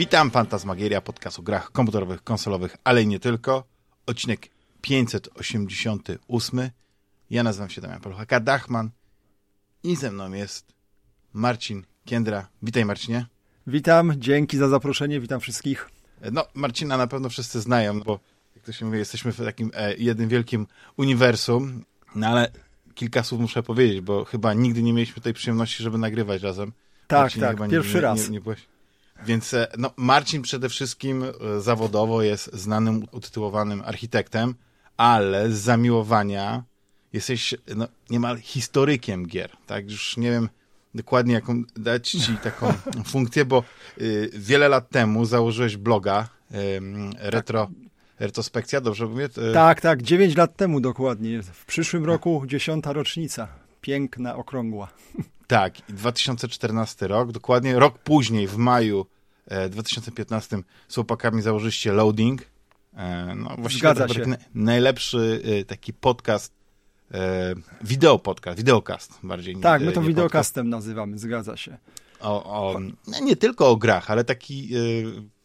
Witam, Fantasmagieria, podcast o grach komputerowych, konsolowych, ale i nie tylko. Odcinek 588. Ja nazywam się Damian Paluchaka Dachman i ze mną jest Marcin Kiendra. Witaj Marcinie. Witam, dzięki za zaproszenie, witam wszystkich. No, Marcina na pewno wszyscy znają, bo jak to się mówi, jesteśmy w takim e, jednym wielkim uniwersum, no ale kilka słów muszę powiedzieć, bo chyba nigdy nie mieliśmy tej przyjemności, żeby nagrywać razem. Tak, tak, pierwszy nie, raz. Nie, nie byłeś... Więc e, no, Marcin przede wszystkim e, zawodowo jest znanym, utytułowanym architektem, ale z zamiłowania jesteś no, niemal historykiem gier. Tak, już nie wiem dokładnie jaką dać ci taką funkcję, bo y, wiele lat temu założyłeś bloga y, retro. Tak. Retrospekcja, dobrze mówię? Tak, tak, 9 lat temu dokładnie. W przyszłym roku dziesiąta rocznica. Piękna, okrągła. Tak, i 2014 rok, dokładnie rok później, w maju e, 2015 z chłopakami założyliście Loading. E, no, właściwie Zgadza się. najlepszy e, taki podcast, e, wideo podcast, wideokast bardziej. Tak, my to wideokastem nazywamy, zgadza się. O, o, no, nie tylko o grach, ale taki e,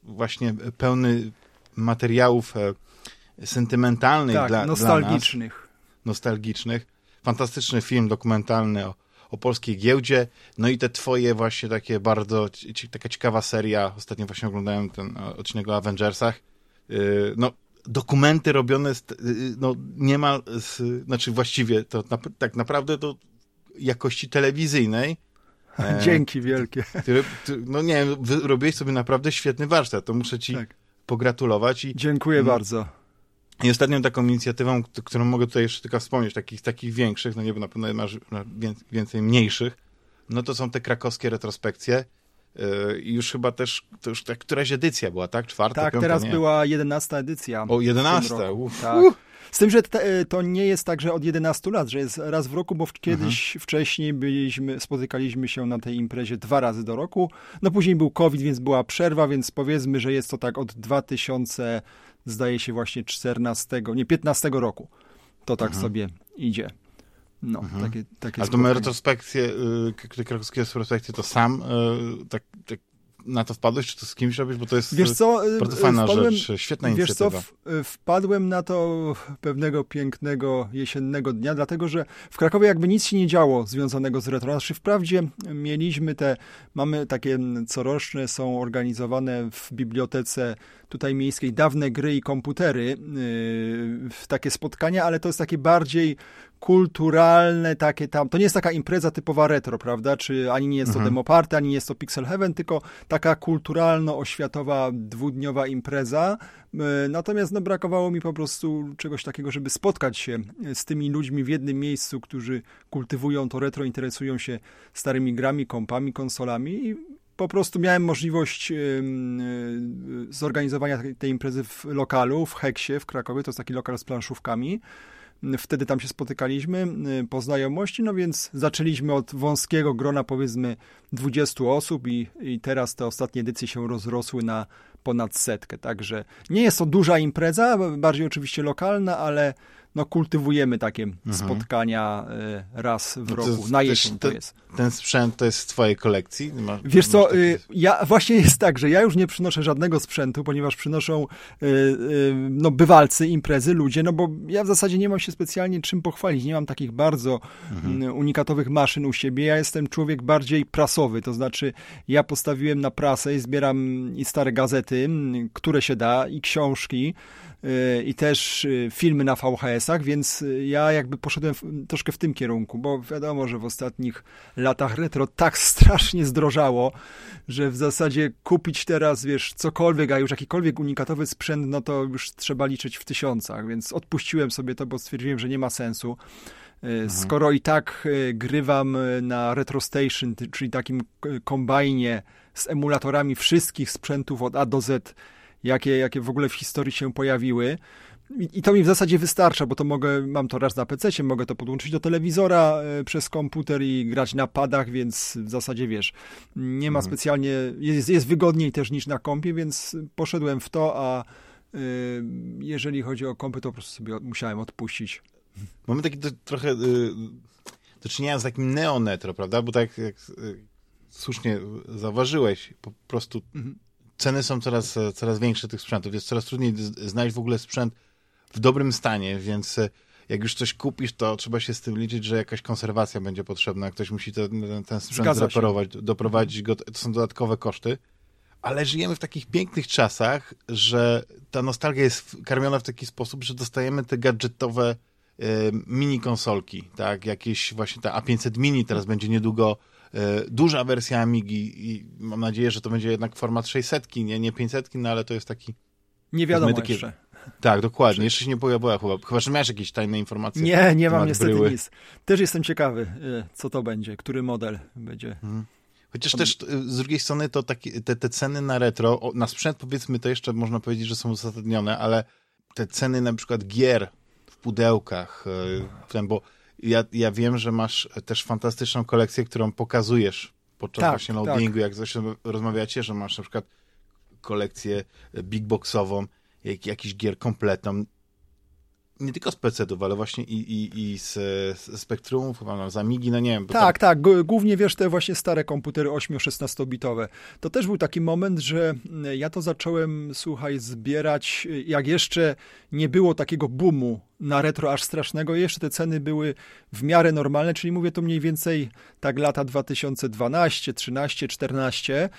właśnie pełny materiałów e, sentymentalnych tak, dla, nostalgicznych. Dla nas, nostalgicznych. Fantastyczny film dokumentalny o o polskiej giełdzie, no i te twoje właśnie takie bardzo, taka ciekawa seria, ostatnio właśnie oglądałem ten e, odcinek o Avengersach, y, no dokumenty robione z, y, no niemal, z, znaczy właściwie to na, tak naprawdę do jakości telewizyjnej. E, Dzięki wielkie. Który, no nie wiem, robiłeś sobie naprawdę świetny warsztat, to muszę ci tak. pogratulować. I, Dziękuję no, bardzo. I ostatnią taką inicjatywą, którą mogę tutaj jeszcze tylko wspomnieć, takich, takich większych, no nie, bo na pewno masz więcej mniejszych, no to są te krakowskie retrospekcje. Y, I już chyba też, to już tak, któraś edycja była, tak? Czwarta, Tak, piąta, teraz nie. była jedenasta edycja. O, jedenasta, tak. Z tym, że te, to nie jest tak, że od 11 lat, że jest raz w roku, bo kiedyś mhm. wcześniej byliśmy, spotykaliśmy się na tej imprezie dwa razy do roku. No później był COVID, więc była przerwa, więc powiedzmy, że jest to tak od 2000 zdaje się właśnie 14, nie 15 roku. To tak mhm. sobie idzie. No, mhm. takie, takie A to retrospekcje, y, krakowskie retrospekcje, to sam y, tak, tak na to wpadłeś, czy to z kimś robisz? Bo to jest wiesz co, y, bardzo fajna wpadłem, rzecz, świetna wiesz inicjatywa. Co, wpadłem na to pewnego pięknego jesiennego dnia, dlatego że w Krakowie jakby nic się nie działo związanego z retro. Znaczy wprawdzie mieliśmy te, mamy takie coroczne, są organizowane w bibliotece tutaj miejskiej dawne gry i komputery, yy, takie spotkania, ale to jest takie bardziej kulturalne, takie tam, to nie jest taka impreza typowa retro, prawda, czy ani nie jest to mhm. demo party, ani nie jest to Pixel Heaven, tylko taka kulturalno-oświatowa, dwudniowa impreza, yy, natomiast no, brakowało mi po prostu czegoś takiego, żeby spotkać się z tymi ludźmi w jednym miejscu, którzy kultywują to retro, interesują się starymi grami, kompami, konsolami i po prostu miałem możliwość zorganizowania tej imprezy w lokalu, w Heksie w Krakowie, to jest taki lokal z planszówkami. Wtedy tam się spotykaliśmy po znajomości, no więc zaczęliśmy od wąskiego grona powiedzmy 20 osób i, i teraz te ostatnie edycje się rozrosły na ponad setkę, także nie jest to duża impreza, bardziej oczywiście lokalna, ale no, kultywujemy takie mhm. spotkania y, raz w no roku. Na jesień to, to jest. Ten sprzęt to jest z twojej kolekcji? Wiesz co, taki... Y, ja właśnie jest tak, że ja już nie przynoszę żadnego sprzętu, ponieważ przynoszą y, no, bywalcy, imprezy, ludzie, no bo ja w zasadzie nie mam się specjalnie czym pochwalić. Nie mam takich bardzo mhm. unikatowych maszyn u siebie. Ja jestem człowiek bardziej prasowy, to znaczy ja postawiłem na prasę i zbieram i stare gazety, które się da, i książki, i też y, filmy na VHS-ach, więc y, ja jakby poszedłem troszkę w tym kierunku, bo wiadomo, że w ostatnich latach retro tak strasznie zdrożało, że w zasadzie kupić teraz, wiesz, cokolwiek, a już jakikolwiek unikatowy sprzęt, no to już trzeba liczyć w tysiącach, więc odpuściłem sobie to, bo stwierdziłem, że nie ma sensu. Y, mhm. Skoro i tak grywam na Retro Station, czyli takim kombajnie z emulatorami wszystkich sprzętów od A do Z, jakie, jakie w ogóle w historii się pojawiły. I, to mi w zasadzie wystarcza, bo to mogę, mam to raz na PC, mogę to podłączyć do telewizora y, przez komputer i grać na padach, więc w zasadzie wiesz, nie ma mhm. specjalnie, jest, jest wygodniej też niż na kompie, więc poszedłem w to, a y, jeżeli chodzi o kompy, to po prostu sobie musiałem odpuścić. Mamy taki to, trochę y, do czynienia z takim neonetro, prawda? Bo tak jak y, słusznie zauważyłeś, po prostu mhm ceny są coraz, coraz większe tych sprzętów, jest coraz trudniej znaleźć w ogóle sprzęt w dobrym stanie, więc jak już coś kupisz, to trzeba się z tym liczyć, że jakaś konserwacja będzie potrzebna, ktoś musi ten, ten sprzęt zreparować, doprowadzić go, to są dodatkowe koszty. Ale żyjemy w takich pięknych czasach, że ta nostalgia jest karmiona w taki sposób, że dostajemy te gadżetowe e, mini konsolki, tak? Jakieś właśnie ta A500 Mini teraz będzie niedługo e, duża wersja Amigi i mam nadzieję, że to będzie jednak format 600, nie, nie 500, no ale to jest taki... Nie wiadomo takie, jeszcze. Tak, dokładnie. Jeszcze się nie pojawiła chyba. Chyba, że miałeś jakieś tajne informacje. Nie, nie mam niestety bryły. nic. Też jestem ciekawy, e, co to będzie, który model będzie. Mhm. Chociaż to... też e, z drugiej strony to takie, te, te ceny na retro, na sprzęt powiedzmy to jeszcze można powiedzieć, że są uzasadnione, ale te ceny na przykład gier w pudełkach, e, ten, bo ja, ja wiem, że masz też fantastyczną kolekcję, którą pokazujesz podczas tak, właśnie loadingu, tak. jak zresztą rozmawiacie, że masz na przykład kolekcję big boxową jak, jakiś gier kompletną. Nie tylko z PC-ów, ale właśnie i, i, i z, z Spectrumów, chyba z Amigi, no nie wiem. Tak, tam... tak, głównie wiesz, te właśnie stare komputery 8-16 bitowe. To też był taki moment, że mm, ja to zacząłem, słuchaj, zbierać, jak jeszcze nie było takiego boomu na retro aż strasznego. Jeszcze te ceny były w miarę normalne, czyli mówię to mniej więcej tak lata 2012, 13, 14.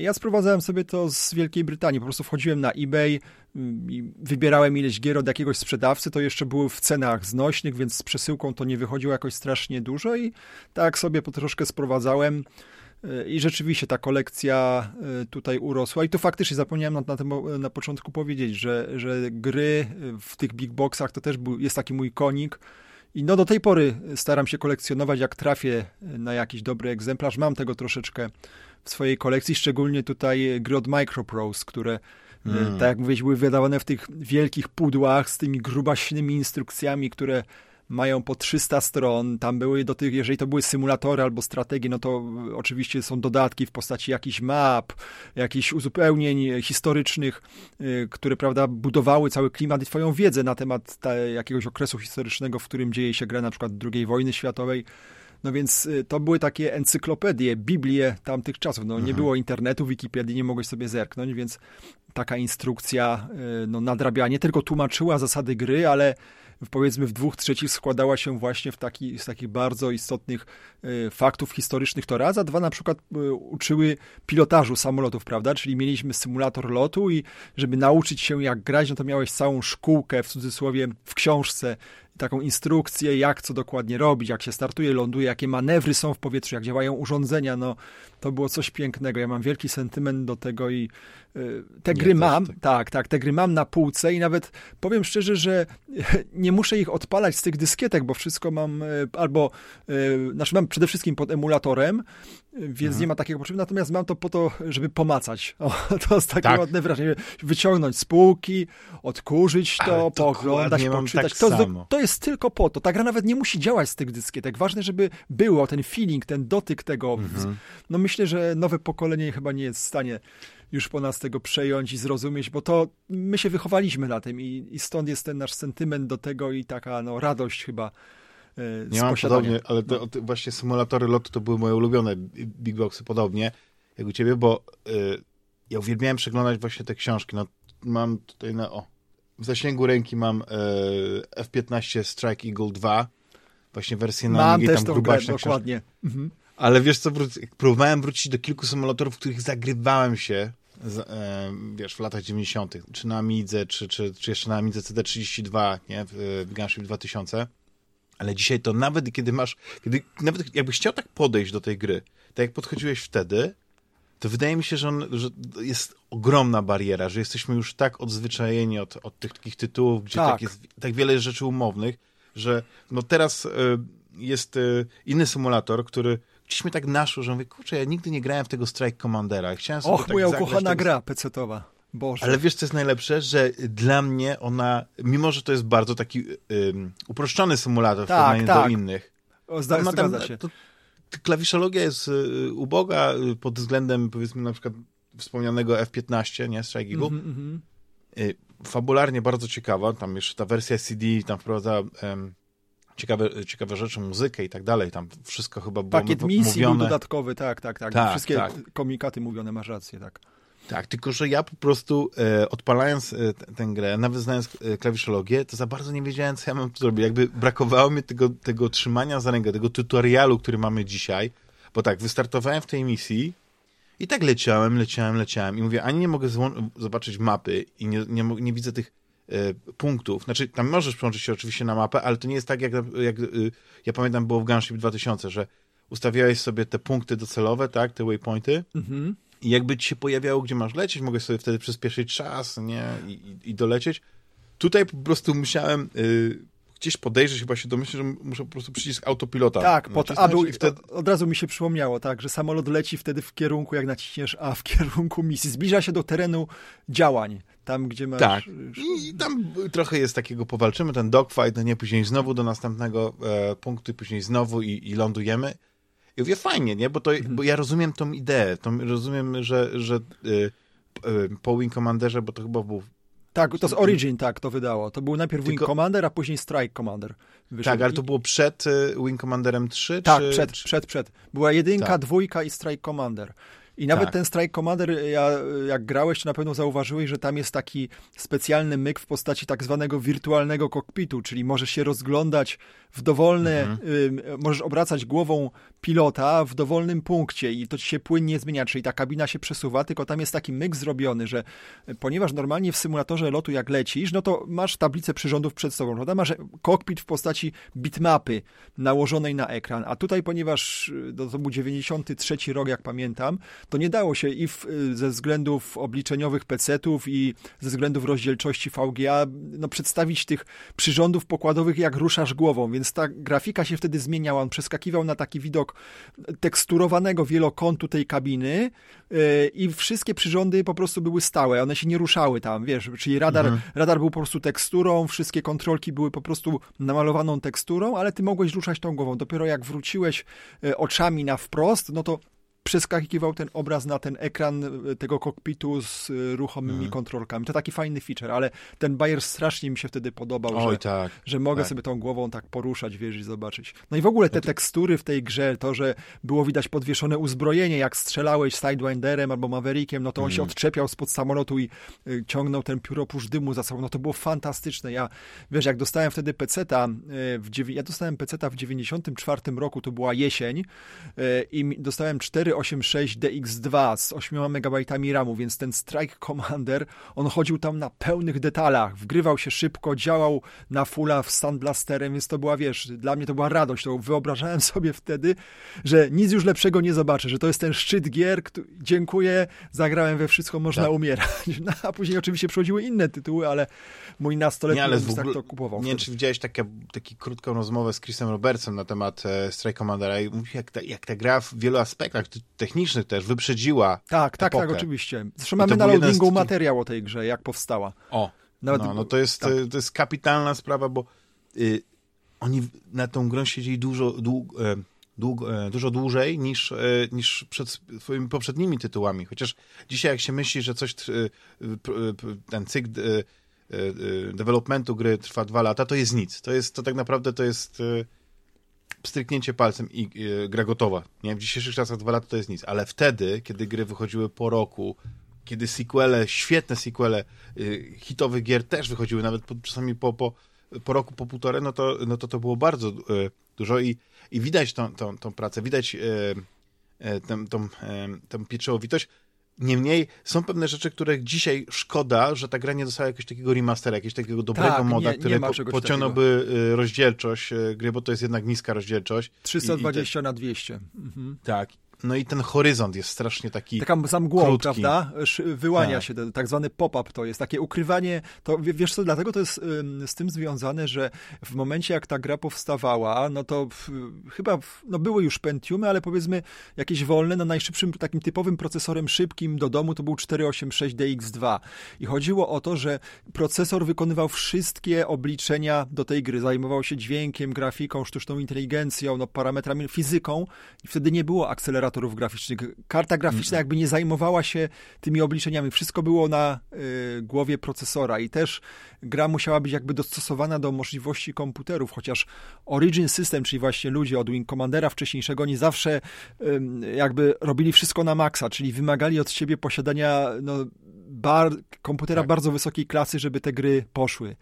Ja sprowadzałem sobie to z Wielkiej Brytanii. Po prostu wchodziłem na eBay mm, wybierałem ileś gier od jakiegoś sprzedawcy. To jeszcze były w cenach znośnych, więc z przesyłką to nie wychodziło jakoś strasznie dużo i tak sobie po troszkę sprowadzałem. I rzeczywiście ta kolekcja e, tutaj urosła. I to faktycznie zapomniałem na, na, tym, na początku powiedzieć, że, że gry w tych big boxach to też był, jest taki mój konik. I no do tej pory staram się kolekcjonować, jak trafię na jakiś dobry egzemplarz. Mam tego troszeczkę w swojej kolekcji, szczególnie tutaj gry od Microprose, które mm. tak jak mówiłeś, były wydawane w tych wielkich pudłach z tymi grubaśnymi instrukcjami, które mają po 300 stron, tam były do tych, jeżeli to były symulatory albo strategie, no to oczywiście są dodatki w postaci jakichś map, jakichś uzupełnień historycznych, y, które, prawda, budowały cały klimat i twoją wiedzę na temat jakiegoś okresu historycznego, w którym dzieje się gra na przykład II wojny światowej. No więc y, to były takie encyklopedie, biblie tamtych czasów. No, nie mhm. było internetu, Wikipedii, nie mogłeś sobie zerknąć, więc taka instrukcja no, nadrabiała, nie tylko tłumaczyła zasady gry, ale powiedzmy w dwóch trzecich składała się właśnie w taki, z takich bardzo istotnych y, faktów historycznych to raz, a dwa na przykład y, uczyły pilotażu samolotów, prawda? Czyli mieliśmy symulator lotu i żeby nauczyć się jak grać, no to miałeś całą szkółkę w cudzysłowie w książce taką instrukcję, jak co dokładnie robić, jak się startuje, ląduje, jakie manewry są w powietrzu, jak działają urządzenia, no to było coś pięknego. Ja mam wielki sentyment do tego i y, te gry mam, tak. tak, tak, te gry mam na półce i nawet powiem szczerze, że nie muszę ich odpalać z tych dyskietek, bo wszystko mam y, albo, y, znaczy mam przede wszystkim pod emulatorem, więc mhm. nie ma takiego potrzeby, natomiast mam to po to, żeby pomacać. O, to jest takie tak. ładne wrażenie. Wyciągnąć z półki, odkurzyć to, poglądać, poczytać. Tak to, to jest tylko po to. Ta gra nawet nie musi działać z tych dyskietek. Ważne, żeby było ten feeling, ten dotyk tego. Mhm. No myślę, że nowe pokolenie chyba nie jest w stanie już po nas tego przejąć i zrozumieć, bo to my się wychowaliśmy na tym i, i stąd jest ten nasz sentyment do tego i taka no, radość chyba e, nie mam podobnie, ale to, to właśnie symulatory lotu to były moje ulubione big boxy podobnie jak u ciebie, bo y, ja uwielbiałem przeglądać właśnie te książki. No, mam tutaj na, o, w zasięgu ręki mam e, F-15 Strike Eagle 2, właśnie wersję na Mam też tą grę, dokładnie. Mhm. Ale wiesz co, próbowałem wrócić do kilku symulatorów, w których zagrywałem się, z, e, wiesz, w latach 90., czy na Amidze, czy, czy, czy jeszcze na Amidze CD32, nie, w, w Gunship 2000. Ale dzisiaj to nawet kiedy masz, kiedy, nawet jakbyś chciał tak podejść do tej gry, tak jak podchodziłeś wtedy, to wydaje mi się, że, on, że jest ogromna bariera, że jesteśmy już tak odzwyczajeni od, od tych takich tytułów, gdzie tak. tak jest tak wiele rzeczy umownych, że no teraz y, jest y, inny symulator, który gdzieś mnie tak naszło, że mówię, kurczę, ja nigdy nie grałem w tego Strike Commandera. Chciałem sobie Och, tak moja ukochana tego... gra pecetowa. Boże. Ale wiesz, co jest najlepsze? Że dla mnie ona, mimo że to jest bardzo taki y, uproszczony symulator tak, w porównaniu tak. do innych, o, zda, ma tam, się. To, klawiszologia jest y, uboga y, pod względem, powiedzmy, na przykład wspomnianego F-15, nie, Strike Eagle. Mm -hmm. Fabularnie bardzo ciekawa, tam jeszcze ta wersja CD tam wprowadza um, ciekawe, ciekawe rzeczy, muzykę i tak dalej, tam wszystko chyba było Pakiet misji mówione. był dodatkowy, tak, tak, tak. tak Wszystkie tak. komikaty mówione, masz rację, tak. Tak, tylko że ja po prostu e, odpalając e, tę grę, nawet znając e, klawiszologię, to za bardzo nie wiedziałem, co ja mam tu zrobić. Jakby brakowało mi tego, tego trzymania za rękę, tego tutorialu, który mamy dzisiaj, bo tak, wystartowałem w tej misji i tak leciałem, leciałem, leciałem i mówię, ani nie mogę zobaczyć mapy i nie, nie, nie widzę tych e, punktów. Znaczy, tam możesz przełączyć się oczywiście na mapę, ale to nie jest tak, jak, jak y, ja pamiętam było w Gunship 2000, że ustawiałeś sobie te punkty docelowe, tak, te waypointy mhm. I jakby ci się pojawiało, gdzie masz lecieć, mogę sobie wtedy przyspieszyć czas, nie, i, i, i dolecieć. Tutaj po prostu musiałem y, gdzieś podejrzeć, chyba się domyślić, że muszę po prostu przycisk autopilota. Tak, pod A był, i wtedy... od razu mi się przypomniało, tak, że samolot leci wtedy w kierunku, jak naciśniesz A, w kierunku misji. Zbliża się do terenu działań. Tam, gdzie masz... Tak. I tam trochę jest takiego, powalczymy ten dogfight, no nie, później znowu do następnego e, punktu, później znowu i, i lądujemy. I mówię, fajnie, nie? Bo, to, mhm. bo ja rozumiem tą ideę, to rozumiem, że, że y, y, po Wing Commanderze, bo to chyba był tak, to z Origin tak to wydało. To był najpierw Tylko... Wing Commander, a później Strike Commander. Wyszedł. Tak, ale to było przed y, Wing Commanderem 3? Tak, czy... przed, przed, przed. Była jedynka, tak. dwójka i Strike Commander. I nawet tak. ten Strike Commander, ja, jak grałeś, to na pewno zauważyłeś, że tam jest taki specjalny myk w postaci tak zwanego wirtualnego kokpitu, czyli możesz się rozglądać w dowolne, mhm. y, możesz obracać głową pilota w dowolnym punkcie i to ci się płynnie zmienia, czyli ta kabina się przesuwa, tylko tam jest taki myk zrobiony, że ponieważ normalnie w symulatorze lotu jak lecisz, no to masz tablicę przyrządów przed sobą, prawda? Masz kokpit w postaci bitmapy nałożonej na ekran, a tutaj, ponieważ no, to był 93 rok, jak pamiętam, to nie dało się i w, ze względów obliczeniowych PC-ów i ze względów rozdzielczości VGA no, przedstawić tych przyrządów pokładowych, jak ruszasz głową, więc ta grafika się wtedy zmieniała. On przeskakiwał na taki widok teksturowanego wielokątu tej kabiny yy, i wszystkie przyrządy po prostu były stałe, one się nie ruszały tam, wiesz, czyli radar, mhm. radar był po prostu teksturą, wszystkie kontrolki były po prostu namalowaną teksturą, ale ty mogłeś ruszać tą głową. Dopiero jak wróciłeś yy, oczami na wprost, no to przeskakiwał ten obraz na ten ekran e, tego kokpitu z e, ruchomymi mhm. kontrolkami. To taki fajny feature, ale ten Bayer strasznie mi się wtedy podobał, Oj, że, tak, że mogę tak. sobie tą głową tak poruszać, wiesz, i zobaczyć. No i w ogóle te tekstury w tej grze, to, że było widać podwieszone uzbrojenie, jak strzelałeś Sidewinderem albo Maverickiem, no to on się mhm. odczepiał spod samolotu i y, ciągnął ten pióroprócz dymu za sobą, no to było fantastyczne. Ja, wiesz, jak dostałem wtedy peceta, w, ja dostałem peceta w 94 roku, to była jesień i dostałem cztery 486 DX2 z 8 MB RAMu, więc ten Strike Commander, on chodził tam na pełnych detalach, wgrywał się szybko, działał na fulla z Sandblasterem, więc to była, wiesz, dla mnie to była radość, to wyobrażałem sobie wtedy, że nic już lepszego nie zobaczę, że to jest ten szczyt gier, który, dziękuję, zagrałem we wszystko, można tak. umierać. No, a później oczywiście przychodziły inne tytuły, ale mój nastoletni nie, tak to kupował. Nie wiem, czy widziałeś taki krótką rozmowę z Chrisem Robertsem na temat e, Strike Commandera i mówi, jak ta, jak ta gra w wielu aspektach, technicznych też wyprzedziła. Tak, tak, tak, oczywiście. Zresztą mamy na loadingu z... materiał o tej grze, jak powstała. O, Nawet... no, no to, jest, tak. to jest kapitalna sprawa, bo y, oni na tą grę siedzieli dużo, dług, e, dług, e, dużo dłużej niż, e, niż przed swoimi poprzednimi tytułami. Chociaż dzisiaj jak się myśli, że coś, ten cykl developmentu gry trwa dwa lata, to jest nic. To jest, to tak naprawdę to jest stryknięcie palcem i y, gra gotowa. Nie? W dzisiejszych czasach dwa lata to jest nic, ale wtedy, kiedy gry wychodziły po roku, kiedy sequele, świetne sequele y, hitowych gier też wychodziły, nawet po, czasami po, po, po roku, po półtorej, no to, no to to było bardzo y, dużo i, i widać tą, tą, tą pracę, widać tą, tą, tą pieczołowitość. Niemniej są pewne rzeczy, które dzisiaj szkoda, że ta gra nie dostała jakiegoś takiego remastera, jakiegoś takiego dobrego tak, moda, nie, który po, pociągnąłby takiego. Y, rozdzielczość y, gry, bo to jest jednak niska rozdzielczość. 320 i, i te... na 200. Mhm. Tak. No i ten horyzont jest strasznie taki Taka za mgłą, krótki. prawda? Wyłania tak. się, tak zwany pop-up to jest, takie ukrywanie, to wiesz co, dlatego to jest z tym związane, że w momencie jak ta gra powstawała, no to w, chyba w, no były już Pentiumy, ale powiedzmy jakieś wolne, no najszybszym takim typowym procesorem szybkim do domu to był 486 DX2 i chodziło o to, że procesor wykonywał wszystkie obliczenia do tej gry, zajmował się dźwiękiem, grafiką, sztuczną inteligencją, no parametrami, fizyką i wtedy nie było akceleratorów operatorów graficznych. Karta graficzna jakby nie zajmowała się tymi obliczeniami. Wszystko było na y, głowie procesora i też gra musiała być jakby dostosowana do możliwości komputerów, chociaż Origin System, czyli właśnie ludzie od Wing Commandera wcześniejszego, nie zawsze y, jakby robili wszystko na maksa, czyli wymagali od siebie posiadania no, bar, komputera tak. bardzo wysokiej klasy, żeby te gry poszły.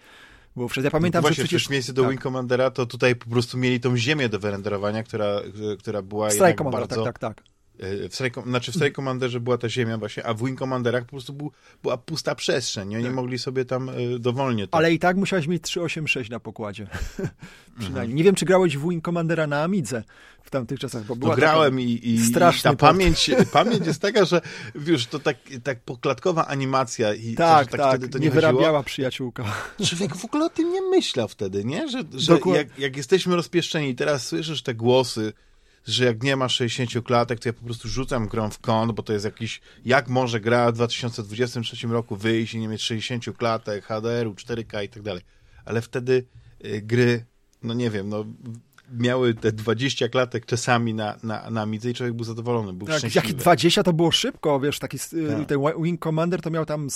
Przecież ja pamiętam, no właśnie, że przecież... miejsce do tak. Wing Commandera to tutaj po prostu mieli tą ziemię do wyrenderowania, która, która była Strike jednak bardzo... tak, tak, tak. E, w Strike, znaczy w Strike Commanderze była ta ziemia właśnie, a w Wing Commanderach po prostu był, była pusta przestrzeń. Oni tak. mogli sobie tam y, dowolnie... To... Ale i tak musiałeś mieć 386 na pokładzie. Przynajmniej. Mhm. Nie wiem, czy grałeś w Wing Commandera na Amidze w tamtych czasach, bo była no, grałem i, i, ta pamięć, pamięć jest taka, że wiesz, to tak, tak poklatkowa animacja i tak, to, tak, tak, wtedy to nie, nie wyrabiała przyjaciółka. Człowiek w ogóle o tym nie myślał wtedy, nie? Że, że jak, jak jesteśmy rozpieszczeni i teraz słyszysz te głosy, że jak nie ma 60 klatek, to ja po prostu rzucam grą w kąt, bo to jest jakiś, jak może gra w 2023 roku wyjść i nie mieć 60 klatek, HDR-u, 4K i tak dalej. Ale wtedy y, gry, no nie wiem, no miały te 20 klatek czasami na, na, na midze i człowiek był zadowolony, był tak, szczęśliwy. Jak 20 to było szybko, wiesz, taki tak. ten Wing Commander to miał tam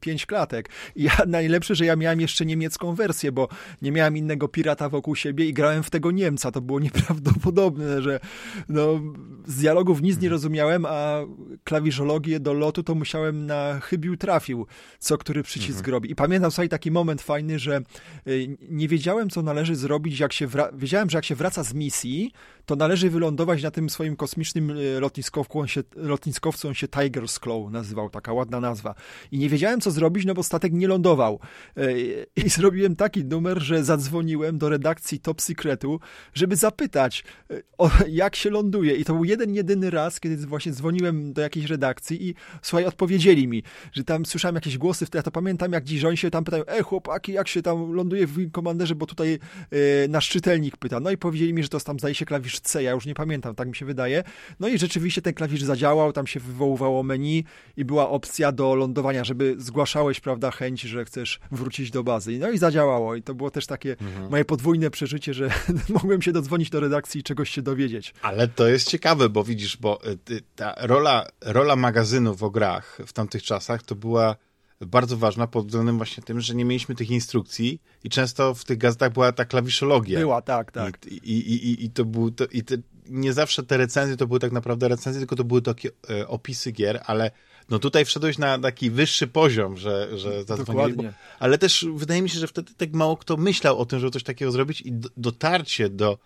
5 klatek. I ja, najlepsze, że ja miałem jeszcze niemiecką wersję, bo nie miałem innego pirata wokół siebie i grałem w tego Niemca. To było nieprawdopodobne, że no, z dialogów nic nie rozumiałem, a klawiszologię do lotu to musiałem na chybił trafił, co który przycisk mhm. robi. I pamiętam sobie taki moment fajny, że y, nie wiedziałem, co należy zrobić, jak się wra- wiedziałem, że jak się się wraca z misji, to należy wylądować na tym swoim kosmicznym e, lotniskowcu, on się, lotniskowcu, on się Tiger's Claw nazywał, taka ładna nazwa. I nie wiedziałem, co zrobić, no bo statek nie lądował. E, I zrobiłem taki numer, że zadzwoniłem do redakcji Top Secretu, żeby zapytać, e, o, jak się ląduje. I to był jeden, jedyny raz, kiedy właśnie dzwoniłem do jakiejś redakcji i słuchaj, odpowiedzieli mi, że tam słyszałem jakieś głosy, ja to pamiętam, jak dziś oni się tam pytają, e chłopaki, jak się tam ląduje w komanderze, bo tutaj e, nasz czytelnik pyta. No i powiedzieli mi, że to tam zdaje się klawisz C, ja już nie pamiętam, tak mi się wydaje. No i rzeczywiście ten klawisz zadziałał, tam się wywoływało menu i była opcja do lądowania, żeby zgłaszałeś, prawda, chęć, że chcesz wrócić do bazy. No i zadziałało i to było też takie mhm. moje podwójne przeżycie, że mogłem się dodzwonić do redakcji i czegoś się dowiedzieć. Ale to jest ciekawe, bo widzisz, bo y, ta rola, rola magazynu w grach w tamtych czasach to była bardzo ważna pod względem właśnie tym, że nie mieliśmy tych instrukcji i często w tych gazetach była ta klawiszologia. Była, tak, tak. I, i, i, i to był, to, i te, nie zawsze te recenzje to były tak naprawdę recenzje, tylko to były takie e, opisy gier, ale no tutaj wszedłeś na taki wyższy poziom, że, że zadzwonili. Bo, ale też wydaje mi się, że wtedy tak mało kto myślał o tym, żeby coś takiego zrobić i do, dotarcie do,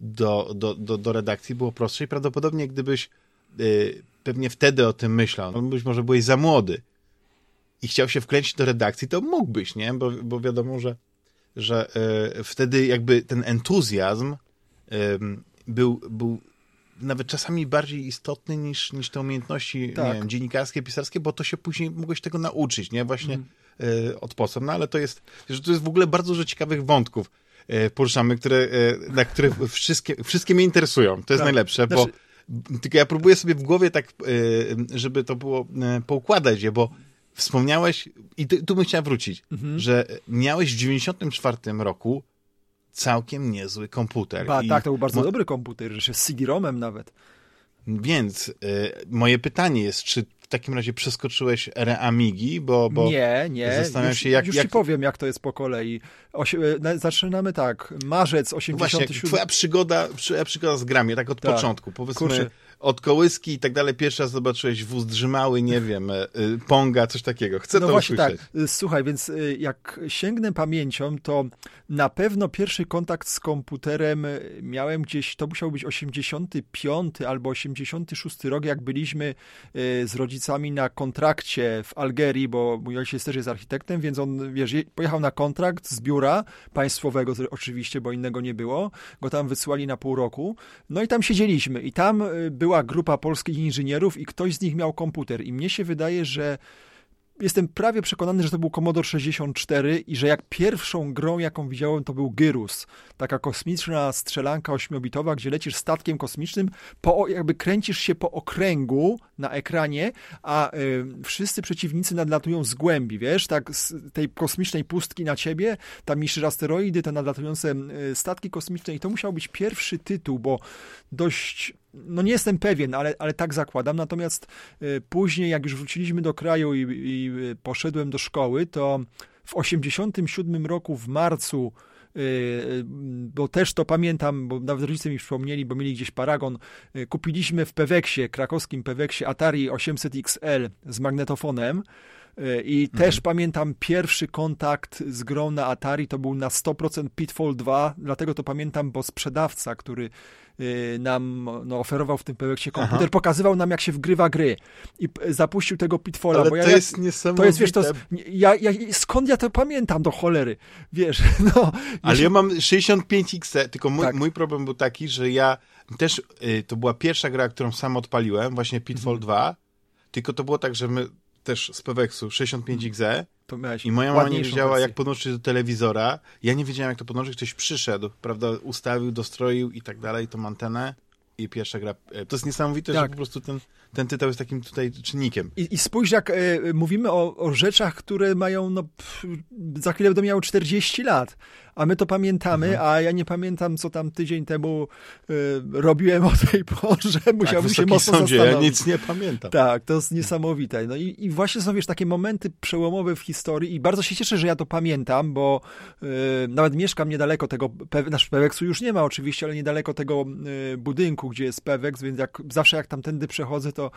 do, do, do, do redakcji było prostsze i prawdopodobnie gdybyś y, pewnie wtedy o tym myślał, no być może byłeś za młody, i chciał się wkręcić do redakcji, to mógłbyś, nie? Bo, bo wiadomo, że, że y, wtedy jakby ten entuzjazm y, był, był nawet czasami bardziej istotny niż, niż te umiejętności tak. nie wiem, dziennikarskie, pisarskie, bo to się później mogłeś tego nauczyć, nie? Właśnie mm. y, od posłem. No ale to jest, że to jest w ogóle bardzo dużo ciekawych wątków poruszamy, które, na które wszystkie, wszystkie mnie interesują. To jest tak. najlepsze, bo znaczy... tylko ja próbuję sobie w głowie tak, żeby to było poukładać je, bo Wspomniałeś, i tu, tu bym chciał wrócić, mhm. że miałeś w 94 roku całkiem niezły komputer. Ba, tak, to był bardzo dobry komputer, że się z CD-ROMem nawet. Więc y, moje pytanie jest, czy w takim razie przeskoczyłeś erę Amigi, bo, bo nie, nie. Zastanawiam już, się, jak, już jak... ci powiem, jak to jest po kolei. Osi... E, zaczynamy tak, marzec 87. No właśnie, twoja przygoda, twoja przygoda z grami, tak od tak. początku, powiedzmy... Kurczę od kołyski i tak dalej, pierwszy raz zobaczyłeś wóz drzymały, nie wiem, e, e, ponga, coś takiego. Chcę no to właśnie usłyszeć. tak. Słuchaj, więc e, jak sięgnę pamięcią, to na pewno pierwszy kontakt z komputerem miałem gdzieś, to musiał być 85 albo 86 rok, jak byliśmy z rodzicami na kontrakcie w Algerii, bo mój ojciec też jest architektem, więc on, wiesz, pojechał na kontrakt z biura państwowego oczywiście, bo innego nie było, go tam wysłali na pół roku, no i tam siedzieliśmy i tam był była grupa polskich inżynierów i ktoś z nich miał komputer. I mnie się wydaje, że jestem prawie przekonany, że to był Commodore 64 i że jak pierwszą grą, jaką widziałem, to był Gyrus. Taka kosmiczna strzelanka ośmiobitowa, gdzie lecisz statkiem kosmicznym, po, jakby kręcisz się po okręgu na ekranie, a y, wszyscy przeciwnicy nadlatują z głębi, wiesz, tak z tej kosmicznej pustki na ciebie, tam niszczysz asteroidy, te nadlatujące y, statki kosmiczne i to musiał być pierwszy tytuł, bo dość no nie jestem pewien, ale, ale tak zakładam. Natomiast y, później, jak już wróciliśmy do kraju i, i poszedłem do szkoły, to w 87 roku w marcu bo też to pamiętam, bo nawet rodzice mi przypomnieli, bo mieli gdzieś paragon. Kupiliśmy w Peweksie, krakowskim Peweksie Atari 800 XL z magnetofonem. I mhm. też pamiętam pierwszy kontakt z grą na Atari, to był na 100% Pitfall 2, dlatego to pamiętam, bo sprzedawca, który y, nam no, oferował w tym projekcie komputer, Aha. pokazywał nam, jak się wgrywa gry i zapuścił tego Pitfalla. Ale bo ja, to jest niesamowite. To jest, wiesz, to ja, ja, skąd ja to pamiętam do cholery, wiesz, no. Ale ja mam 65X, tylko mój, tak. mój problem był taki, że ja też, y, to była pierwsza gra, którą sam odpaliłem, właśnie Pitfall mhm. 2, tylko to było tak, że my też z Peweksu 65XE i moja mama nie wiedziała, wersję. jak podłączyć do telewizora. Ja nie wiedziałem, jak to podłączyć. Ktoś przyszedł, prawda, ustawił, dostroił i tak dalej, tą antenę i pierwsza gra. E, to jest niesamowite, tak. że po prostu ten, ten tytuł jest takim tutaj czynnikiem. I, i spójrz, jak y, mówimy o, o, rzeczach, które mają, no, pff, za chwilę będą miały 40 lat a my to pamiętamy, mhm. a ja nie pamiętam, co tam tydzień temu y, robiłem o tej porze, musiałbym tak, się mocno sądzie, zastanowić. Ja nic nie pamiętam. Tak, to jest niesamowite. No i, i właśnie są, wiesz, takie momenty przełomowe w historii i bardzo się cieszę, że ja to pamiętam, bo y, nawet mieszkam niedaleko tego, nasz Peweksu już nie ma oczywiście, ale niedaleko tego y, budynku, gdzie jest Peweks, więc jak, zawsze jak tamtędy przechodzę, to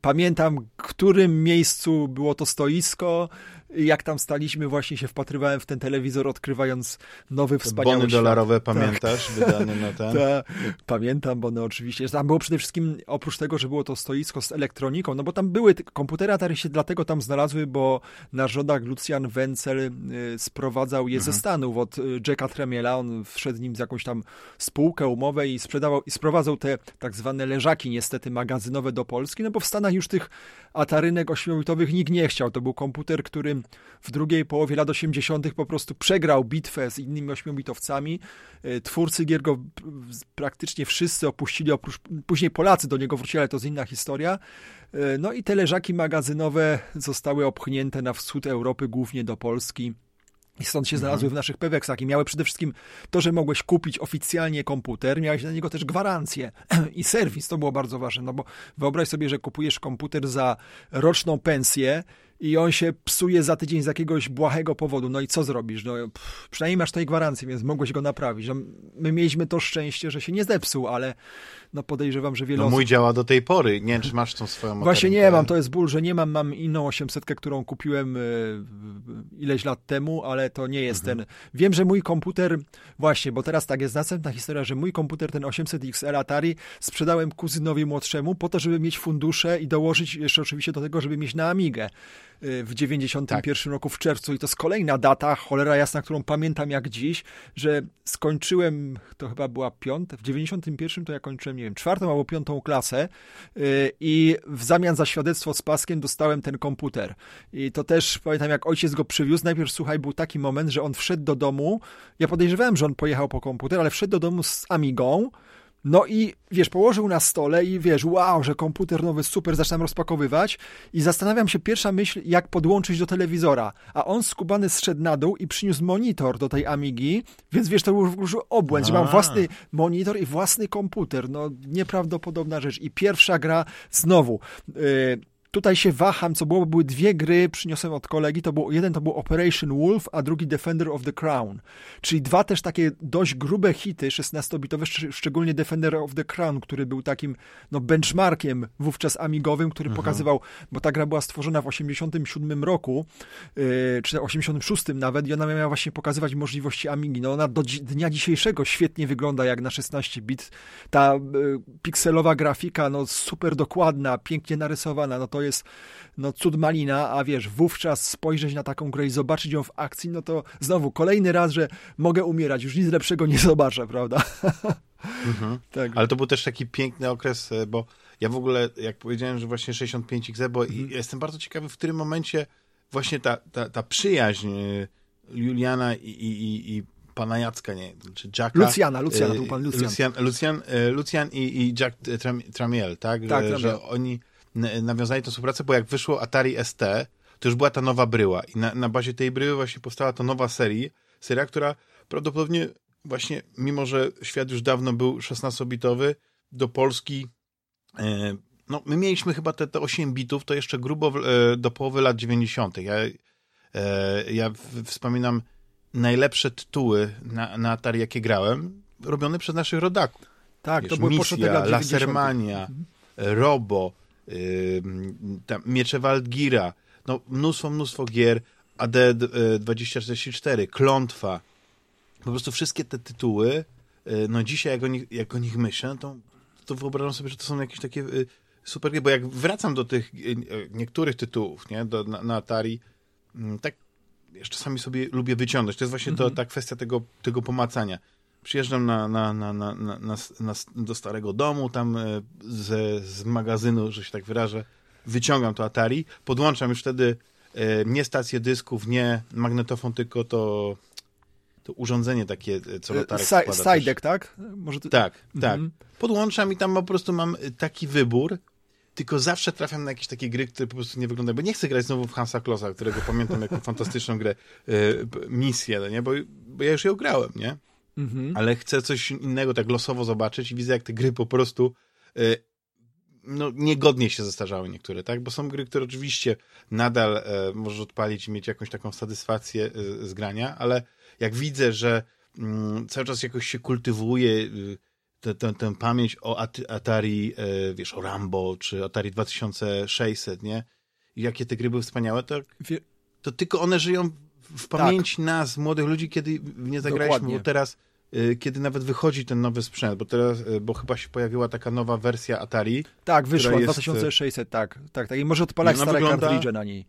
pamiętam, w którym miejscu było to stoisko, jak tam staliśmy, właśnie się wpatrywałem w ten telewizor, odkrywając nowy, wspaniały Bony świat. dolarowe tak. pamiętasz, wydane na ten? Ta, pamiętam bony oczywiście. Tam było przede wszystkim, oprócz tego, że było to stoisko z elektroniką, no bo tam były, komputery Atari się dlatego tam znalazły, bo nasz rodak Lucian Wenzel y, sprowadzał je mhm. ze Stanów od y, Jacka Tremiela, on wszedł nim z jakąś tam spółkę, umowę i sprzedawał, i sprowadzał te tak zwane leżaki niestety magazynowe do Polski, no bo w Stanach już tych Atarynek ośmiobitowych nikt nie chciał. To był komputer, który w drugiej połowie lat 80. po prostu przegrał bitwę z innymi ośmiobitowcami. E, twórcy gier go praktycznie wszyscy opuścili, oprócz później Polacy do niego wrócili, ale to jest inna historia. E, no i te leżaki magazynowe zostały opchnięte na wschód Europy, głównie do Polski. I stąd się znalazły mhm. w naszych Peweksach i miały przede wszystkim to, że mogłeś kupić oficjalnie komputer, miałeś na niego też gwarancję i serwis, to było bardzo ważne, no bo wyobraź sobie, że kupujesz komputer za roczną pensję i on się psuje za tydzień z jakiegoś błahego powodu. No i co zrobisz? No, pff, przynajmniej masz tej gwarancji, więc mogłeś go naprawić. No, my mieliśmy to szczęście, że się nie zepsuł, ale no podejrzewam, że wiele no, osób... mój działa do tej pory. Nie wiem, czy masz tą swoją Właśnie nie mam, to jest ból, że nie mam. Mam inną 800, którą kupiłem y, ileś lat temu, ale to nie jest mhm. ten... Wiem, że mój komputer... Właśnie, bo teraz tak jest następna historia, że mój komputer, ten 800 XL Atari, sprzedałem kuzynowi młodszemu po to, żeby mieć fundusze i dołożyć jeszcze oczywiście do tego, żeby mieć na Amigę w 91 tak. roku w czerwcu i to jest kolejna data, cholera jasna, którą pamiętam jak dziś, że skończyłem, to chyba była piąta, w 91 to ja kończyłem, nie wiem, czwartą albo piątą klasę y, i w zamian za świadectwo z paskiem dostałem ten komputer. I to też pamiętam, jak ojciec go przywiózł, najpierw, słuchaj, był taki moment, że on wszedł do domu, ja podejrzewałem, że on pojechał po komputer, ale wszedł do domu z Amigą, no i wiesz, położył na stole i wiesz, wow, że komputer nowy, super, zaczynam rozpakowywać i zastanawiam się, pierwsza myśl, jak podłączyć do telewizora. A on skubany zszedł na dół i przyniósł monitor do tej Amigi, więc wiesz, to był już obłęd, że mam własny monitor i własny komputer. No, nieprawdopodobna rzecz. I pierwsza gra znowu. Yy, Tutaj się waham, co było, były dwie gry, przyniosłem od kolegi, to było, jeden to był Operation Wolf, a drugi Defender of the Crown, czyli dwa też takie dość grube hity 16-bitowe, szczególnie Defender of the Crown, który był takim no, benchmarkiem wówczas amigowym, który mhm. pokazywał, bo ta gra była stworzona w 87 roku, yy, czy 86 nawet i ona miała właśnie pokazywać możliwości amigi. No ona do dnia dzisiejszego świetnie wygląda jak na 16 bit. Ta yy, pikselowa grafika, no super dokładna, pięknie narysowana, no to jest no cud malina, a wiesz, wówczas spojrzeć na taką grę i zobaczyć ją w akcji, no to znowu kolejny raz, że mogę umierać, już nic lepszego nie zobaczę, prawda? Mhm. tak. Ale to był też taki piękny okres, e, bo ja w ogóle, jak powiedziałem, że właśnie 65XE, bo mhm. jestem bardzo ciekawy, w którym momencie właśnie ta, ta, ta przyjaźń e, Juliana i, i, i pana Jacka, nie, czy Jacka. Lucjana, Lucjana, był pan Lucjan. Lucjan, Lucjan, Lucjan i, i Jack Tramiel, tak? tak że, że oni nawiązali tę współpracę, bo jak wyszło Atari ST, to już była ta nowa bryła i na, na bazie tej bryły właśnie powstała ta nowa seria, seria, która prawdopodobnie właśnie, mimo że świat już dawno był 16-bitowy, do Polski, e, no my mieliśmy chyba te, te 8 bitów, to jeszcze grubo e, do połowy lat 90. Ja, e, ja wspominam najlepsze tytuły na, na Atari, jakie grałem, robione przez naszych rodaków. Tak, Wiesz, to były Misja, Lasermania, mhm. Robo, y, tam, Miecze Waldgira, no mnóstwo, mnóstwo gier, AD 2044, Klątwa, po prostu wszystkie te tytuły, y, no dzisiaj jak o nich, jak o nich myślę, to, to wyobrażam sobie, że to są jakieś takie y, super gry, bo jak wracam do tych y, niektórych tytułów, nie, do, na, na Atari, mm, tak czasami sobie lubię wyciągnąć. To jest właśnie to, mhm. ta kwestia tego, tego pomacania. Przyjeżdżam na, na, na, na, na, na, do starego domu, tam ze, z magazynu, że się tak wyrażę, wyciągam to Atari, podłączam już wtedy nie stację dysków, nie magnetofon, tylko to to urządzenie takie, e, co latarek Sa Sajdek, tak? Może ty... Tak, tak. Mhm. Podłączam i tam po prostu mam e, taki wybór, tylko zawsze trafiam na jakieś takie gry, które po prostu nie wyglądają, bo nie chcę grać znowu w Hansa Klossa, którego pamiętam jako fantastyczną grę, misję, nie? Bo, bo ja już ją grałem, nie? Mhm. Ale chcę coś innego tak losowo zobaczyć i widzę, jak te gry po prostu y, no, niegodnie się zestarzały niektóre, tak? Bo są gry, które oczywiście nadal e, możesz odpalić i mieć jakąś taką satysfakcję e, z grania, ale jak widzę, że mm, cały czas jakoś się kultywuje y, tę pamięć o Atari, e, wiesz, o Rambo, czy Atari 2600, nie? I jakie te gry były wspaniałe, to, to tylko one żyją w pamięci tak. nas, młodych ludzi, kiedy nie zagraliśmy, Dokładnie. bo teraz y, kiedy nawet wychodzi ten nowy sprzęt, bo teraz, y, bo chyba się pojawiła taka nowa wersja Atari. Tak, wyszła, jest... 2600, tak, tak, tak. I może odpalać stare wygląda... na niej.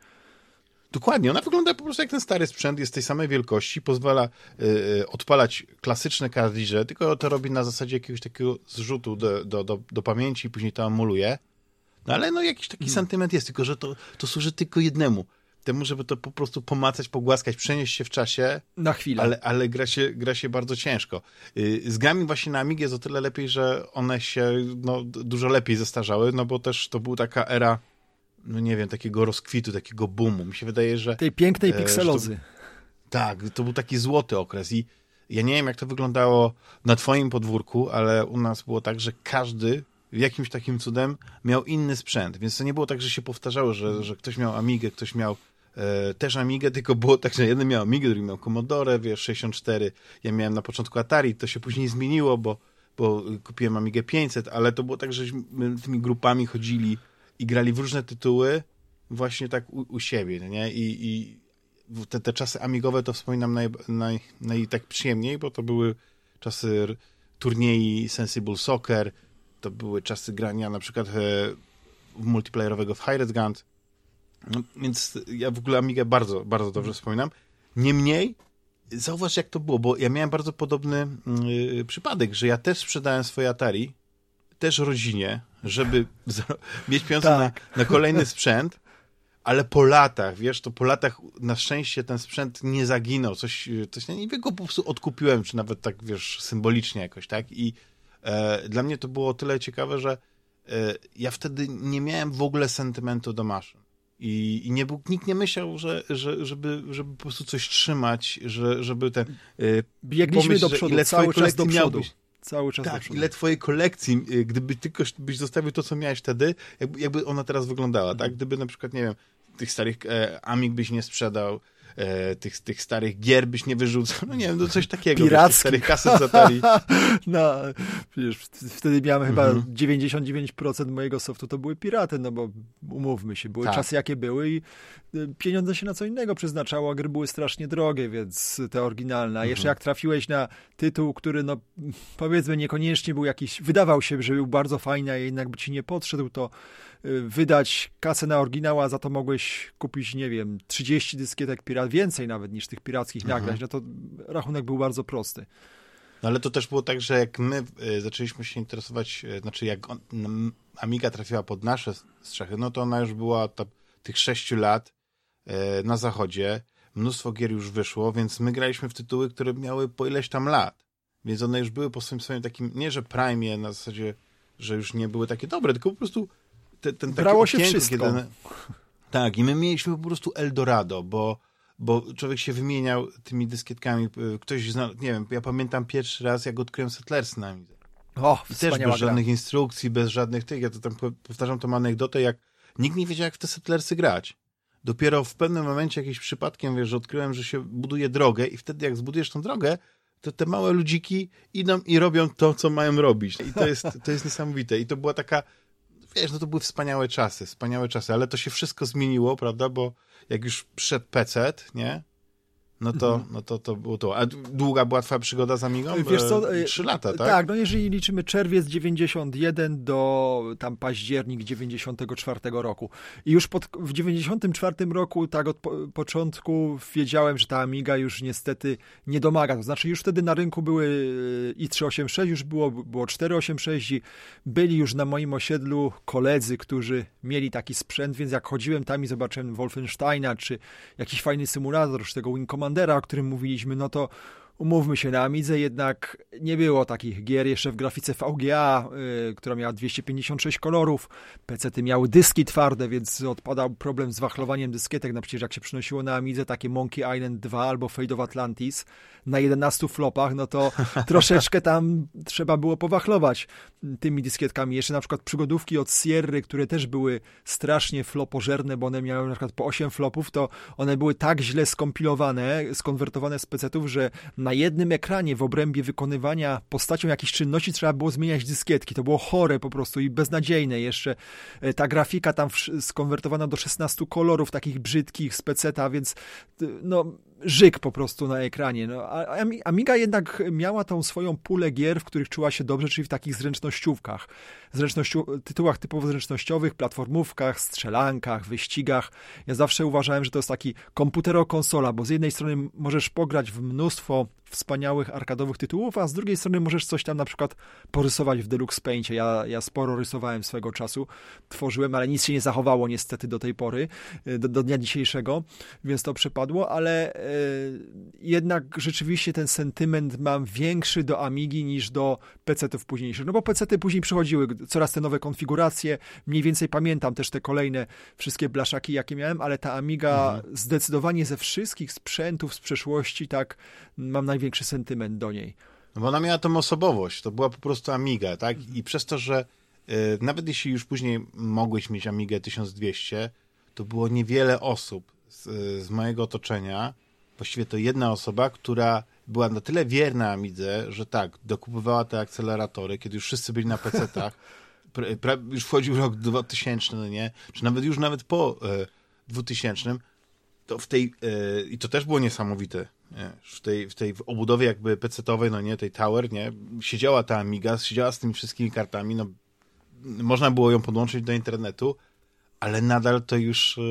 Dokładnie, ona wygląda po prostu jak ten stary sprzęt, jest tej samej wielkości, pozwala y, odpalać klasyczne kartridże, tylko to robi na zasadzie jakiegoś takiego zrzutu do, do, do, do pamięci i później to amuluje. No ale no jakiś taki hmm. sentyment jest, tylko że to, to służy tylko jednemu. Temu, żeby to po prostu pomacać, pogłaskać, przenieść się w czasie. Na chwilę. Ale, ale gra, się, gra się bardzo ciężko. Y, z grami właśnie na Amig jest o tyle lepiej, że one się no, dużo lepiej zestarzały, no bo też to była taka era no nie wiem, takiego rozkwitu, takiego boomu. Mi się wydaje, że... Tej pięknej e, pikselozy. To, tak, to był taki złoty okres i ja nie wiem, jak to wyglądało na twoim podwórku, ale u nas było tak, że każdy jakimś takim cudem miał inny sprzęt, więc to nie było tak, że się powtarzało, że, że ktoś miał Amigę, ktoś miał też Amigę, tylko było tak, że jeden miał Amigę, drugi miał Commodore, wiesz, 64, ja miałem na początku Atari, to się później zmieniło, bo, bo kupiłem Amigę 500, ale to było tak, że tymi grupami chodzili i grali w różne tytuły właśnie tak u, u siebie, nie? I, i te, te czasy amigowe to wspominam naj, naj, naj, tak przyjemniej, bo to były czasy turniej Sensible Soccer, to były czasy grania na przykład e, multiplayerowego w Hired Guns, no, więc ja w ogóle Amigę bardzo, bardzo dobrze wspominam. Niemniej, zauważ jak to było, bo ja miałem bardzo podobny y, przypadek, że ja też sprzedałem swoje Atari też rodzinie, żeby mieć pieniądze tak. na, na kolejny sprzęt, ale po latach, wiesz, to po latach na szczęście ten sprzęt nie zaginął, coś, coś nie wiem, go po prostu odkupiłem, czy nawet tak, wiesz, symbolicznie jakoś, tak, i e, dla mnie to było o tyle ciekawe, że e, ja wtedy nie miałem w ogóle sentymentu do maszyn. I, i nie był, nikt nie myślał, że, że, żeby, żeby po prostu coś trzymać, że, żeby ten... E, Biegliśmy do przodu, ile cały czas do przodu. Miałbyś, Cały czas. Tak, ile twojej kolekcji, y, gdyby tylko byś zostawił to, co miałeś wtedy, jakby, jakby ona teraz wyglądała, tak? Mhm. Gdyby na przykład, nie wiem, tych starych e, Amig byś nie sprzedał, e, tych, tych starych gier byś nie wyrzucał, no nie wiem, no coś takiego. Pirackich. Starych kaset z Atari. no, przecież wtedy miałem chyba mhm. 99% mojego softu to były piraty, no bo umówmy się, były tak. czasy jakie były i y, pieniądze się na co innego przeznaczało, a gry były strasznie drogie, więc te oryginalne. A mhm. jeszcze jak trafiłeś na tytuł, który no powiedzmy niekoniecznie był jakiś, wydawał się, że był bardzo fajny, a jednak by ci nie podszedł, to wydać kasę na oryginał, a za to mogłeś kupić, nie wiem, 30 dyskietek pirat, więcej nawet niż tych pirackich mhm. nagrań, no to rachunek był bardzo prosty. No ale to też było tak, że jak my y, zaczęliśmy się interesować, y, znaczy jak on, Amiga trafiła pod nasze strzechy, no to ona już była ta, tych sześciu lat na zachodzie, mnóstwo gier już wyszło, więc my graliśmy w tytuły, które miały po ileś tam lat. Więc one już były po swoim, swoim takim, nie że prime na zasadzie, że już nie były takie dobre, tylko po prostu te, ten Brało się wszystko. Kiedy, tak, i my mieliśmy po prostu Eldorado, bo, bo człowiek się wymieniał tymi dyskietkami. Ktoś zna, nie wiem, ja pamiętam pierwszy raz, jak odkryłem Settlers na O, I też bez żadnych instrukcji, bez żadnych tych, ja to tam powtarzam tą anegdotę, jak nikt nie wiedział, jak w te Settlersy grać. Dopiero w pewnym momencie jakimś przypadkiem, wiesz, że odkryłem, że się buduje drogę i wtedy jak zbudujesz tą drogę, to te małe ludziki idą i robią to, co mają robić. I to jest, to jest niesamowite. I to była taka, wiesz, no to były wspaniałe czasy, wspaniałe czasy, ale to się wszystko zmieniło, prawda, bo jak już przyszedł PC, nie, no to, mhm. no to, to było to. A długa była twoja przygoda z Amigą? Wiesz co? E, Trzy lata, tak? Tak, no jeżeli liczymy czerwiec 91 do tam październik 94 roku. I już pod, w 94 roku, tak od po, początku wiedziałem, że ta Amiga już niestety nie domaga. To znaczy już wtedy na rynku były e, i 386, już było, było 486 i byli już na moim osiedlu koledzy, którzy mieli taki sprzęt, więc jak chodziłem tam i zobaczyłem Wolfensteina, czy jakiś fajny symulator, czy tego Wing Commandera, o którym mówiliśmy, no to Umówmy się, na Amidze jednak nie było takich gier jeszcze w grafice VGA, yy, która miała 256 kolorów. PC-ty miały dyski twarde, więc odpadał problem z wachlowaniem dyskietek. Na przecież jak się przynosiło na Amidze takie Monkey Island 2 albo Fate of Atlantis na 11 flopach, no to troszeczkę tam trzeba było powachlować tymi dyskietkami. Jeszcze na przykład przygodówki od Sierry, które też były strasznie flopożerne, bo one miały na przykład po 8 flopów, to one były tak źle skompilowane, skonwertowane z PC-ów, że na jednym ekranie w obrębie wykonywania postacią jakichś czynności trzeba było zmieniać dyskietki. To było chore po prostu i beznadziejne. Jeszcze e, ta grafika tam skonwertowana do 16 kolorów takich brzydkich z peceta, więc no żyk po prostu na ekranie. No, a Amiga jednak miała tą swoją pulę gier, w których czuła się dobrze, czyli w takich zręcznościówkach. Zręcznościu, tytułach typowo zręcznościowych, platformówkach, strzelankach, wyścigach. Ja zawsze uważałem, że to jest taki komputero-konsola, bo z jednej strony możesz pograć w mnóstwo wspaniałych arkadowych tytułów, a z drugiej strony możesz coś tam na przykład porysować w Deluxe Paintie. Ja, ja sporo rysowałem swego czasu, tworzyłem, ale nic się nie zachowało niestety do tej pory, y, do, do dnia dzisiejszego, więc to przepadło, ale e, jednak rzeczywiście ten sentyment mam większy do Amigi niż do PC-ów późniejszych, no bo PC-ty później przychodziły, coraz te nowe konfiguracje, mniej więcej pamiętam też te kolejne wszystkie blaszaki, jakie miałem, ale ta Amiga mhm. zdecydowanie ze wszystkich sprzętów z przeszłości, tak, mam największy sentyment do niej. No bo ona miała tą osobowość, to była po prostu Amiga, tak? I przez to, że yy, nawet jeśli już później mogłeś mieć Amigę 1200, to było niewiele osób z, z mojego otoczenia, właściwie to jedna osoba, która była na tyle wierna Amidze, że tak, dokupowała te akceleratory, kiedy już wszyscy byli na PC-tach, już wchodził rok 2000, no nie? Czy nawet już nawet po e, 2000, to w tej, e, i to też było niesamowite, nie? w tej, w tej obudowie jakby PC-owej, no nie, tej Tower, nie, siedziała ta Amiga, siedziała z tymi wszystkimi kartami, no można było ją podłączyć do internetu, ale nadal to już e,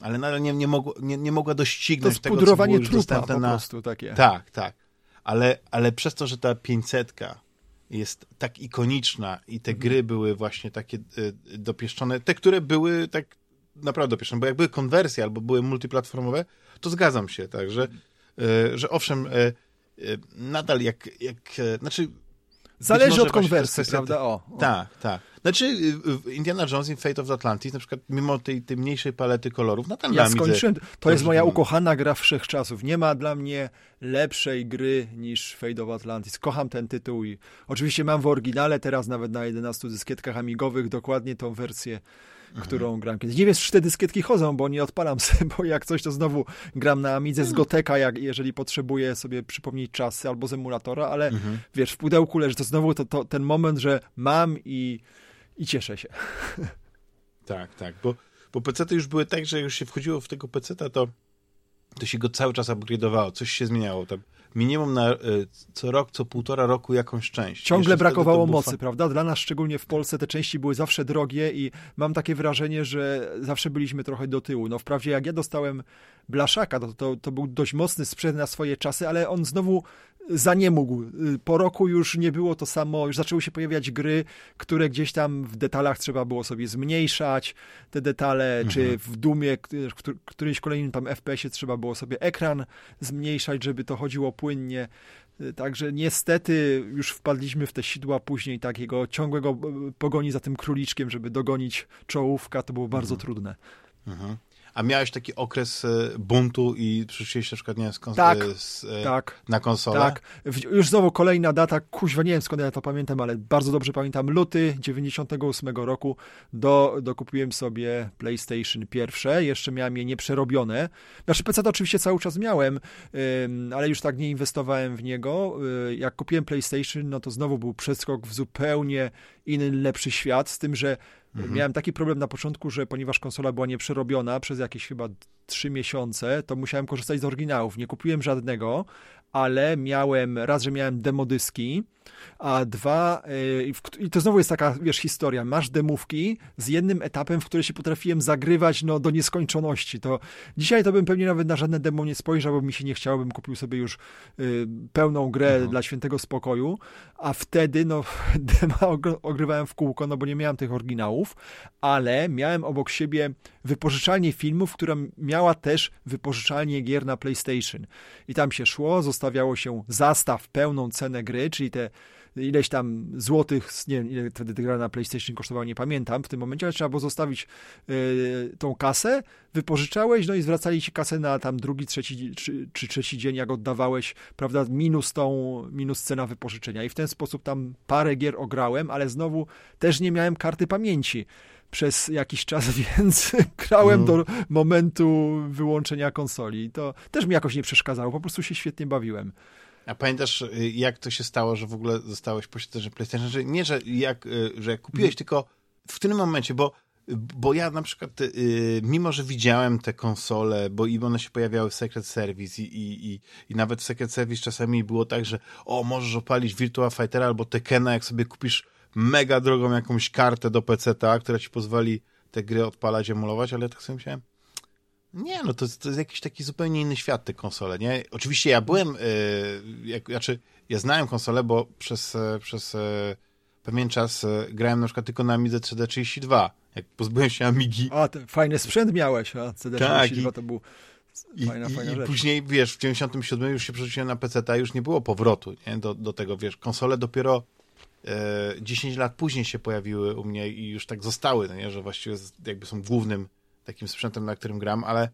ale nadal nie, nie, mogło, nie, nie mogła doścignąć to tego, co było już dostępne na... prostu takie. Tak, tak. Ale, ale przez to, że ta 500 jest tak ikoniczna i te mhm. gry były właśnie takie y, dopieszczone, te, które były tak naprawdę dopieszczone, bo jak były konwersje albo były multiplatformowe, to zgadzam się, tak, że, y, że owszem, y, nadal jak, jak znaczy Zależy od konwersji, prawda? O, o. Tak, tak. Znaczy y, Indiana Jones in Fate of Atlantis, na przykład mimo tej, tej mniejszej palety kolorów, nadal ja skończyłem. To jest moja ukochana gra wszechczasów. Nie ma dla mnie lepszej gry niż Fate of Atlantis. Kocham ten tytuł i oczywiście mam w oryginale teraz nawet na 11 dyskietkach amigowych dokładnie tą wersję. Którą gram kiedyś. Nie wiesz, czy te dyskietki chodzą, bo nie odpalam sobie, bo jak coś, to znowu gram na Amidze z mhm. Goteka, jak, jeżeli potrzebuję sobie przypomnieć czasy albo z emulatora, ale mhm. wiesz, w pudełku leży, to znowu to, to, ten moment, że mam i i cieszę się. Tak, tak, bo, bo pecety już były tak, że już się wchodziło w tego peceta, to, to się go cały czas upgrade'owało, coś się zmieniało. Tam minimum na y, co rok, co półtora roku jakąś część. Ciągle Jeszcze brakowało mocy, prawda? Dla nas, szczególnie w Polsce, te części były zawsze drogie i mam takie wrażenie, że zawsze byliśmy trochę do tyłu. No wprawdzie jak ja dostałem Blaszaka, to, to, to był dość mocny sprzęt na swoje czasy, ale on znowu zaniemógł. Po roku już nie było to samo, już zaczęły się pojawiać gry, które gdzieś tam w detalach trzeba było sobie zmniejszać te detale, mhm. czy w Dumie, w którymś kolejnym tam FPS-ie trzeba było sobie ekran zmniejszać, żeby to chodziło płynnie. Także niestety już wpadliśmy w te sidła później takiego ciągłego pogoni za tym króliczkiem, żeby dogonić czołówka, to było bardzo mhm. trudne. Mhm. A miałeś taki okres e, buntu i przyszłeś na przykład, nie wiem, kons- Tak, z, tak. na konsolę? Tak, już znowu kolejna data, kuźwa, nie wiem skąd ja to pamiętam, ale bardzo dobrze pamiętam, luty 98 roku do, dokupiłem sobie PlayStation pierwsze, jeszcze miałem je nieprzerobione. Znaczy PC to oczywiście cały czas miałem, ale już tak nie inwestowałem w niego. Y, jak kupiłem PlayStation, no to znowu był przeskok w zupełnie inny, lepszy świat, z tym, że Mhm. Miałem taki problem na początku, że ponieważ konsola była nieprzerobiona przez jakieś chyba trzy miesiące, to musiałem korzystać z oryginałów. Nie kupiłem żadnego, ale miałem, raz, że miałem demodyski, a dwa, yy, i to znowu jest taka, wiesz, historia, masz demówki z jednym etapem, w który się potrafiłem zagrywać, no, do nieskończoności, to dzisiaj to bym pewnie nawet na żadne demo nie spojrzał, bo mi się nie chciało, bym kupił sobie już yy, pełną grę mhm. dla świętego spokoju, a wtedy, no, demo ogrywałem w kółko, no, bo nie miałem tych oryginałów, ale miałem obok siebie wypożyczalnię filmów, która miała też wypożyczalnię gier na PlayStation. I tam się szło, zostawiało się zastaw, pełną cenę gry, czyli te ileś tam złotych, nie wiem ile wtedy gra na PlayStation kosztowała, nie pamiętam w tym momencie, ale trzeba było zostawić y, tą kasę, wypożyczałeś, no i zwracali ci kasę na tam drugi, trzeci czy, czy trzeci dzień, jak oddawałeś, prawda, minus tą, minus cena wypożyczenia i w ten sposób tam parę gier ograłem, ale znowu też nie miałem karty pamięci przez jakiś czas, więc grałem no. do momentu wyłączenia konsoli. To też mi jakoś nie przeszkadzało, po prostu się świetnie bawiłem. A pamiętasz, y, jak to się stało, że w ogóle zostałeś posiadaczem PlayStation? Że nie, że jak, y, że jak kupiłeś, hmm. tylko w którym momencie, bo, bo ja na przykład, y, mimo że widziałem te konsole, bo i one się pojawiały w Secret Service i, i, i, i nawet w Secret Service czasami było tak, że o, możesz opalić Virtua Fightera albo Tekena, jak sobie kupisz mega drogą jakąś kartę do PC-ta, która ci pozwoli te gry odpalać, emulować, ale tak sobie myślałem, nie, no to, to jest jakiś taki zupełnie inny świat, te konsole, nie? Oczywiście ja byłem, yy, jak, znaczy ja znałem konsolę, bo przez, e, przez yy, pewien czas grałem na przykład tylko na Amidze 3D32. Jak pozbyłem się Amigi... A, ten fajny sprzęt miałeś, a CD32 tak, i, to był fajna, i, fajna i, rzecz. I później, wiesz, w 97 już się przerzuciłem na PC, a już nie było powrotu, nie? Do, do tego, wiesz, konsole dopiero 10 lat później się pojawiły u mnie i już tak zostały, no nie? że właściwie jakby są głównym takim sprzętem, na którym gram, ale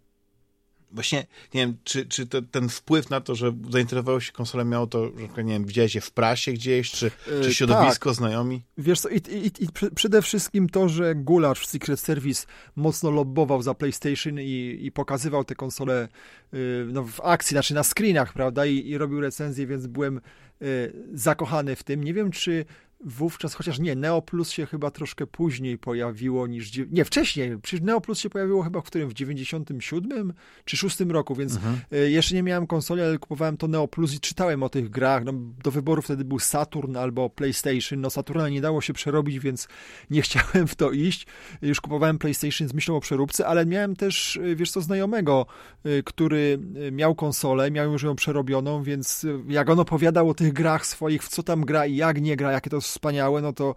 właśnie nie wiem, czy, czy to, ten wpływ na to, że zainteresowało się konsolą miało to, że nie wiem, widziałeś je w prasie gdzieś, czy, czy e, środowisko, tak. znajomi? Wiesz co, i, i, i przede wszystkim to, że Gulasz w Secret Service mocno lobbował za PlayStation i, i pokazywał te konsole y, no, w akcji, znaczy na screenach, prawda, i, i robił recenzję, więc byłem y, zakochany w tym. Nie wiem, czy wówczas, chociaż nie, Neo Plus się chyba troszkę później pojawiło niż, nie, wcześniej, przecież Neo Plus się pojawiło chyba w którym, w 97 czy 6 roku, więc mhm. E, jeszcze nie miałem konsoli, ale kupowałem to Neo Plus i czytałem o tych grach, no, do wyboru wtedy był Saturn albo PlayStation, no Saturna nie dało się przerobić, więc nie chciałem w to iść, już kupowałem PlayStation z myślą o przeróbce, ale miałem też, e, wiesz co, znajomego, e, który miał konsolę, miał już ją przerobioną, więc jak on opowiadał o tych grach swoich, w co tam gra i jak nie gra, jakie to wspaniałe, no to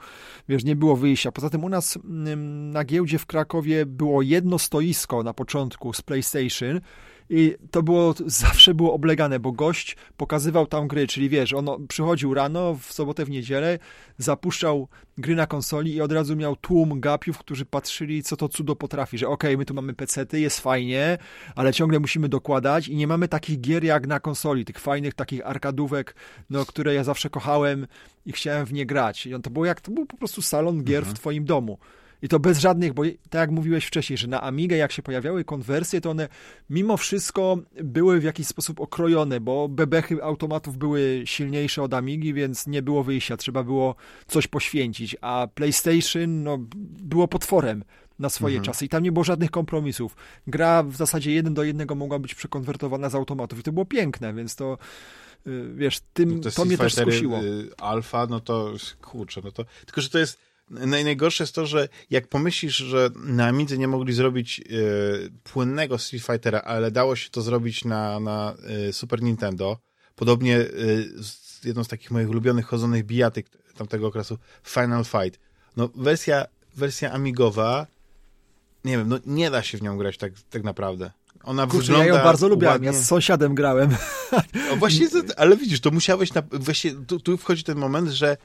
wiesz, nie było wyjścia. Poza tym u nas mm, na giełdzie w Krakowie było jedno stoisko na początku z PlayStation i to było, zawsze było oblegane, bo gość pokazywał tam gry, czyli wiesz, on przychodził rano, w sobotę, w niedzielę, zapuszczał gry na konsoli i od razu miał tłum gapiów, którzy patrzyli, co to cudo potrafi, że okej, okay, my tu mamy pecety, jest fajnie, ale ciągle musimy dokładać i nie mamy takich gier jak na konsoli, tych fajnych takich arkadówek, no, które ja zawsze kochałem i chciałem w nie grać. I on to było jak, to był po prostu salon gier mhm. w twoim domu. I to bez żadnych, bo tak jak mówiłeś wcześniej, że na Amigę jak się pojawiały konwersje, to one mimo wszystko były w jakiś sposób okrojone, bo bebechy automatów były silniejsze od Amigi, więc nie było wyjścia, trzeba było coś poświęcić, a PlayStation no, było potworem na swoje mhm. czasy i tam nie było żadnych kompromisów. Gra w zasadzie jeden do jednego mogła być przekonwertowana z automatów i to było piękne, więc to y, wiesz, tym, no to, to mnie też skusiło. Y, alfa, no to kurczę, no to tylko, że to jest Najgorsze jest to, że jak pomyślisz, że na Amidze nie mogli zrobić e, płynnego Street Fightera, ale dało się to zrobić na, na e, Super Nintendo, podobnie e, jedną z takich moich ulubionych chodzonych bijatyk tamtego okresu, Final Fight. No wersja, wersja amigowa, nie wiem, no nie da się w nią grać tak, tak naprawdę. Ona Kurczę, wygląda ja ją bardzo lubiłem, ja z sąsiadem grałem. No właśnie, ale widzisz, to musiałeś, na, właśnie tu, tu wchodzi ten moment, że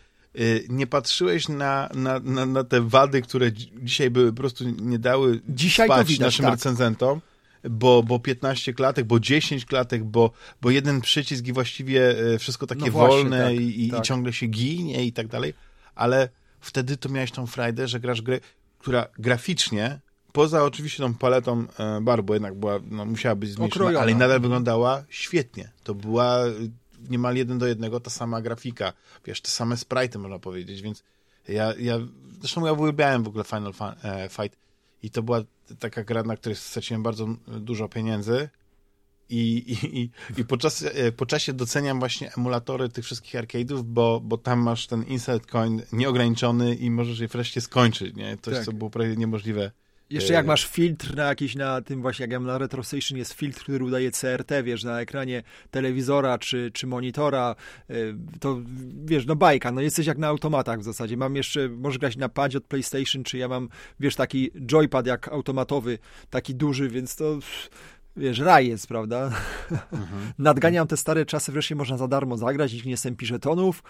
nie patrzyłeś na, na, na, na, te wady, które dzisiaj by po prostu nie dały dzisiaj spać widać, naszym tak. recenzentom, bo, bo 15 klatek, bo 10 klatek, bo, bo jeden przycisk i właściwie e, wszystko takie no właśnie, wolne tak, i, tak. i, ciągle się ginie i tak dalej, ale wtedy to miałeś tą frajdę, że grasz grę, która graficznie poza oczywiście tą paletą e, barw, bo jednak była, no, musiała być zmniejszona, ale nadal wyglądała świetnie. To była niemal jeden do jednego ta sama grafika, wiesz, te same sprite można powiedzieć, więc ja, ja zresztą ja uwielbiałem w ogóle Final e, Fight i to była taka gra, na której straciłem bardzo dużo pieniędzy i, i, i, i po, czasie, po czasie doceniam właśnie emulatory tych wszystkich arcade'ów, bo, bo tam masz ten insert coin nieograniczony i możesz je wreszcie skończyć, nie? Coś, tak. co było prawie niemożliwe jeszcze jak masz filtr na jakiś, na tym właśnie, jak ja mam na RetroStation, jest filtr, który udaje CRT, wiesz, na ekranie telewizora czy, czy monitora, y, to wiesz, no bajka, no jesteś jak na automatach w zasadzie. Mam jeszcze, możesz grać na padzie od PlayStation, czy ja mam, wiesz, taki joypad jak automatowy, taki duży, więc to wiesz, raj jest, prawda? Mhm. Nadganiam te stare czasy, wreszcie można za darmo zagrać, nikt nie sępi żetonów,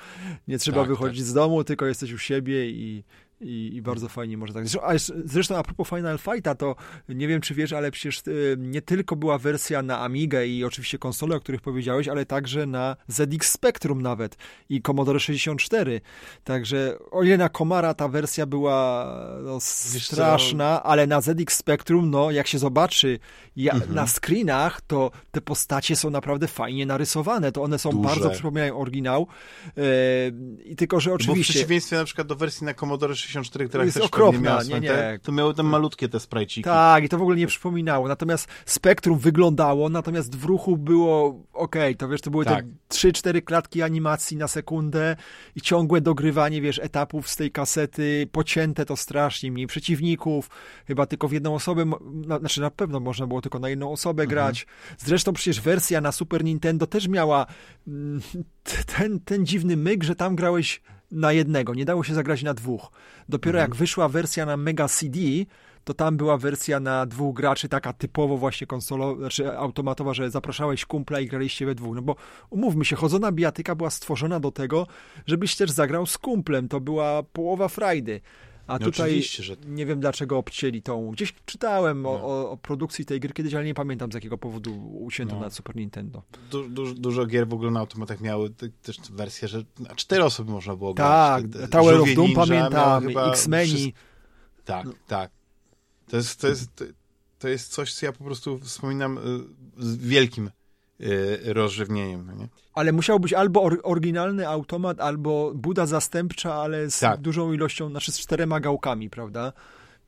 nie trzeba tak, wychodzić tak. z domu, tylko jesteś u siebie i, i, I, bardzo fajnie może tak. Zresztą, a zresztą a propos Final Fighta, to nie wiem, czy wiesz, ale przecież y, nie tylko była wersja na Amigę i oczywiście konsole, o których powiedziałeś, ale także na ZX Spectrum nawet i Commodore 64. Także o ile na Komara ta wersja była no, straszna, ale na ZX Spectrum, no jak się zobaczy ja, mhm. na screenach, to te postacie są naprawdę fajnie narysowane. To one są Duże. bardzo przypominają oryginał. I tylko, że oczywiście... Bo w przeciwieństwie na przykład do wersji na Commodore 64 64, która jest okropna, nie, nie, nie. to miały tam malutkie te sprajciki. Tak, i to w ogóle nie przypominało. Natomiast spektrum wyglądało, natomiast w ruchu było ok, to wiesz, to były tak. te 3-4 klatki animacji na sekundę i ciągłe dogrywanie, wiesz, etapów z tej kasety, pocięte to strasznie, mniej przeciwników, chyba tylko w jedną osobę, na, znaczy na pewno można było tylko na jedną osobę mhm. grać. Zresztą przecież wersja na Super Nintendo też miała mm, ten, ten dziwny myk, że tam grałeś na jednego, nie dało się zagrać na dwóch. Dopiero mhm. jak wyszła wersja na Mega CD, to tam była wersja na dwóch graczy, taka typowo właśnie konsolowa, znaczy automatowa, że zapraszałeś kumpla i graliście we dwóch. No bo umówmy się, chodzona bijatyka była stworzona do tego, żebyś też zagrał z kumplem. To była połowa frajdy. A no tutaj że... nie wiem dlaczego obcięli tą. Gdzieś czytałem no. o, o, produkcji tej gry kiedyś, ale nie pamiętam z jakiego powodu ucięto no. na Super Nintendo. Du, du, dużo gier w ogóle na automatach miały też wersję, że na cztery osoby można było grać. Tak, Tower of Doom pamiętam, X-Meni. Tak, no. tak. To jest, to, jest, to jest coś, co ja po prostu wspominam y, z wielkim rozrzewnieniem. Nie? Ale musiał być albo oryginalny automat, albo buda zastępcza, ale z tak. dużą ilością, znaczy z czterema gałkami, prawda?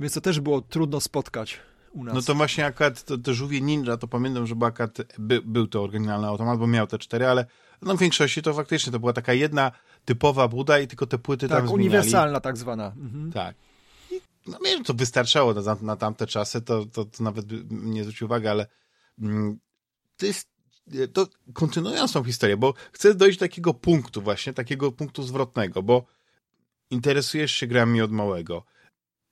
Więc to też było trudno spotkać u nas. No to właśnie akurat to, to Żółwie Ninja, to pamiętam, że akurat by, był to oryginalny automat, bo miał te cztery, ale no w większości to faktycznie to była taka jedna typowa buda i tylko te płyty tak, tam zmieniali. uniwersalna tak zwana. Mhm. Tak. I, no wiem, to wystarczało na, na tamte czasy, to, to, to nawet nie zwrócił uwagi, ale mm, to jest to kontynuując tą historię, bo chcę dojść do takiego punktu właśnie, takiego punktu zwrotnego, bo interesujesz się grami od małego,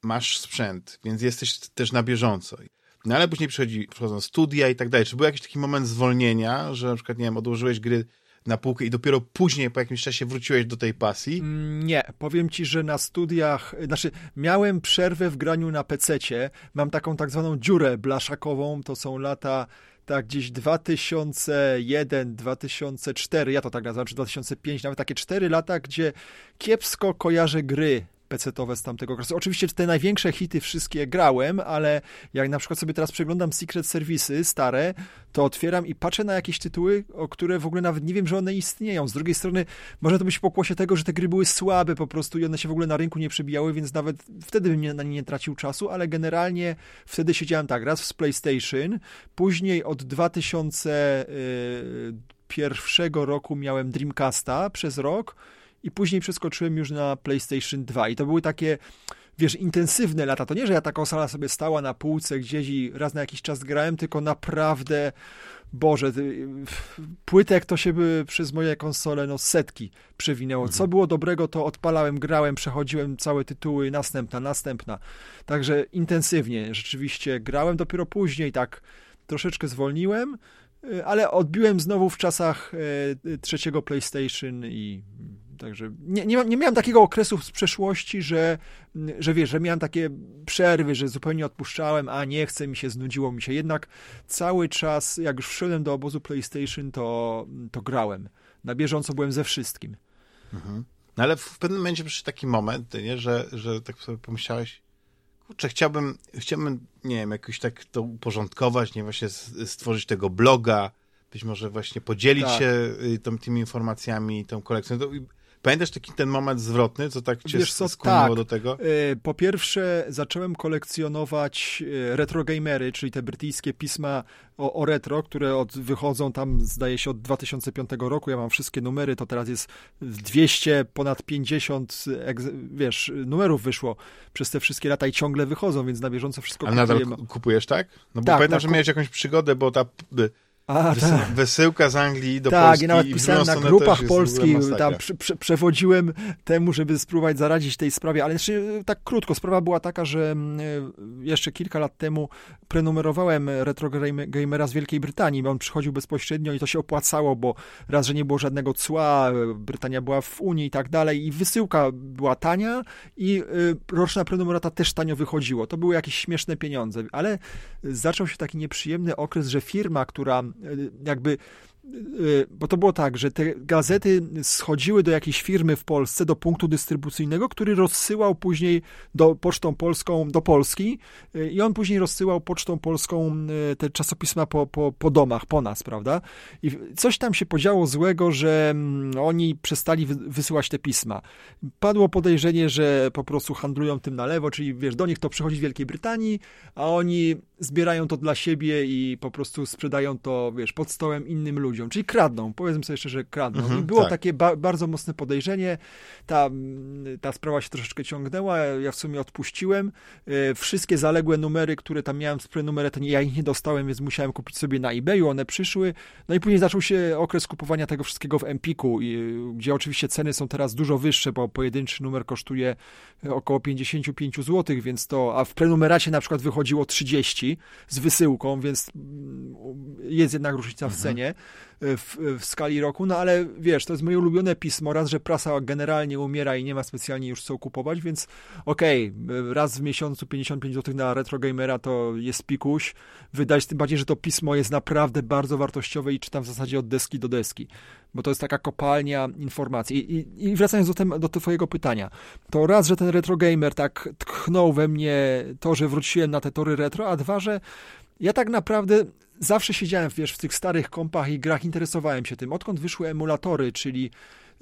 masz sprzęt, więc jesteś też na bieżąco. No ale później przychodzi, przychodzą studia i tak dalej. Czy był jakiś taki moment zwolnienia, że na przykład, nie wiem, odłożyłeś gry na półkę i dopiero później, po jakimś czasie wróciłeś do tej pasji? Mm, nie, powiem ci, że na studiach, znaczy miałem przerwę w graniu na pececie, mam taką tak zwaną dziurę blaszakową, to są lata tak gdzieś 2001, 2004, ja to tak nazywam, czy 2005, nawet takie 4 lata, gdzie kiepsko kojarzę gry pecetowe z tamtego okresu. Oczywiście te największe hity wszystkie grałem, ale jak na przykład sobie teraz przeglądam Secret Service stare, to otwieram i patrzę na jakieś tytuły, o które w ogóle nawet nie wiem, że one istnieją. Z drugiej strony może to być pokłosie tego, że te gry były słabe po prostu i one się w ogóle na rynku nie przebijały, więc nawet wtedy bym na nie nie tracił czasu, ale generalnie wtedy siedziałem tak, raz z PlayStation, później od 2001 roku miałem Dreamcasta przez rok, i później przeskoczyłem już na PlayStation 2 i to były takie wiesz, intensywne lata. To nie, że ja ta konsola sobie stała na półce gdzieś i raz na jakiś czas grałem, tylko naprawdę, Boże, płytek to się by przez moje konsole no setki przewinęło. Mhm. Co było dobrego, to odpalałem, grałem, przechodziłem całe tytuły, następna, następna. Także intensywnie rzeczywiście grałem, dopiero później tak troszeczkę zwolniłem, ale odbiłem znowu w czasach e, trzeciego PlayStation i Także nie, nie, nie miałem takiego okresu z przeszłości, że, że wiesz, że miałem takie przerwy, że zupełnie odpuszczałem, a nie chcę, mi się znudziło mi się. Jednak cały czas, jak już wszedłem do obozu PlayStation, to, to grałem. Na bieżąco byłem ze wszystkim. Mhm. No ale w pewnym momencie przyszedł taki moment, nie, że, że tak sobie pomyślałeś, kurczę, chciałbym, chciałbym, nie wiem, jakoś tak to uporządkować, nie właśnie stworzyć tego bloga, być może właśnie podzielić tak. się y, tą, tymi informacjami, tą kolekcją. Pamiętasz taki ten moment zwrotny, co tak cię Wiesz co, skłoniło tak. do tego? Y, po pierwsze zacząłem kolekcjonować y, retrogamery, czyli te brytyjskie pisma o, o retro, które od, wychodzą tam, zdaje się, od 2005 roku. Ja mam wszystkie numery, to teraz jest 200, ponad 50, wiesz, numerów wyszło przez te wszystkie lata i ciągle wychodzą, więc na bieżąco wszystko A nadal kupujesz, tak? No bo tak, pamiętam, tak, że miałeś jakąś przygodę, bo ta a, Wysy tak. Wysyłka z Anglii do tak, Polski. Tak, i nawet pisałem na grupach polskich, tam prze, przewodziłem temu, żeby spróbować zaradzić tej sprawie, ale jeszcze tak krótko, sprawa była taka, że mm, jeszcze kilka lat temu prenumerowałem Retro Gamera z Wielkiej Brytanii, bo on przychodził bezpośrednio i to się opłacało, bo raz, że nie było żadnego cła, Brytania była w Unii i tak dalej i wysyłka była tania i roczna prenumerata też tanio wychodziło. To były jakieś śmieszne pieniądze, ale zaczął się taki nieprzyjemny okres, że firma, która jakby bo to było tak, że te gazety schodziły do jakiejś firmy w Polsce, do punktu dystrybucyjnego, który rozsyłał później do Pocztą Polską do Polski y, i on później rozsyłał Pocztą Polską y, te czasopisma po, po, po domach, po nas, prawda? I coś tam się podziało złego, że mm, oni przestali wysyłać te pisma. Padło podejrzenie, że po prostu handlują tym na lewo, czyli wiesz, do nich to przychodzi z Wielkiej Brytanii, a oni zbierają to dla siebie i po prostu sprzedają to, wiesz, pod stołem innym ludziom ludziom, czyli kradną, powiedzmy sobie szczerze, kradną. Mhm, I było tak. takie ba bardzo mocne podejrzenie, ta, ta sprawa się troszeczkę ciągnęła, ja w sumie odpuściłem. E, wszystkie zaległe numery, które tam miałem z prenumery, ja ich nie dostałem, więc musiałem kupić sobie na eBayu, one przyszły. No i później zaczął się okres kupowania tego wszystkiego w Empiku, gdzie oczywiście ceny są teraz dużo wyższe, bo pojedynczy numer kosztuje około 55 zł, więc to, a w prenumeracie na przykład wychodziło 30 z wysyłką, więc mm, jest jednak różnica w mhm. cenie w, w, skali roku, no ale wiesz, to jest moje ulubione pismo, raz, że prasa generalnie umiera i nie ma specjalnie już co kupować, więc okej, okay, raz w miesiącu 55 zł na Retro Gamera to jest pikuś, wydać, tym bardziej, że to pismo jest naprawdę bardzo wartościowe i czytam w zasadzie od deski do deski, bo to jest taka kopalnia informacji. I, i, i wracając do, tem, do twojego pytania, to raz, że ten Retro Gamer tak tchnął we mnie to, że wróciłem na te tory retro, a dwa, że ja tak naprawdę zawsze siedziałem, wiesz, w tych starych kompach i grach, interesowałem się tym. Odkąd wyszły emulatory, czyli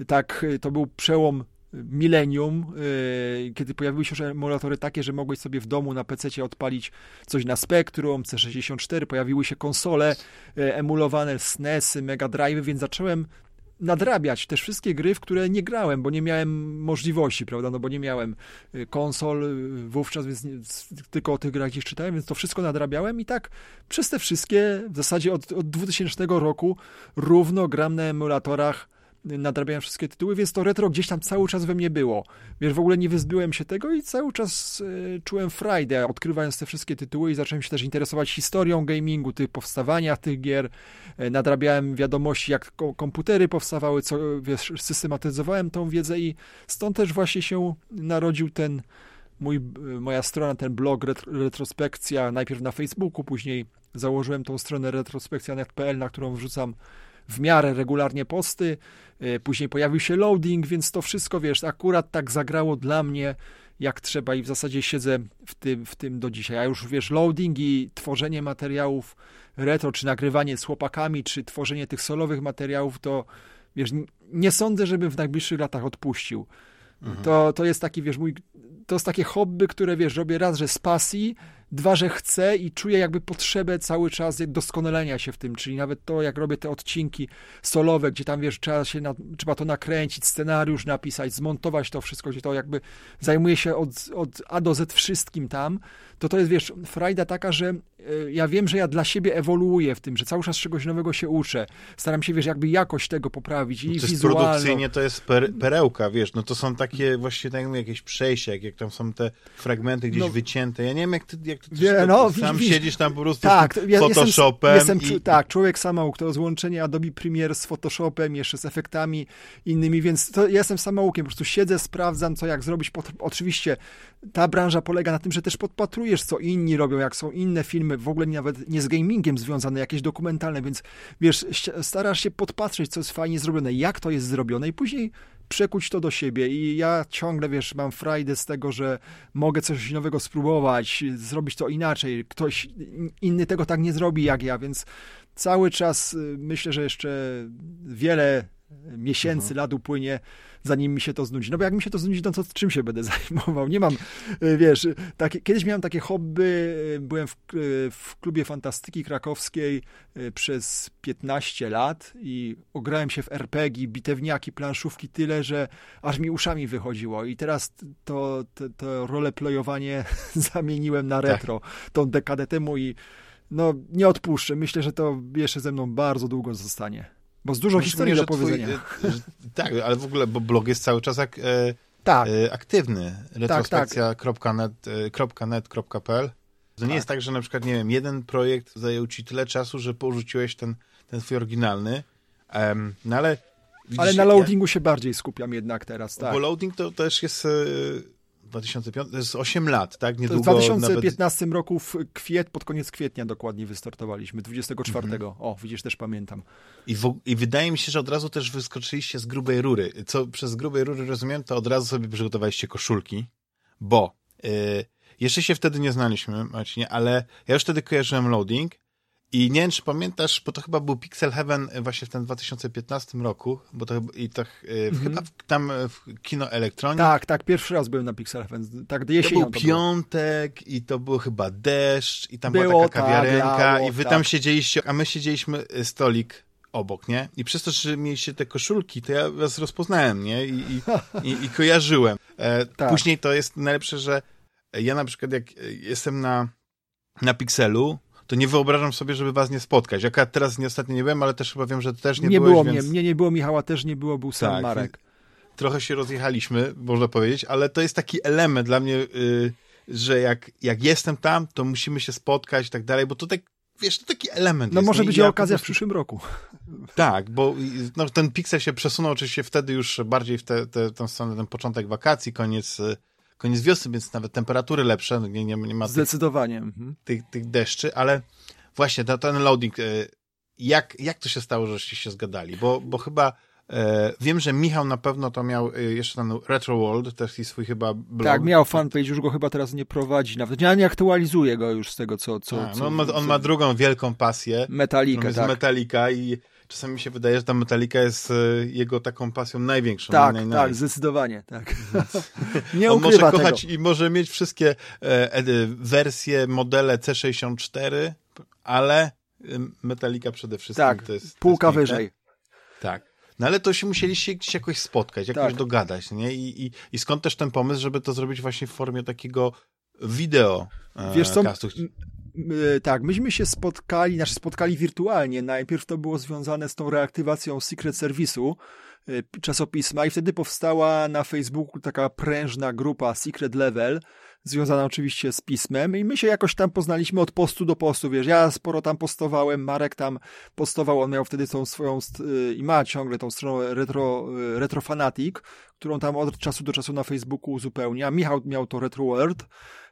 tak, to był przełom milenium, yy, kiedy pojawiły się już emulatory takie, że mogłeś sobie w domu na PC odpalić coś na Spectrum, C64, pojawiły się konsole yy, emulowane, SNESy, Mega Drive, więc zacząłem nadrabiać też wszystkie gry, w które nie grałem, bo nie miałem możliwości, prawda, no bo nie miałem y, konsol y, wówczas, więc nie, tylko o tych grach gdzieś czytałem, więc to wszystko nadrabiałem i tak przez te wszystkie, w zasadzie od, od 2000 roku równo gram na emulatorach nadrabiałem wszystkie tytuły, więc to retro gdzieś tam cały czas we mnie było. Wiesz, w ogóle nie wyzbyłem się tego i cały czas y, czułem frajdę, odkrywając te wszystkie tytuły i zacząłem się też interesować historią gamingu, tych powstawania tych gier. Y, nadrabiałem wiadomości, jak komputery powstawały, co, wiesz, systematyzowałem tą wiedzę i stąd też właśnie się narodził ten mój, moja strona, ten blog retrospekcja, najpierw na Facebooku, później założyłem tą stronę retrospekcja.pl, na którą wrzucam w miarę regularnie posty, e, później pojawił się loading, więc to wszystko, wiesz, akurat tak zagrało dla mnie jak trzeba i w zasadzie siedzę w tym, w tym do dzisiaj. A już, wiesz, loading i tworzenie materiałów retro, czy nagrywanie z chłopakami, czy tworzenie tych solowych materiałów, to wiesz, nie sądzę, żebym w najbliższych latach odpuścił. Mhm. To, to jest taki, wiesz, mój, to jest takie hobby, które, wiesz, robię raz, że z pasji, Dwa, że chcę i czuję jakby potrzebę cały czas doskonalenia się w tym, czyli nawet to, jak robię te odcinki solowe, gdzie tam, wiesz, trzeba, się na, trzeba to nakręcić, scenariusz napisać, zmontować to wszystko, gdzie to jakby zajmuje się od, od A do Z wszystkim tam, to to jest, wiesz, frajda taka, że y, ja wiem, że ja dla siebie ewoluuję w tym, że cały czas czegoś nowego się uczę. Staram się, wiesz, jakby jakość tego poprawić i to jest wizualną. produkcyjnie to jest per, perełka, wiesz, no to są takie właśnie tak jakieś przejścia, jak, jak tam są te fragmenty gdzieś No. wycięte. Ja nie wiem, jak ty, jak ty Wie, to, no, sam widzisz- siedzisz tam po prostu Tak, z ja, jestem, Photoshopem jestem, i, tak, człowiek samouk, to złączenie Adobe Premiere z Photoshopem, jeszcze z efektami innymi, więc to ja jestem samoukiem, po prostu siedzę, sprawdzam, co jak zrobić. Oczywiście ta branża polega na tym, że też podpatrujesz, co inni robią, jak są inne filmy, w ogóle nawet nie z gamingiem związane, jakieś dokumentalne, więc wiesz, starasz się podpatrzeć, co jest fajnie zrobione, jak to jest zrobione i później przekuć to do siebie. I ja ciągle, wiesz, mam frajdę z tego, że mogę coś nowego spróbować, zrobić to inaczej, ktoś inny tego tak nie zrobi jak ja, więc cały czas y, myślę, że jeszcze wiele miesięcy, lat upłynie, zanim mi się to znudzi. No bo jak mi się to znudzi, to czym się będę zajmował? Nie mam, y, wiesz, takie, kiedyś miałem takie hobby, y, byłem w, y, w klubie fantastyki krakowskiej przez 15 lat i ograłem się w RPG, bitewniaki, planszówki tyle, że aż mi uszami wychodziło i teraz to, to, to roleplayowanie zamieniłem na retro tą dekadę temu i no nie odpuszczę. Myślę, że to jeszcze ze mną bardzo długo zostanie. Bo z dużo Myślę, historii do powiedzenia. Twój, e, że, tak, ale w ogóle, bo blog jest cały czas ak, e, tak, e, aktywny. Retrospekcja.net.pl To nie Tak. jest tak, że na przykład, nie wiem, jeden projekt zajął ci tyle czasu, że porzuciłeś ten, ten twój oryginalny, Em, no ale widzisz, ale na ja- loadingu się bardziej skupiam jednak teraz, tak. Bo loading to też jest e, 2005, to jest 8 lat, tak? To w Niedługo 2015 roku w kwiet, pod koniec kwietnia dokładnie wystartowaliśmy, 24. Mhm. O, widzisz, też pamiętam. I, w, I wydaje mi się, że od razu też wyskoczyliście z grubej rury. Co przez grubej rury rozumiem, to od razu sobie przygotowaliście koszulki, bo y, jeszcze się wtedy nie znaliśmy, Marcinie, ale ja już wtedy kojarzyłem loading i nie wiem, czy pamiętasz, bo to chyba był Pixel Heaven właśnie w tym 2015 roku, bo to i to y, chyba w, tam y, w Kino Elektronik. Tak, tak, pierwszy raz byłem na Pixel Heaven, tak To był to było. piątek i to był chyba deszcz i tam Było, była taka tak, kawiarenka i wy tak. tam siedzieliście, a my siedzieliśmy y, stolik obok, nie? I przez to, że mieliście te koszulki, to ja was rozpoznałem, nie? I, i, i, i kojarzyłem. E, Tak. Później to jest najlepsze, że ja na przykład jak e, jestem na, na Pixelu, to nie wyobrażam sobie, żeby was nie spotkać. Jak teraz nie ostatnio nie byłem, ale też chyba wiem, że też nie, Nie, byłeś, było więc mnie, mnie nie było, Michała też nie było, był sam Tak, Marek. trochę się rozjechaliśmy, można powiedzieć, ale to jest taki element dla mnie, y, że jak, jak jestem tam, to musimy się spotkać i tak dalej, bo to tak, wiesz, to taki element No jest. może być I ja okazja w prostu- przyszłym roku. Tak, bo no, ten Pixel się przesunął oczywiście wtedy już bardziej w tę te, tę stronę, ten początek wakacji, koniec, y, koniec wiosny, więc nawet temperatury lepsze, nie, nie, nie ma tych, Zdecydowanie. Mhm. tych, tych deszczy, ale właśnie ten loading, y, jak, jak to się stało, żeście się zgadali? Bo, bo chyba e, wiem, że Michał na pewno to miał y, jeszcze ten Retro World, też i swój chyba blog. Tak, miał fanpage, już go chyba teraz nie prowadzi nawet. Ja nie aktualizuję go już z tego, co... co, A, co no on, ma, on co- ma drugą wielką pasję, jest tak. Metallica i czasami mi się wydaje, że ta Metallica jest e, jego taką pasją największą. Tak, naj, naj, tak, zdecydowanie, tak. nie On może ukrywa tego. kochać i może mieć wszystkie e, e, wersje, modele C64, ale Metallica przede wszystkim Tak, to jest... półka to jest wyżej. Tak. No ale to się musieliście gdzieś jakoś spotkać, jakoś Tak. dogadać, nie? I, i, I skąd też ten pomysł, żeby to zrobić właśnie w formie takiego wideo e, Wiesz co? E, tak, myśmy się spotkali, znaczy spotkali wirtualnie. Najpierw to było związane z tą reaktywacją Secret Service'u e, czasopisma i wtedy powstała na Facebooku taka prężna grupa Secret Level, związana oczywiście z pismem i my się jakoś tam poznaliśmy od postu do postu, wiesz, ja sporo tam postowałem, Marek tam postował, on miał wtedy tą swoją y, i ma ciągle tą stronę retro, retro Fanatic, którą tam od czasu do czasu na Facebooku uzupełnia. Michał miał to Retro World.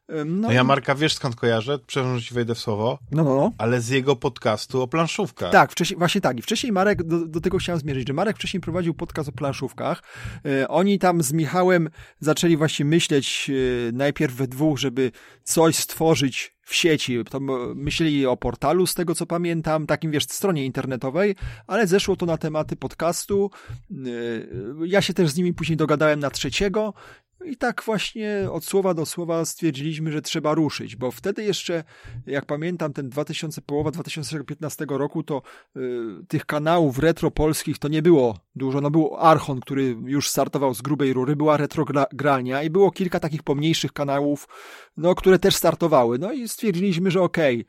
No No, ja Marka wiesz skąd kojarzę? Przepraszam, że ci wejdę w słowo, no, no, no. ale z jego podcastu o planszówkach. Tak, wcześniej, właśnie tak. I wcześniej Marek, do, do tego chciałem zmierzyć, że Marek wcześniej prowadził podcast o planszówkach. E, oni tam z Michałem zaczęli właśnie myśleć e, najpierw we dwóch, żeby coś stworzyć w sieci. To myśleli o portalu, z tego co pamiętam, takim wiesz, stronie internetowej, ale zeszło to na tematy podcastu. E, ja się też z nimi później dogadałem na trzeciego. I tak właśnie od słowa do słowa stwierdziliśmy, że trzeba ruszyć, bo wtedy jeszcze, jak pamiętam, ten 2000, połowa 2015 roku, to y, tych kanałów retro polskich to nie było dużo. No był Archon, który już startował z grubej rury, była retrogralnia i było kilka takich pomniejszych kanałów, no, które też startowały. No i stwierdziliśmy, że okej,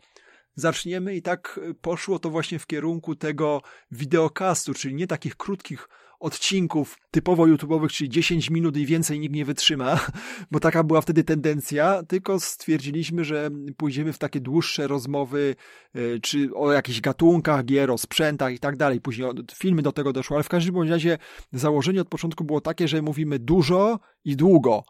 zaczniemy i tak poszło to właśnie w kierunku tego wideokastu, czyli nie takich krótkich odcinków typowo YouTube'owych, czyli 10 minut i więcej nikt nie wytrzyma, bo taka była wtedy tendencja, tylko stwierdziliśmy, że pójdziemy w takie dłuższe rozmowy, e, czy o jakichś gatunkach gier, o sprzętach i tak dalej. Później filmy do tego doszły, ale w każdym razie założenie od początku było takie, że mówimy dużo i długo.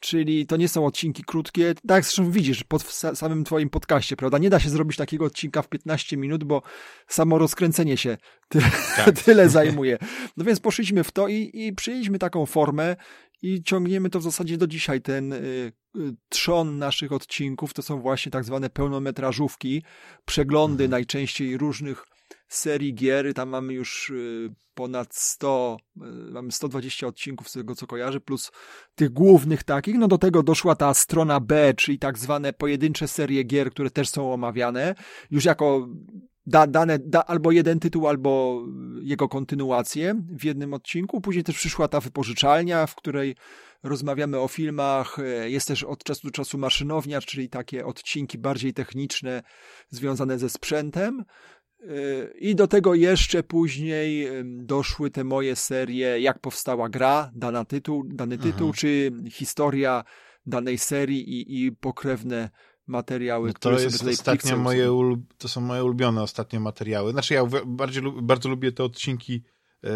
Czyli to nie są odcinki krótkie, tak zresztą widzisz pod samym twoim podcaście, prawda? Nie da się zrobić takiego odcinka w 15 minut, bo samo rozkręcenie się tyle, tak. tyle zajmuje. No więc poszliśmy w to i, i przyjęliśmy taką formę i ciągniemy to w zasadzie do dzisiaj. Ten y, y, trzon naszych odcinków to są właśnie tak zwane pełnometrażówki, przeglądy mhm. najczęściej różnych serii gier. Tam mamy już y, ponad 100, y, mamy 120 odcinków z tego, co kojarzy, plus tych głównych takich. No do tego doszła ta strona B, czyli tak zwane pojedyncze serie gier, które też są omawiane. Już jako da, dane, da, albo jeden tytuł, albo jego kontynuację w jednym odcinku. Później też przyszła ta wypożyczalnia, w której rozmawiamy o filmach. Jest też od czasu do czasu maszynownia, czyli takie odcinki bardziej techniczne, związane ze sprzętem. I do tego jeszcze później doszły te moje serie, jak powstała gra, dana tytuł, dany tytuł, czy historia danej serii i, i pokrewne materiały, no to które jest ostatnio moje To są moje ulubione ostatnie materiały. Znaczy ja bardziej, bardzo lubię te odcinki e,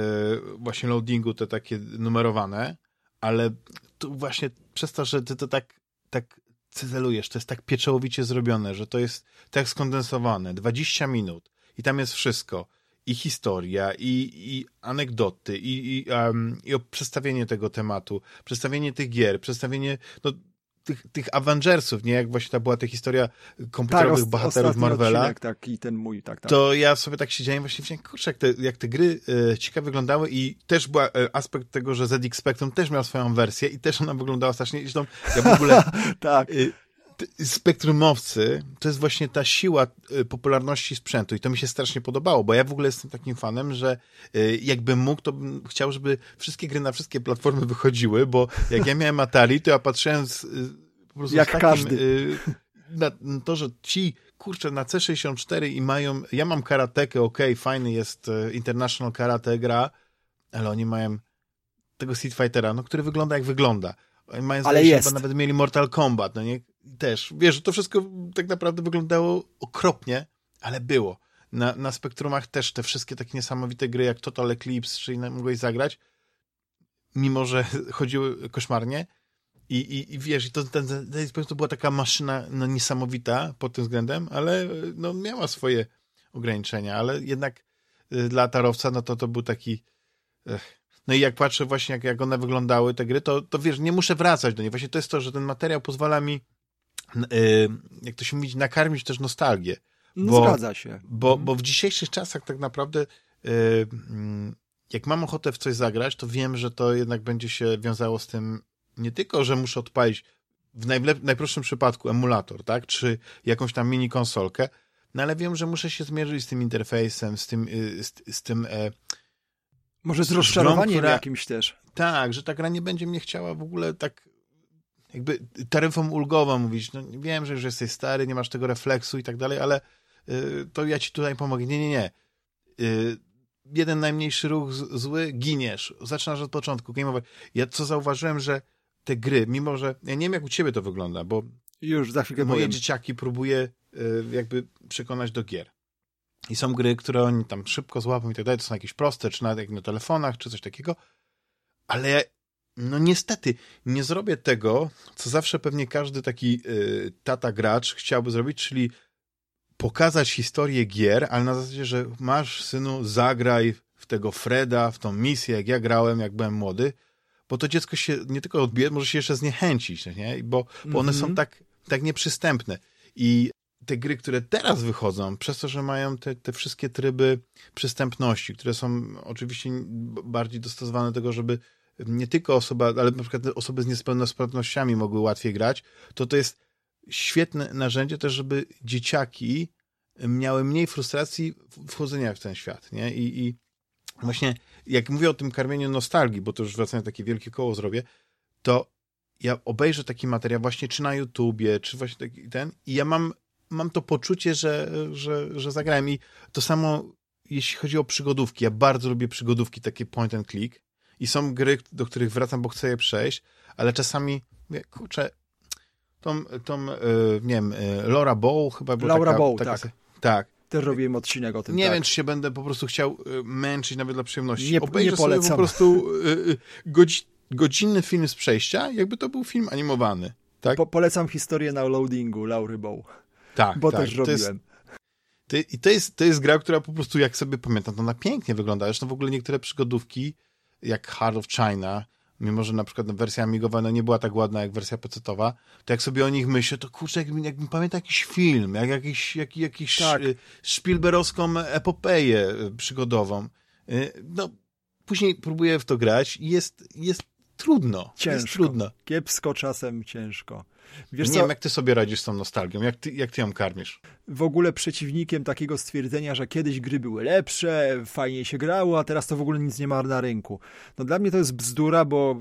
właśnie loadingu, te takie numerowane, ale tu właśnie przez to, że ty to tak, tak cyzelujesz, to jest tak pieczołowicie zrobione, że to jest tak skondensowane, 20 minut i tam jest wszystko. I historia, i, i anegdoty, i, i, um, i przedstawienie tego tematu, przedstawienie tych gier, przedstawienie no, tych, tych Avengersów, nie? Jak właśnie ta była ta historia komputerowych tak, bohaterów Marvela. Odcinek, tak, i ten mój, tak, tak. To ja sobie tak siedziałem właśnie, wziąłem, kurczę, jak te, jak te gry e, ciekawe wyglądały i też był e, aspekt tego, że ZX Spectrum też miał swoją wersję i też ona wyglądała strasznie, zresztą ja w ogóle... tak. E, spektrumowcy to jest właśnie ta siła y, popularności sprzętu i to mi się strasznie podobało, bo ja w ogóle jestem takim fanem, że y, jakbym mógł, to bym chciał, żeby wszystkie gry na wszystkie platformy wychodziły, bo jak ja miałem Atari, to ja patrzyłem z, y, po prostu jak takim, każdy. Na to, że ci kurczę, na C64 i mają, ja mam karatekę, ok, fajny jest International Karate gra, ale oni mają tego Street Fightera, no, który wygląda jak wygląda. Oni mają, ale jest. Nawet mieli Mortal Kombat, no nie? Też, wiesz, to wszystko tak naprawdę wyglądało okropnie, ale było. Na, na spektrumach też te wszystkie takie niesamowite gry jak Total Eclipse, czyli mogłeś zagrać, mimo że chodziły koszmarnie. I, i, i wiesz, to, ten, ten, to była taka maszyna no, niesamowita pod tym względem, ale no, miała swoje ograniczenia, ale jednak y, dla tarowca, no to to był taki. Ech. No i jak patrzę właśnie, jak, jak one wyglądały, te gry, to, to wiesz, nie muszę wracać do niej. Właśnie to jest to, że ten materiał pozwala mi jak to się mówi, nakarmić też nostalgię. No, bo, zgadza się. Bo, mhm. bo w dzisiejszych czasach tak naprawdę y, mm, jak mam ochotę w coś zagrać, to wiem, że to jednak będzie się wiązało z tym nie tylko, że muszę odpalić w najprostszym przypadku emulator, tak, czy jakąś tam mini konsolkę, no ale wiem, że muszę się zmierzyć z tym interfejsem, z tym, y, z, z tym e, może z rozczarowaniem która, jakimś też. Tak, że ta gra nie będzie mnie chciała w ogóle tak jakby taryfą ulgową mówić, no wiem, że już jesteś stary, nie masz tego refleksu i tak dalej, ale y, to ja ci tutaj pomogę. Nie, nie, nie. Y, jeden najmniejszy ruch z, zły, giniesz. Zaczynasz od początku, game over. Ja co zauważyłem, że te gry, mimo że, ja nie wiem jak u ciebie to wygląda, bo już za chwilkę moje powiem. dzieciaki próbuje y, jakby przekonać do gier. I są gry, które oni tam szybko złapią i tak dalej, to są jakieś proste, czy nawet jak na telefonach, czy coś takiego, ale no niestety, nie zrobię tego, co zawsze pewnie każdy taki y, tata gracz chciałby zrobić, czyli pokazać historię gier, ale na zasadzie, że masz synu, zagraj w tego Freda, w tą misję, jak ja grałem, jak byłem młody, bo to dziecko się nie tylko odbije, może się jeszcze zniechęcić, nie? Bo, bo one mm -hmm. są mhm. tak, tak nieprzystępne. I te gry, które teraz wychodzą, przez to, że mają te, te wszystkie tryby przystępności, które są oczywiście bardziej dostosowane do tego, żeby nie tylko osoba, ale na przykład osoby z niepełnosprawnościami mogły łatwiej grać, to to jest świetne narzędzie też, żeby dzieciaki miały mniej frustracji wchodzenia w ten świat, nie? I, i właśnie jak mówię o tym karmieniu nostalgii, bo to już wracając takie wielkie koło zrobię, to ja obejrzę taki materiał właśnie czy na YouTubie, czy właśnie taki ten i ja mam mam to poczucie, że, że, że zagrałem i to samo jeśli chodzi o przygodówki. Ja bardzo lubię przygodówki, takie point and click i są gry, do których wracam, bo chcę je przejść, ale czasami, kurczę, tą, tą e, nie wiem, e, Laura Bow chyba była Laura taka, Bow, taka, tak. tak. Też robiłem odcinek o tym. Nie tak. wiem, czy się będę po prostu chciał e, męczyć nawet dla przyjemności. Nie, Obejrzę nie sobie polecam. po prostu godzi, godzinny film z przejścia, jakby to był film animowany. Tak? Po, polecam historię na loadingu Laury Bow. Tak, Bo tak. też To jest, robiłem. to, I to jest, to jest gra, która po prostu, jak sobie pamiętam, to ona pięknie wygląda. Zresztą w ogóle niektóre przygodówki, jak Heart of China, mimo że na przykład wersja amigowa no, nie była tak ładna jak wersja pecetowa, to jak sobie o nich myślę, to kurczę, jakbym, jakbym pamiętał jakiś film, jak jakiś, jak, jakiś Tak. y, Spielbergowską epopeję y, przygodową. Y, No, później próbuję w to grać i jest, jest trudno. Ciężko. Jest trudno. Kiepsko czasem, ciężko. Wiesz nie co, wiem, jak ty sobie radzisz z tą nostalgią, jak ty, jak ty ją karmisz. w ogóle przeciwnikiem takiego stwierdzenia, że kiedyś gry były lepsze, fajnie się grało, a teraz to w ogóle nic nie ma na rynku. No dla mnie to jest bzdura, bo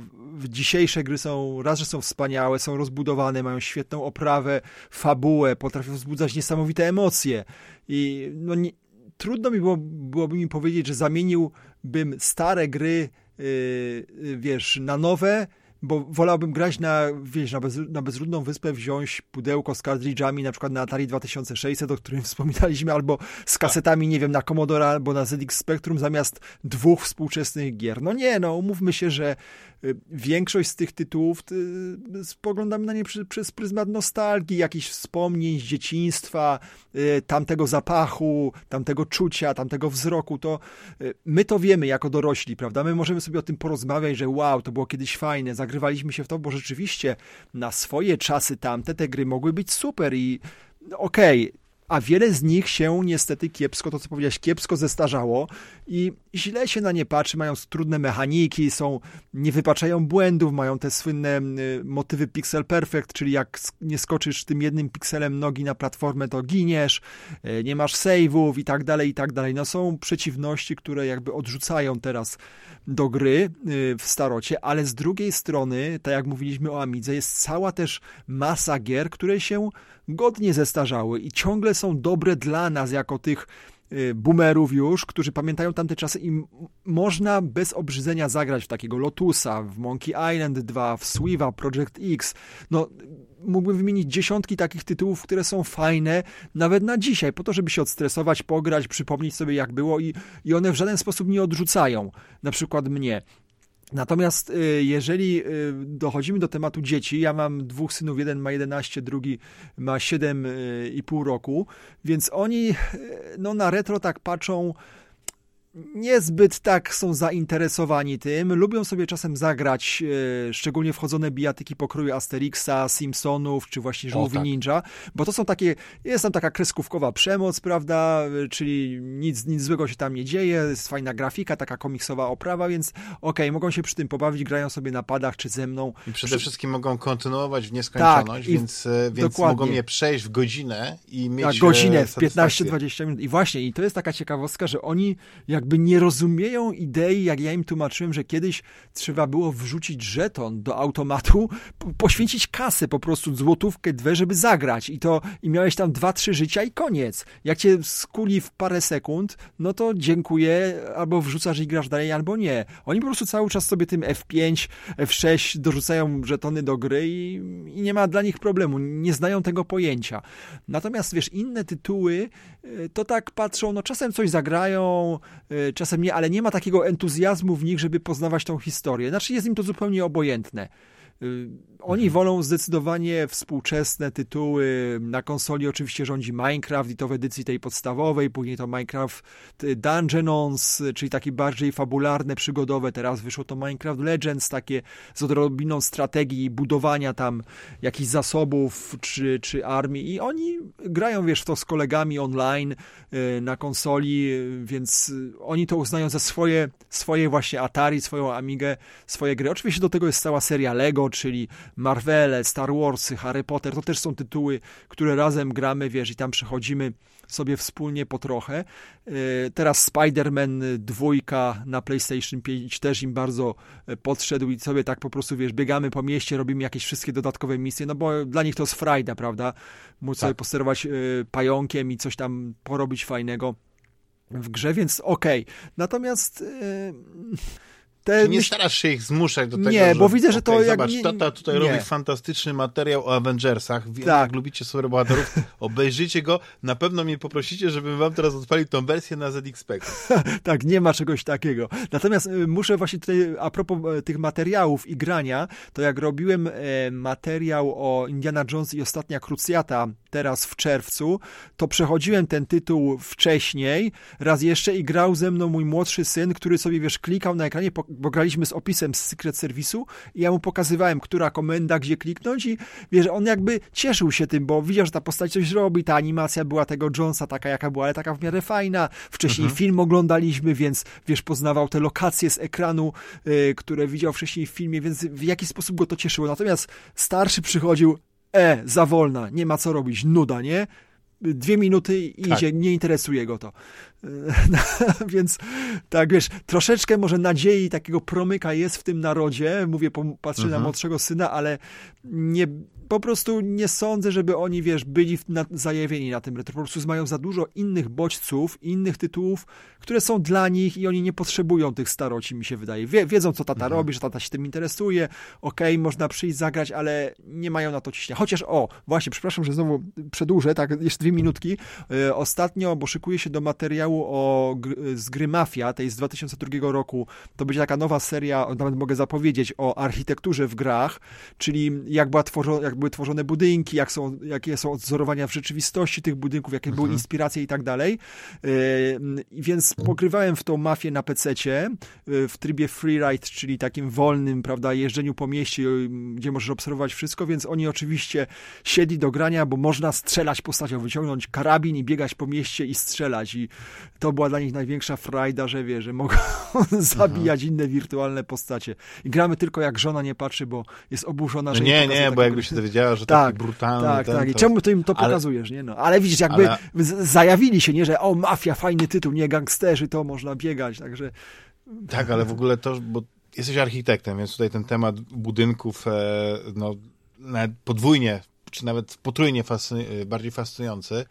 dzisiejsze gry są, raz, że są wspaniałe, są rozbudowane, mają świetną oprawę, fabułę, potrafią wzbudzać niesamowite emocje i no nie, trudno mi było, byłoby mi powiedzieć, że zamieniłbym stare gry, yy, wiesz, na nowe, bo wolałbym grać na, wiesz, na, bez, na bezludną wyspę, wziąć pudełko z kartridżami, na przykład na Atari 2600, o którym wspominaliśmy, albo z kasetami, nie wiem, na Commodore albo na ZX Spectrum zamiast dwóch współczesnych gier. No nie, no umówmy się, że większość z tych tytułów y, spoglądamy na nie przy, przez pryzmat nostalgii, jakichś wspomnień z dzieciństwa, y, tamtego zapachu, tamtego czucia, tamtego wzroku, to y, my to wiemy jako dorośli, prawda? My możemy sobie o tym porozmawiać, że wow, to było kiedyś fajne, zagrywaliśmy się w to, bo rzeczywiście na swoje czasy tamte te gry mogły być super i okej, a wiele z nich się niestety kiepsko, to co powiedziałeś, kiepsko zestarzało i źle się na nie patrzy, mają trudne mechaniki, są, nie wypaczają błędów, mają te słynne motywy pixel perfect, czyli jak nie skoczysz tym jednym pikselem nogi na platformę, to giniesz, y, nie masz save'ów i tak dalej, i tak dalej. No są przeciwności, które jakby odrzucają teraz do gry y, w starocie, ale z drugiej strony, tak jak mówiliśmy o Amidze, jest cała też masa gier, które się godnie zestarzały i ciągle są dobre dla nas jako tych y, boomerów już, którzy pamiętają tamte czasy i można bez obrzydzenia zagrać w takiego Lotusa, w Monkey Island 2, w Swiva, Project X. No, mógłbym wymienić dziesiątki takich tytułów, które są fajne nawet na dzisiaj, po to, żeby się odstresować, pograć, przypomnieć sobie jak było i, i one w żaden sposób nie odrzucają, na przykład mnie. Natomiast y, jeżeli y, dochodzimy do tematu dzieci, ja mam dwóch synów, jeden ma 11, drugi ma 7,5 roku, więc oni y, no, na retro tak patrzą niezbyt tak są zainteresowani tym. Lubią sobie czasem zagrać, e, szczególnie wchodzone bijatyki pokroju Asterixa, Simpsonów, czy właśnie Żółwi tak. Ninja, bo to są takie, jest tam taka kreskówkowa przemoc, prawda, e, czyli nic, nic złego się tam nie dzieje, jest fajna grafika, taka komiksowa oprawa, więc okej, mogą się przy tym pobawić, grają sobie na padach, czy ze mną. I przede wszystkim mogą kontynuować w nieskończoność, Tak, więc, e, więc dokładnie. mogą je przejść w godzinę i mieć Na godzinę, e, w satysfakcję. 15-20 minut. I właśnie, i to jest taka ciekawostka, że oni jakby nie rozumieją idei, jak ja im tłumaczyłem, że kiedyś trzeba było wrzucić żeton do automatu, poświęcić kasę, po prostu złotówkę, dwie, żeby zagrać. I to, i miałeś tam dwa, trzy życia i koniec. Jak cię skuli w parę sekund, no to dziękuję, albo wrzucasz i grasz dalej, albo nie. Oni po prostu cały czas sobie tym F5, F6 dorzucają żetony do gry i, i nie ma dla nich problemu. Nie znają tego pojęcia. Natomiast wiesz, inne tytuły y, to tak patrzą, no czasem coś zagrają, czasem nie, ale nie ma takiego entuzjazmu w nich, żeby poznawać tą historię. Znaczy jest im to zupełnie obojętne. Oni wolą zdecydowanie współczesne tytuły. Na konsoli oczywiście rządzi Minecraft i to w edycji tej podstawowej, później to Minecraft Dungeons, czyli takie bardziej fabularne, przygodowe. Teraz wyszło to Minecraft Legends, takie z odrobiną strategii, budowania tam jakichś zasobów czy, czy armii i oni grają, wiesz, w to z kolegami online y, na konsoli, y, więc y, oni to uznają za swoje, swoje właśnie Atari, swoją Amigę, swoje gry. Oczywiście do tego jest cała seria Lego, czyli Marvele, Star Warsy, Harry Potter, to też są tytuły, które razem gramy, wiesz, i tam przechodzimy sobie wspólnie po trochę. E, teraz Spider-Man dwójka na PlayStation 5 też im bardzo e, podszedł i sobie tak po prostu, wiesz, biegamy po mieście, robimy jakieś wszystkie dodatkowe misje, no bo dla nich to jest frajda, prawda? Móc tak. sobie posterować e, pająkiem i coś tam porobić fajnego w grze, więc okej. Okay. Natomiast te nie myśl... starasz się ich zmuszać do tego, Nie, że, bo widzę, że okay, to jak... Zobacz, nie, tata tutaj nie. robi fantastyczny materiał o Avengersach. Tak. jak lubicie superbohaterów, obejrzyjcie go. Na pewno mnie poprosicie, żebym wam teraz odpalił tą wersję na ZX tak, nie ma czegoś takiego. Natomiast y, muszę właśnie tutaj, a propos e, tych materiałów i grania, to jak robiłem e, materiał o Indiana Jones i Ostatnia Krucjata teraz w czerwcu, to przechodziłem ten tytuł wcześniej, raz jeszcze i grał ze mną mój młodszy syn, który sobie, wiesz, klikał na ekranie, bo graliśmy z opisem z Secret Service'u i ja mu pokazywałem, która komenda, gdzie kliknąć i wiesz, on jakby cieszył się tym, bo widział, że ta postać coś robi, ta animacja była tego Jonesa taka, jaka była, ale taka w miarę fajna. Wcześniej mhm. film oglądaliśmy, więc wiesz, poznawał te lokacje z ekranu, y, które widział wcześniej w filmie, więc w jaki sposób go to cieszyło. Natomiast starszy przychodził, e, za wolna, nie ma co robić, nuda, nie? Dwie minuty i tak. idzie, nie interesuje go to. Więc tak, wiesz, troszeczkę może nadziei takiego promyka jest w tym narodzie. Mówię, patrzę mhm. na młodszego syna, ale nie, po prostu nie sądzę, żeby oni, wiesz, byli na, zajawieni na tym retro. Po prostu mają za dużo innych bodźców, innych tytułów, które są dla nich i oni nie potrzebują tych staroci, mi się wydaje. Wie, wiedzą, co tata mhm. robi, że tata się tym interesuje. Okej, okay, można przyjść, zagrać, ale nie mają na to ciśnienia. Chociaż, o, właśnie, przepraszam, że znowu przedłużę, tak, jeszcze dwie minutki. Yy, ostatnio, bo szykuję się do materiału o, z gry Mafia, tej z 2002 roku. To będzie taka nowa seria, nawet mogę zapowiedzieć, o architekturze w grach, czyli jak, była tworzo, jak były tworzone budynki, jak są, jakie są odzorowania w rzeczywistości tych budynków, jakie mhm. były inspiracje i tak dalej. Yy, więc pokrywałem w tą mafię na PC-cie yy, w trybie freeride, czyli takim wolnym, prawda, jeżdżeniu po mieście, gdzie możesz obserwować wszystko, więc oni oczywiście siedli do grania, bo można strzelać postacią, wyciągnąć karabin i biegać po mieście i strzelać i to była dla nich największa frajda, że wie, że mogą zabijać inne wirtualne postacie. I gramy tylko jak żona nie patrzy, bo jest oburzona, że no nie, nie, bo jakby się dowiedziała, że tak, taki brutalny. Tak, ten, tak. I czemu ty im to ale... pokazujesz, nie? No, ale widzisz, jakby ale... zajawili się, nie, że o, mafia, fajny tytuł, nie gangsterzy, to można biegać, także... Tak, ale w ogóle to, bo jesteś architektem, więc tutaj ten temat budynków, e, no, nawet podwójnie, czy nawet potrójnie fascy bardziej fascynujący,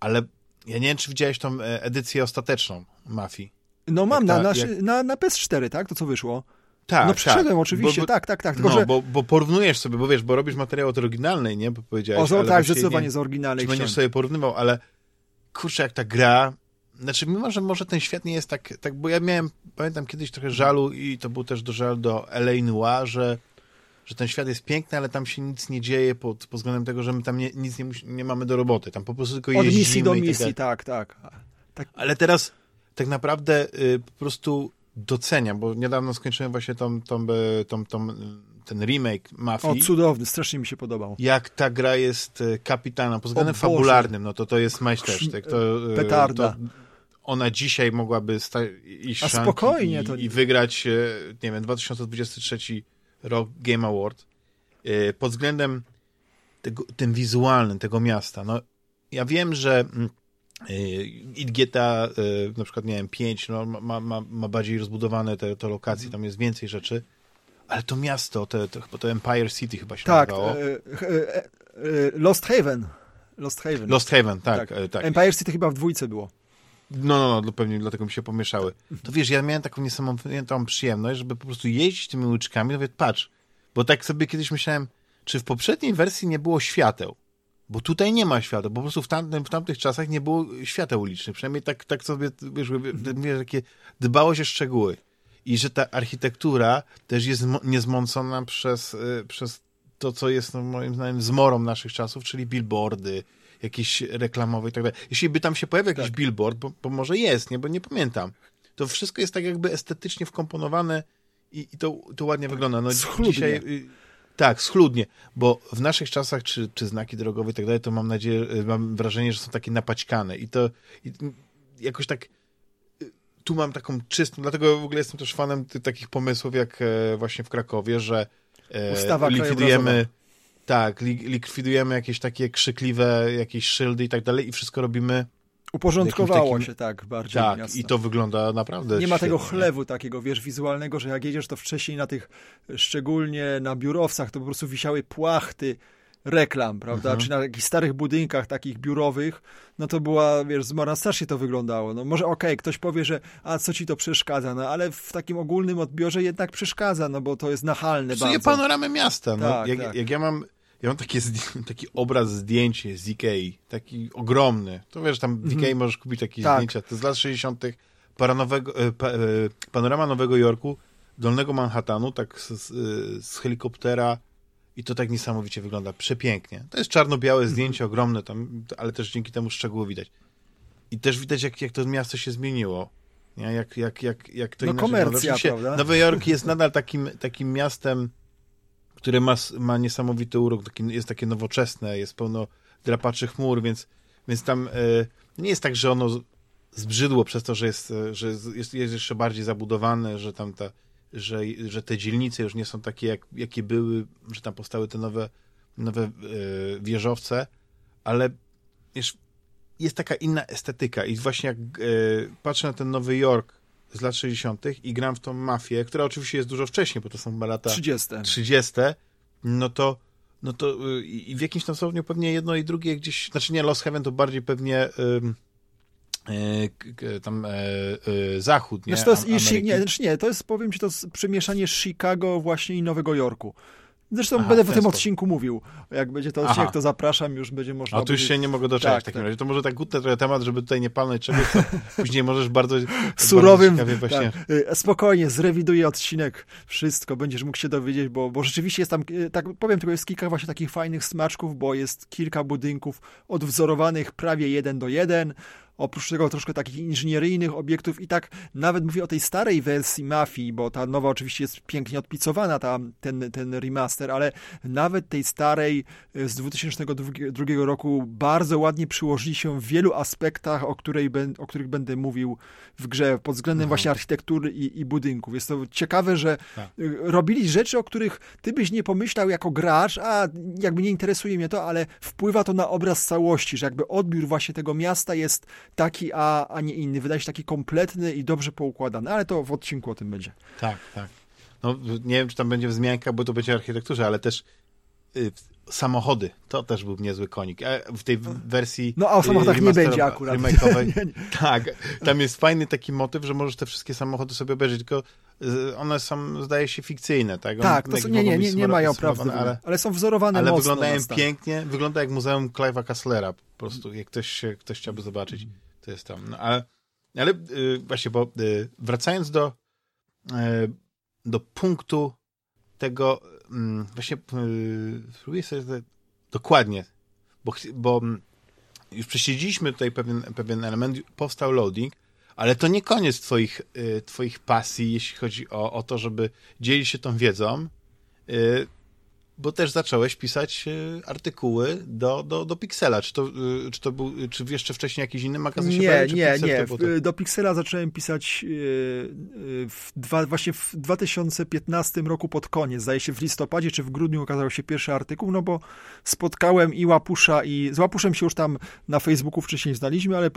ale ja nie wiem, czy widziałeś tą e, edycję ostateczną Mafii. No mam, ta, na, na, jak... na, na PS4, tak? To co wyszło? Tak, No przyszedłem tak. oczywiście, bo, tak, tak, tak. Tylko, no, że... bo, bo porównujesz sobie, bo wiesz, bo robisz materiał od oryginalnej, nie? Bo powiedziałeś, o, tak, zdecydowanie nie, z oryginalnej. Czy będziesz sobie porównywał, ale kurczę, jak ta gra... Znaczy, mimo, że może ten świat nie jest tak, tak, bo ja miałem, pamiętam kiedyś trochę żalu i to był też do żal do L.A. Noir, że że ten świat jest piękny, ale tam się nic nie dzieje pod, pod względem tego, że my tam nie, nic nie, nie mamy do roboty. Tam po prostu tylko jeździmy. Od misji do tak misji, tak, tak, tak. Ale teraz tak naprawdę y, po prostu doceniam, bo niedawno skończyłem właśnie tą, tą, tą, tą, ten remake Mafii. O, cudowny, strasznie mi się podobał. Jak ta gra jest y, kapitana, pod względem fabularnym, no to to jest majstersztyk. To, y, Petarda. To ona dzisiaj mogłaby iść A spokojnie i, to... i wygrać, nie wiem, 2023 Rock Game Award pod względem tego, tym wizualnym tego miasta. No, ja wiem, że i GTA y, na przykład, nie wiem, 5 no, ma, ma, ma bardziej rozbudowane te, te lokacje, tam jest więcej rzeczy, ale to miasto, to, to, chyba to Empire City chyba się tak, nazywało. Tak, Lost Haven. Lost Haven. Lost Haven, tak, tak. tak. Empire City chyba w dwójce było. No, no, no, pewnie dlatego mi się pomieszały. To wiesz, ja miałem taką niesamowitą przyjemność, żeby po prostu jeździć tymi uliczkami, no patrz, bo tak sobie kiedyś myślałem, czy w poprzedniej wersji nie było świateł? Bo tutaj nie ma świateł, po prostu w, tamtym, w tamtych czasach nie było świateł ulicznych. Przynajmniej tak, tak sobie, wiesz, wiesz, takie dbałość o szczegóły. I że ta architektura też jest niezmącona przez, y, przez to, co jest no, moim zdaniem zmorą naszych czasów, czyli billboardy, jakieś reklamowe i tak dalej. Jeśli by tam się pojawił jakiś tak. billboard, bo, bo, może jest, nie, bo nie pamiętam, to wszystko jest tak jakby estetycznie wkomponowane i, i to, to ładnie wygląda. No, schludnie. Dzisiaj, y, tak, schludnie, bo w naszych czasach, czy, czy znaki drogowe i tak dalej, to mam nadzieję, y, mam wrażenie, że są takie napaćkane. I to i jakoś tak y, tu mam taką czystą, dlatego w ogóle jestem też fanem tych takich pomysłów, jak e, właśnie w Krakowie, że e, Ustawa likwidujemy tak, li, likwidujemy jakieś takie krzykliwe, jakieś szyldy i tak dalej i wszystko robimy Uporządkowało takim... się tak bardziej Tak, miasto. i to wygląda naprawdę Nie ma tego chlewu takiego, wiesz, wizualnego, że jak jedziesz, to wcześniej na tych, szczególnie na biurowcach, to po prostu wisiały płachty reklam, prawda? Mhm. Czy na jakichś starych budynkach takich biurowych, no to była, wiesz, zmora strasznie to wyglądało. No może okej, okay, ktoś powie, że a co ci to przeszkadza, no ale w takim ogólnym odbiorze jednak przeszkadza, no bo to jest nachalne Psuje bardzo. panoramę miasta, no. Tak, jak, tak. jak ja mam ja mam takie, taki obraz zdjęcie z Ikei, taki ogromny. To wiesz, tam w. Ikei możesz kupić takie tak. zdjęcia. To z lat 60. Paranowego, e, pa, e, panorama Nowego Jorku, Dolnego Manhattanu, tak z, z, helikoptera i to tak niesamowicie wygląda. Przepięknie. To jest czarno-białe mhm. zdjęcie, ogromne tam, ale też dzięki temu szczegóły widać. I też widać, jak, jak to miasto się zmieniło. Nie? Jak, jak, jak, jak to no komercja, prawda? Nowy Jork jest nadal takim, takim miastem które ma, ma niesamowity urok, taki, jest takie nowoczesne, jest pełno drapaczy chmur, więc, więc tam e, nie jest tak, że ono zbrzydło przez to, że jest, e, że jest, jest jeszcze bardziej zabudowane, że tam ta, że, że te dzielnice już nie są takie, jak, jakie były, że tam powstały te nowe, nowe e, wieżowce, ale wiesz, jest taka inna estetyka i właśnie jak patrzę na ten Nowy Jork z lat 60. i gram w tą mafię, która oczywiście jest dużo wcześniej, bo to są lata 30. 30. No to, no to y, i w jakimś tam stopniu pewnie jedno i drugie gdzieś, znaczy nie, Lost Heaven to bardziej pewnie y, tam e, e, zachód, nie? Znaczy to jest, nie, znaczy nie, to jest, powiem ci, to jest przemieszanie Chicago właśnie i Nowego Jorku. Zresztą Aha, będę w tym odcinku mówił. Jak będzie to odcinek, Aha. to zapraszam, już będzie można... A tu już się nie mogę doczekać tak, w takim tak. razie. To może tak gutny trochę temat, żeby tutaj nie palnąć czegoś, co później możesz bardzo surowym... Bardzo właśnie... Tak. Y, spokojnie, zrewiduję odcinek, wszystko, będziesz mógł się dowiedzieć, bo, bo rzeczywiście jest tam, y, tak powiem, tylko jest kilka właśnie takich fajnych smaczków, bo jest kilka budynków odwzorowanych prawie jeden do jeden, oprócz tego troszkę takich inżynieryjnych obiektów i tak nawet mówię o tej starej wersji Mafii, bo ta nowa oczywiście jest pięknie odpicowana, ta, ten, ten remaster, ale nawet tej starej e, z 2002 roku bardzo ładnie przyłożyli się w wielu aspektach, o, której, o których będę mówił w grze, pod względem Aha. właśnie architektury i, i, budynków. Jest to ciekawe, że tak. E, robili rzeczy, o których ty byś nie pomyślał jako gracz, a jakby nie interesuje mnie to, ale wpływa to na obraz całości, że jakby odbiór właśnie tego miasta jest taki, a, a nie inny. Wydaje się taki kompletny i dobrze poukładany, ale to w odcinku o tym będzie. Tak, tak. No, nie wiem, czy tam będzie wzmianka, bo to będzie architekturze, ale też y, samochody, to też był niezły konik. E, w tej wersji No, a o samochodach y, nie będzie akurat. nie, nie. Tak, tam jest fajny taki motyw, że możesz te wszystkie samochody sobie obejrzeć, tylko y, one są, zdaje się, fikcyjne, tak? tak, to są, nie, nie, nie, nie mają prawdy, ale, ale są wzorowane Ale wyglądają pięknie, wygląda jak Muzeum Clive'a Kasslera, po prostu, jak ktoś, ktoś chciałby zobaczyć to jest tam. No, ale ale yy, właśnie, bo yy, wracając do, yy, do punktu tego, mm, właśnie yy, spróbuję sobie dokładnie, bo, bo mm, już prześledziliśmy tutaj pewien, pewien element, powstał loading, ale to nie koniec twoich, y, twoich pasji, jeśli chodzi o, o to, żeby dzielić się tą wiedzą. Y, bo też zacząłeś pisać e, artykuły do, do, do Pixela. Czy to, e, czy to był, czy jeszcze wcześniej jakiś inny magazyn Nie, pojawił, nie, nie. To... Do Pixela zacząłem pisać w dwa, właśnie w 2015 roku pod koniec. Zdaje się w listopadzie czy w grudniu ukazał się pierwszy artykuł, no bo spotkałem i Łapusza i z Łapuszem się już tam na Facebooku wcześniej znaliśmy, ale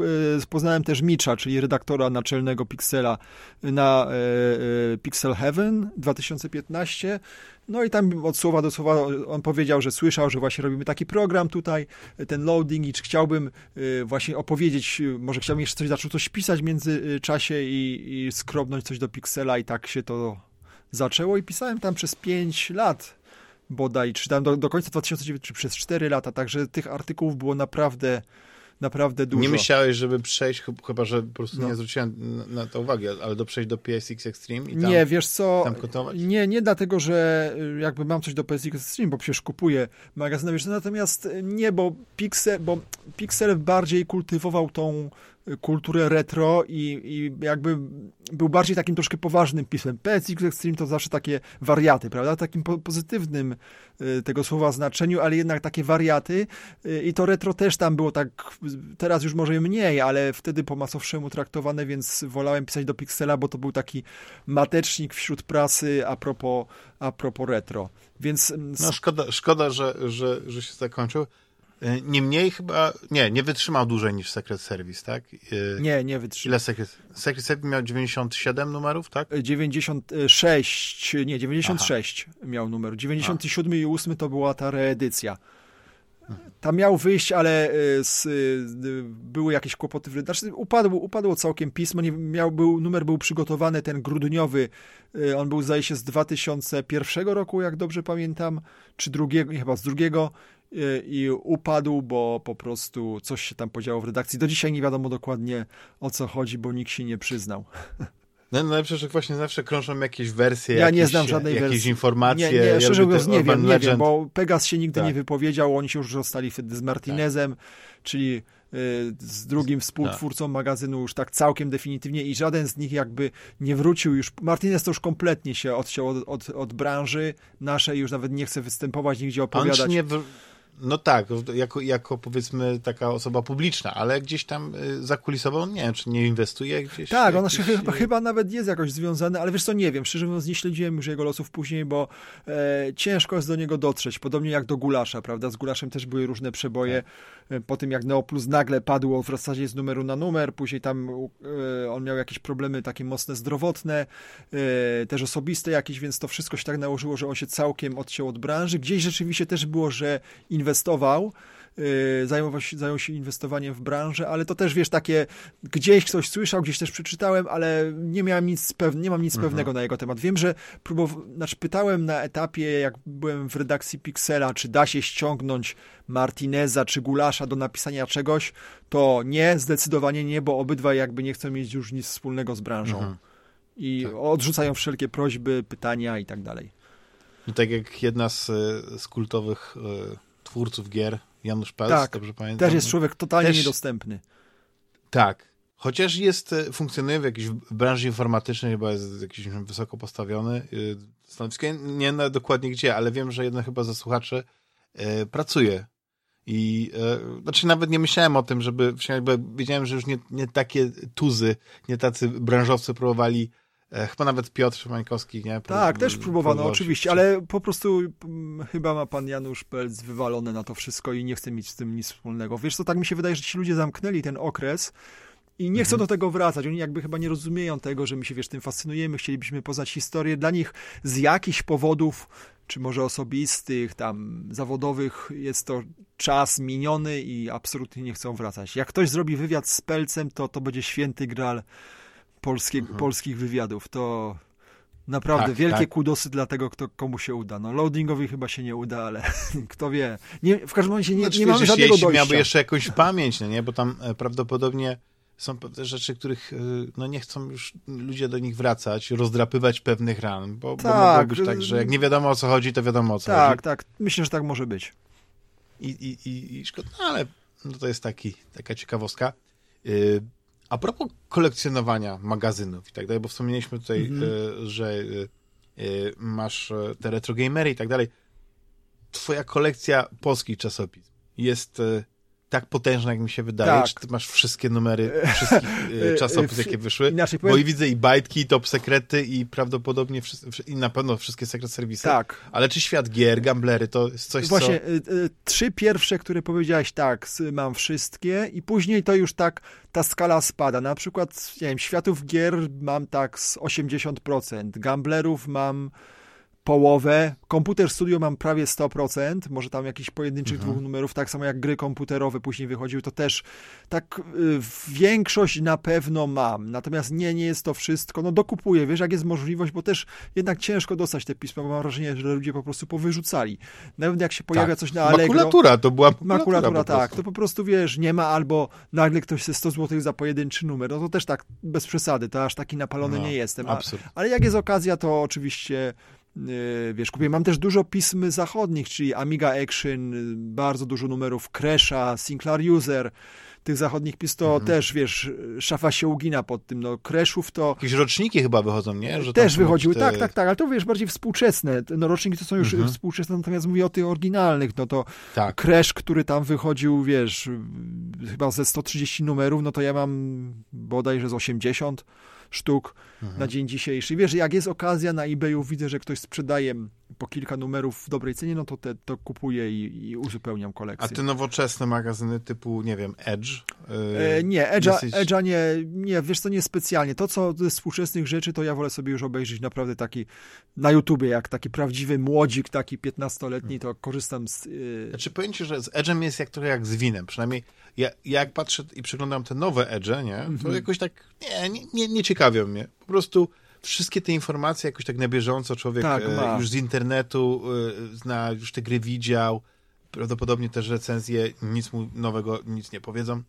poznałem też Micza, czyli redaktora naczelnego Pixela na Pixel Heaven 2015 no i tam od słowa do słowa on powiedział, że słyszał, że właśnie robimy taki program tutaj, ten loading i czy chciałbym y, właśnie opowiedzieć, y, może chciałbym jeszcze coś zacząć coś pisać w międzyczasie i, i skrobnąć coś do Pixela i tak się to zaczęło. I pisałem tam przez 5 lat bodaj, czy tam do, do końca 2009, czy przez 4 lata, także tych artykułów było naprawdę naprawdę dużo. Nie myślałeś, żeby przejść, chyba że po prostu no. nie zwróciłem na, to uwagi, ale do przejść do PSX Extreme i tam, Nie, wiesz co, nie, nie dlatego, że y, jakby mam coś do PSX Extreme, bo przecież kupuję magazyn, wiesz, natomiast nie, bo Pixel, bo Pixel bardziej kultywował tą kulturę retro i, i jakby był bardziej takim troszkę poważnym pismem. PSX Extreme to zawsze takie wariaty, prawda? Takim po pozytywnym y, tego słowa znaczeniu, ale jednak takie wariaty y, i to retro też tam było tak, teraz już może mniej, ale wtedy po masowszemu traktowane, więc wolałem pisać do Pixela, bo to był taki matecznik wśród prasy a propos, a propos retro. Więc... Mm, no szkoda, szkoda że, że, że się zakończył. E, Niemniej chyba, nie, nie wytrzymał dłużej niż Secret Service, tak? E, nie, nie wytrzymał. Ile Secret, Secret Service miał 97 numerów, tak? 96, nie, 96 Aha. miał numer. 97 A. i 8 to była ta reedycja. Tam miał wyjść, ale z, były jakieś kłopoty. Znaczy, upadło, upadło całkiem pismo. Nie, miał, był, numer był przygotowany, ten grudniowy. On był, zdaje się, z 2001 roku, jak dobrze pamiętam, czy drugiego, nie, chyba z drugiego i upadł, bo po prostu coś się tam podziało w redakcji. Do dzisiaj nie wiadomo dokładnie o co chodzi, bo nikt się nie przyznał. No, najlepsze, że właśnie zawsze krążą jakieś wersje, ja jakieś, nie znam żadnej jakieś wersji. informacje. Nie, nie szczerze mówiąc nie wiem, nie wiem, bo Pegas się nigdy tak. nie wypowiedział, oni się już zostali wtedy z Martinezem, tak. czyli y, z drugim współtwórcą tak. magazynu już tak całkiem definitywnie i żaden z nich jakby nie wrócił już. Martinez to już kompletnie się odciął od, od, od branży naszej, już nawet nie chce występować, nigdzie opowiadać. On nie, no tak, jako, jako powiedzmy taka osoba publiczna, ale gdzieś tam y, zakulisowo, nie wiem, czy nie inwestuje gdzieś? Tak, on jakieś... chyba, chyba nawet jest jakoś związany, ale wiesz co, nie wiem, szczerze mówiąc nie śledziłem już jego losów później, bo e, ciężko jest do niego dotrzeć, podobnie jak do Gulasza, prawda, z Gulaszem też były różne przeboje, tak. E, po tym jak Neoplus nagle padło w zasadzie z numeru na numer, później tam e, on miał jakieś problemy takie mocne zdrowotne, e, też osobiste jakieś, więc to wszystko się tak nałożyło, że on się całkiem odciął od branży, gdzieś rzeczywiście też było, że inwestował, y, zajmował się, zajął się inwestowaniem w branżę, ale to też, wiesz, takie gdzieś ktoś słyszał, gdzieś też przeczytałem, ale nie miałem nic pew- nie mam nic mhm. pewnego na jego temat. Wiem, że próbow- znaczy pytałem na etapie, jak byłem w redakcji Pixela, czy da się ściągnąć Martineza czy Gulasza do napisania czegoś, to nie, zdecydowanie nie, bo obydwaj jakby nie chcą mieć już nic wspólnego z branżą. Mhm. I tak. odrzucają wszelkie prośby, pytania i tak dalej. No tak jak jedna z, z kultowych e, twórców gier, Janusz Pelc, tak, dobrze pamiętam? też jest człowiek totalnie też, niedostępny. Tak. Chociaż jest, e, funkcjonuje w jakiejś branży informatycznej, chyba jest jakiś wysoko postawiony. E, stanowisko nie wiem dokładnie gdzie, ale wiem, że jedno chyba ze słuchaczy e, pracuje. I e, znaczy nawet nie myślałem o tym, żeby bo wiedziałem, że już nie, nie takie tuzy, nie tacy branżowcy próbowali chyba nawet Piotr Mańkowski, nie? tak, też próbowano, oczywiście, ale po prostu chyba ma pan Janusz Pelc wywalone na to wszystko i nie chce mieć z tym nic wspólnego. Wiesz co, tak mi się wydaje, że ci ludzie zamknęli ten okres i nie chcą mhm. do tego wracać. Oni jakby chyba nie rozumieją tego, że my się, wiesz, tym fascynujemy, chcielibyśmy poznać historię. Dla nich z jakichś powodów, czy może osobistych, tam zawodowych, jest to czas miniony i absolutnie nie chcą wracać. Jak ktoś zrobi wywiad z Pelcem, to to będzie święty gral polskie, mhm. polskich wywiadów. To naprawdę tak, wielkie tak. kudosy dla tego, kto, komu się uda. No, loadingowi chyba się nie uda, ale kto wie. Nie, w każdym razie nie, znaczy, nie mamy żadnego jeśli dojścia. miałby jeszcze jakąś pamięć, no nie? Bo tam e, prawdopodobnie są pewne rzeczy, których e, no nie chcą już ludzie do nich wracać, rozdrapywać pewnych ran, bo, tak, bo mogło być tak, że jak nie wiadomo o co chodzi, to wiadomo o co tak, chodzi. Tak, tak. Myślę, że tak może być. I, i, i, i szkoda, no ale no to jest taki, taka ciekawostka. Yy, a propos kolekcjonowania magazynów i tak dalej, bo wspomnieliśmy tutaj, mm -hmm. że e, e, masz te retrogamery i tak dalej. Twoja kolekcja polskich czasopism jest tak potężna, jak mi się wydaje. Tak. Czy ty masz wszystkie numery wszystkich e, czasopism, jakie wyszły? Inaczej powiem... Bo i widzę i bajtki, i top sekrety, i prawdopodobnie i na pewno wszystkie sekret serwisy. Tak. Ale czy świat gier, gamblery, to jest coś, Właśnie, co... Właśnie, y, y, trzy pierwsze, które powiedziałeś, tak, mam wszystkie i później to już tak ta skala spada. Na przykład, nie wiem, światów gier mam tak z 80%, gamblerów mam połowę. Komputer Studio mam prawie 100%, może tam jakichś pojedynczych mhm. dwóch numerów, tak samo jak gry komputerowe później wychodziły, to też tak y, większość na pewno mam. Natomiast nie, nie jest to wszystko. No dokupuję, wiesz, jak jest możliwość, bo też jednak ciężko dostać te pisma, bo mam wrażenie, że ludzie po prostu powyrzucali. Nawet jak się pojawia tak. coś na Allegro... Makulatura, to była makulatura. Makulatura, tak. To po prostu, wiesz, nie ma albo nagle ktoś chce 100 zł za pojedynczy numer. No to też tak bez przesady, to aż taki napalony no, nie jestem. A, ale jak jest okazja, to oczywiście wiesz, kupię. Mam też dużo pism zachodnich, czyli Amiga Action, bardzo dużo numerów Crasha, Sinclair User, tych zachodnich pism to mhm. też, wiesz, szafa się ugina pod tym, no Crashów to... Jakieś roczniki chyba wychodzą, nie? Że też wychodziły, te... tak, tak, tak, ale to wiesz, bardziej współczesne, no roczniki to są już mhm. współczesne, natomiast mówię o tych oryginalnych, no to tak. Crash, który tam wychodził, wiesz, chyba ze 130 numerów, no to ja mam bodajże z 80 sztuk mhm. na dzień dzisiejszy. Wiesz, jak jest okazja na eBayu, widzę, że ktoś sprzedaje po kilka numerów w dobrej cenie, no to te, to kupuję i, i uzupełniam kolekcję. A te nowoczesne magazyny typu, nie wiem, Edge? Yy, e, nie, Edge'a. Edge'a nie, nie, wiesz co, nie specjalnie. To, co ze współczesnych rzeczy, to ja wolę sobie już obejrzeć naprawdę taki na YouTubie, jak taki prawdziwy młodzik, taki 15-letni, to korzystam z... Yy... Znaczy, powiem ci, że z Edge'em jest jak trochę jak z winem, przynajmniej ja, jak patrzę i przeglądam te nowe Edge'e, nie, to -hmm. jakoś tak, nie, nie, nie, nie ciekawią mnie. Po prostu wszystkie te informacje jakoś tak na bieżąco człowiek tak, e, już z internetu e, zna, już te gry widział, prawdopodobnie też recenzje nic mu nowego, nic nie powiedzą,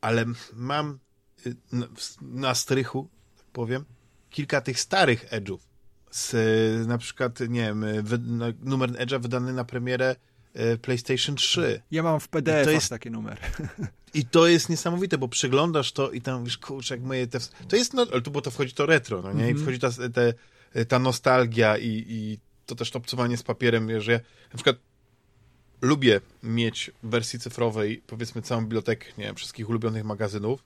ale mam e, na, na strychu, tak powiem, kilka tych starych Edge'ów, z na przykład, nie wiem, wy, no, numer Edge'a wydany na premierę PlayStation 3. Ja mam w PDF to jest taki numer. I to jest niesamowite, bo przeglądasz to i tam, wiesz, kurczę, jak moje te... To jest, no, ale tu, bo to wchodzi to retro, no nie? I mhm. wchodzi ta, te, ta nostalgia i, i to też to obcowanie z papierem, wiesz, że ja na przykład lubię mieć w wersji cyfrowej, powiedzmy, całą bibliotekę, nie wiem, wszystkich ulubionych magazynów,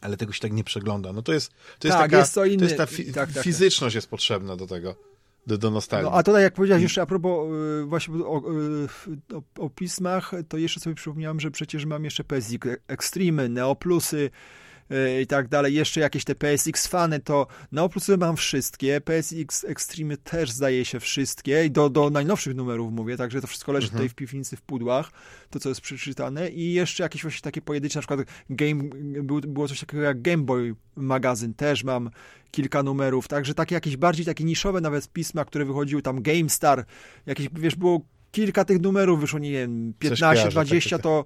ale tego się tak nie przegląda. No to jest, to jest tak, taka, jest to, inny... to jest ta fi tak, tak, tak, fizyczność jest potrzebna do tego do, do nostalgii. No, a tutaj jak powiedziałeś jeszcze a propos y, właśnie o, y, o, o, pismach, to jeszcze sobie przypomniałem, że przecież mam jeszcze PSX Extreme, Neoplusy, i tak dalej. Jeszcze jakieś te PSX fany, to na oprócz mam wszystkie. PSX Extreme też zdaje się wszystkie. I do, do najnowszych numerów mówię, także to wszystko leży mhm. tutaj w piwnicy, w pudłach, to co jest przeczytane. I jeszcze jakieś właśnie takie pojedyncze, na przykład game, było coś takiego jak Game Boy magazyn, też mam kilka numerów, także takie jakieś bardziej takie niszowe nawet pisma, które wychodziły tam GameStar, jakieś, wiesz, było kilka tych numerów wyszło, nie wiem, 15, 20, tak, tak, to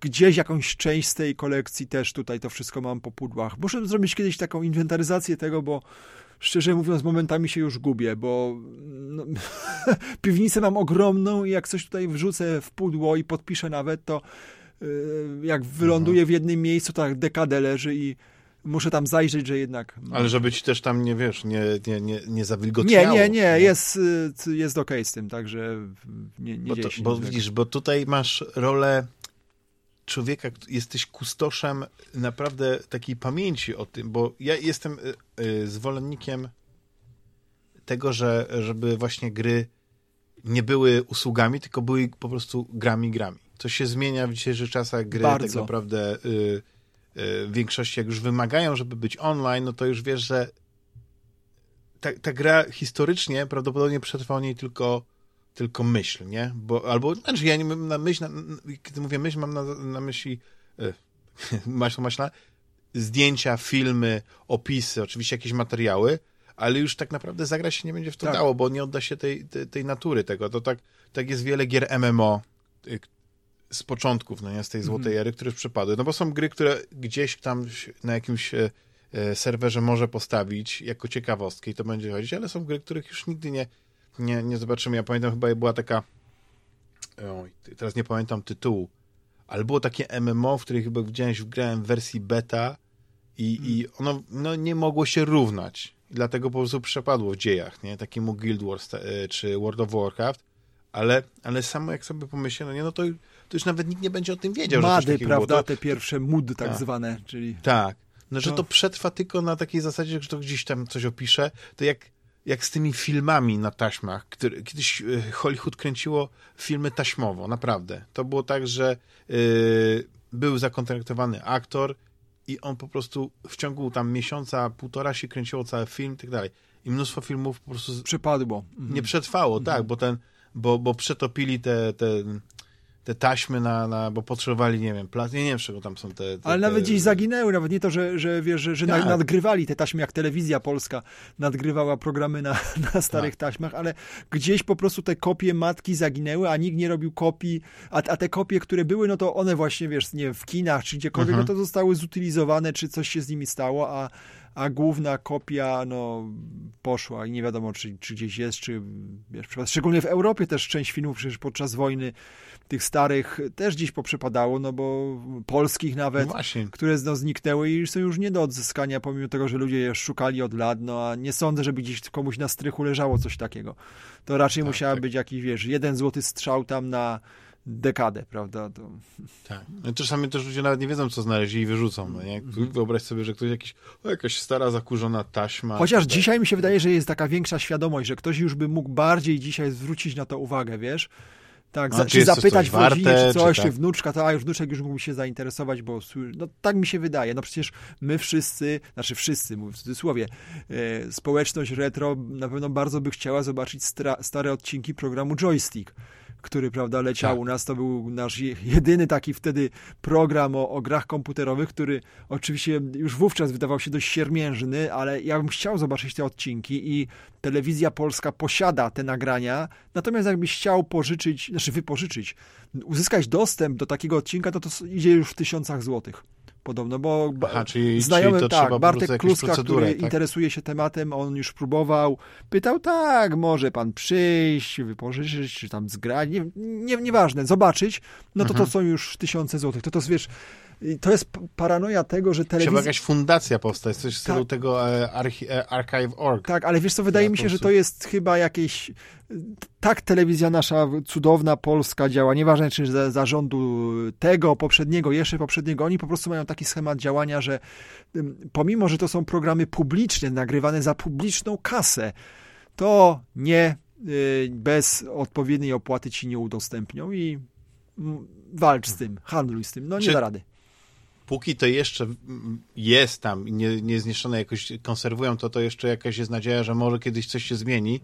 gdzieś jakąś część z tej kolekcji też tutaj to wszystko mam po pudłach. Muszę zrobić kiedyś taką inwentaryzację tego, bo szczerze mówiąc, momentami się już gubię, bo no, piwnicę mam ogromną i jak coś tutaj wrzucę w pudło i podpiszę nawet, to yy, jak wyląduje w jednym miejscu, tak dekadę leży i muszę tam zajrzeć, że jednak... Ale żeby ci też tam, nie wiesz, nie, nie, nie, nie zawilgotniało. Nie, nie, nie, nie. Jest, y, jest okej okay z tym, także nie, nie Bo, to, bo widzisz, bo tutaj masz rolę człowieka, jesteś kustoszem naprawdę takiej pamięci o tym, bo ja jestem y, y, zwolennikiem tego, że żeby właśnie gry nie były usługami, tylko były po prostu grami, grami. Co się zmienia w dzisiejszych czasach, gry Bardzo. tak naprawdę... Y, w większości, jak już wymagają, żeby być online, no to już wiesz, że ta, ta gra historycznie prawdopodobnie przetrwa o niej tylko, tylko myśl, nie? Bo, albo, znaczy ja nie mam na myśl, na, kiedy mówię myśl, mam na, na myśli e, maśla, maśla, zdjęcia, filmy, opisy, oczywiście jakieś materiały, ale już tak naprawdę zagrać się nie będzie w to tak. dało, bo nie odda się tej, tej, tej natury tego. To tak, tak jest wiele gier MMO, z początków, no nie, z tej złotej mm. ery, które już przypadły. No bo są gry, które gdzieś tam na jakimś e, e, serwerze może postawić jako ciekawostkę i to będzie chodzić, ale są gry, których już nigdy nie, nie, nie zobaczymy. Ja pamiętam, chyba była taka oj, teraz nie pamiętam tytułu, ale było takie MMO, w której chyba widziałem, że grałem w wersji beta i, mm. i ono no, nie mogło się równać. Dlatego po prostu przepadło w dziejach, nie? Takiemu Guild Wars e, czy World of Warcraft, ale, ale samo jak sobie pomyślę, no nie, no to to już nawet nikt nie będzie o tym wiedział. Mady, prawda, to... te pierwsze mudy tak, tak, zwane, czyli... Tak, no, że to... to przetrwa tylko na takiej zasadzie, że to gdzieś tam coś opisze, to jak, jak z tymi filmami na taśmach, które, kiedyś e, Hollywood kręciło filmy taśmowo, naprawdę. To było tak, że yy, był zakontraktowany aktor i on po prostu w ciągu tam miesiąca, półtora się kręciło cały film i tak dalej. I mnóstwo filmów po prostu... Przepadło. Nie przetrwało, mhm. tak, bo ten, bo, bo przetopili te, te te taśmy na, na bo potrzebowali, nie wiem, plas, nie, nie wiem, czego tam są te... te Ale nawet gdzieś zaginęły, nawet nie to, że, że wiesz, że, że tak. nadgrywali te taśmy, jak telewizja polska nadgrywała programy na, na starych tak. taśmach, ale gdzieś po prostu te kopie matki zaginęły, a nikt nie robił kopii, a, a te kopie, które były, no to one właśnie, wiesz, nie w kinach czy gdziekolwiek, mhm. no to zostały zutylizowane, czy coś się z nimi stało, a a główna kopia no, poszła i nie wiadomo, czy, czy gdzieś jest, czy wiesz, szczególnie w Europie też część filmów przecież podczas wojny tych starych też gdzieś poprzepadało, no bo polskich nawet, no które no, zniknęły i są już nie do odzyskania, pomimo tego, że ludzie je szukali od lat, no a nie sądzę, żeby gdzieś komuś na strychu leżało coś takiego. To raczej tak, musiała tak. być jakiś, wiesz, jeden złoty strzał tam na dekadę, prawda? To... Tak. No, czasami też ludzie nawet nie wiedzą, co znaleźli i wyrzucą. No nie? Mhm. Wyobraź sobie, że ktoś jakiś, o, jakaś stara, zakurzona taśma. Chociaż tak. dzisiaj mi się wydaje, że jest taka większa świadomość, że ktoś już by mógł bardziej dzisiaj zwrócić na to uwagę, wiesz? Tak, za, czy, czy zapytać w rodzinie, czy coś, czy, tak? wnuczka, to a już wnuczek już mógł się zainteresować, bo no, tak mi się wydaje. No przecież my wszyscy, znaczy wszyscy, mówię w cudzysłowie, e, społeczność retro na pewno bardzo by chciała zobaczyć stare odcinki programu Joystick który, prawda, leciał tak. u nas. To był nasz jedyny taki wtedy program o, o grach komputerowych, który oczywiście już wówczas wydawał się dość siermiężny, ale ja bym chciał zobaczyć te odcinki i telewizja polska posiada te nagrania, natomiast jakbyś chciał pożyczyć, znaczy wypożyczyć, uzyskać dostęp do takiego odcinka, to to idzie już w tysiącach złotych podobno, bo Aha, czyli, znajomy, czyli tak, Bartek Kluska, który tak? interesuje się tematem, on już próbował, pytał, tak, może pan przyjść, wypożyczyć, czy tam zgrać, nie, nie, nieważne, zobaczyć, no to mhm. to są już tysiące złotych, to to wiesz, to jest paranoja tego, że telewizja... Trzeba jakaś fundacja powstać, coś w stylu tak. tego e, e, Archive.org. Tak, ale wiesz co, wydaje ja, mi się, że to jest chyba jakieś... Tak telewizja nasza cudowna, polska działa, nieważne czy za zarządu tego, poprzedniego, jeszcze poprzedniego, oni po prostu mają taki schemat działania, że pomimo, że to są programy publiczne, nagrywane za publiczną kasę, to nie y, bez odpowiedniej opłaty ci nie udostępnią i walcz z tym, handluj z tym, no nie Czy... da rady póki to jeszcze jest tam i nie, nie zniszczone jakoś konserwują, to to jeszcze jakaś jest nadzieja, że może kiedyś coś się zmieni,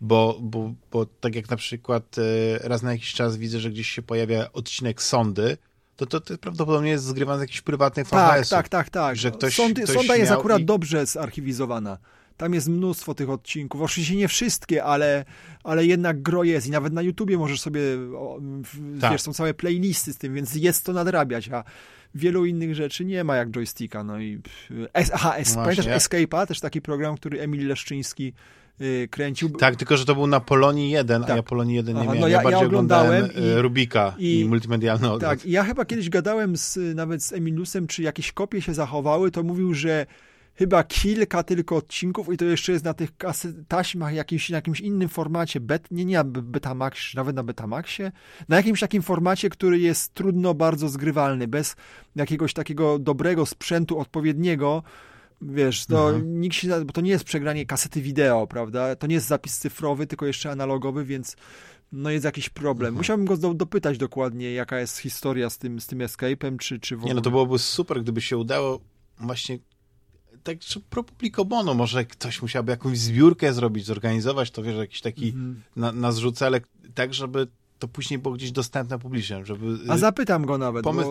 bo, bo, bo tak jak na przykład e, raz na jakiś czas widzę, że gdzieś się pojawia odcinek sądy, to, to, to prawdopodobnie jest zgrywany z jakichś prywatnych VHS-ów. Tak, tak, tak, tak. Że ktoś, Sądy, ktoś sonda jest akurat dobrze zarchiwizowana. Tam jest mnóstwo tych odcinków. Oczywiście nie wszystkie, ale, ale jednak gro jest i nawet na YouTubie możesz sobie, tak. wiesz, są całe playlisty z tym, więc jest to nadrabiać, a wielu innych rzeczy nie ma jak joysticka. No i aha, es, no pamiętasz Escape'a? Też taki program, który Emil Leszczyński y, kręcił. Tak, tylko że to był na Polonii 1, tak. a ja Polonii 1 nie Aha, miałem. No ja, ja bardziej ja oglądałem i, y, Rubika i, i multimedialny. Tak, ja chyba kiedyś gadałem z, nawet z Emilusem, czy jakieś kopie się zachowały, to mówił, że chyba kilka tylko odcinków i to jeszcze jest na tych taśmach jakimś, na jakimś innym formacie, bet, nie, nie na Betamax, nawet na Betamaxie, na jakimś takim formacie, który jest trudno bardzo zgrywalny, bez jakiegoś takiego dobrego sprzętu odpowiedniego, wiesz, to mhm. nikt się, bo to nie jest przegranie kasety wideo, prawda, to nie jest zapis cyfrowy, tylko jeszcze analogowy, więc no jest jakiś problem. Mhm. Musiałbym go dopytać dokładnie, jaka jest historia z tym, z tym escape'em, czy, czy w ogóle... Nie, no to byłoby super, gdyby się udało właśnie tak pro publico bono, może ktoś musiałby jakąś zbiórkę zrobić, zorganizować to, wiesz, jakiś taki -hmm. na, na zrzucele, tak, żeby to później było gdzieś dostępne publicznie, żeby... A zapytam go nawet, pomysł,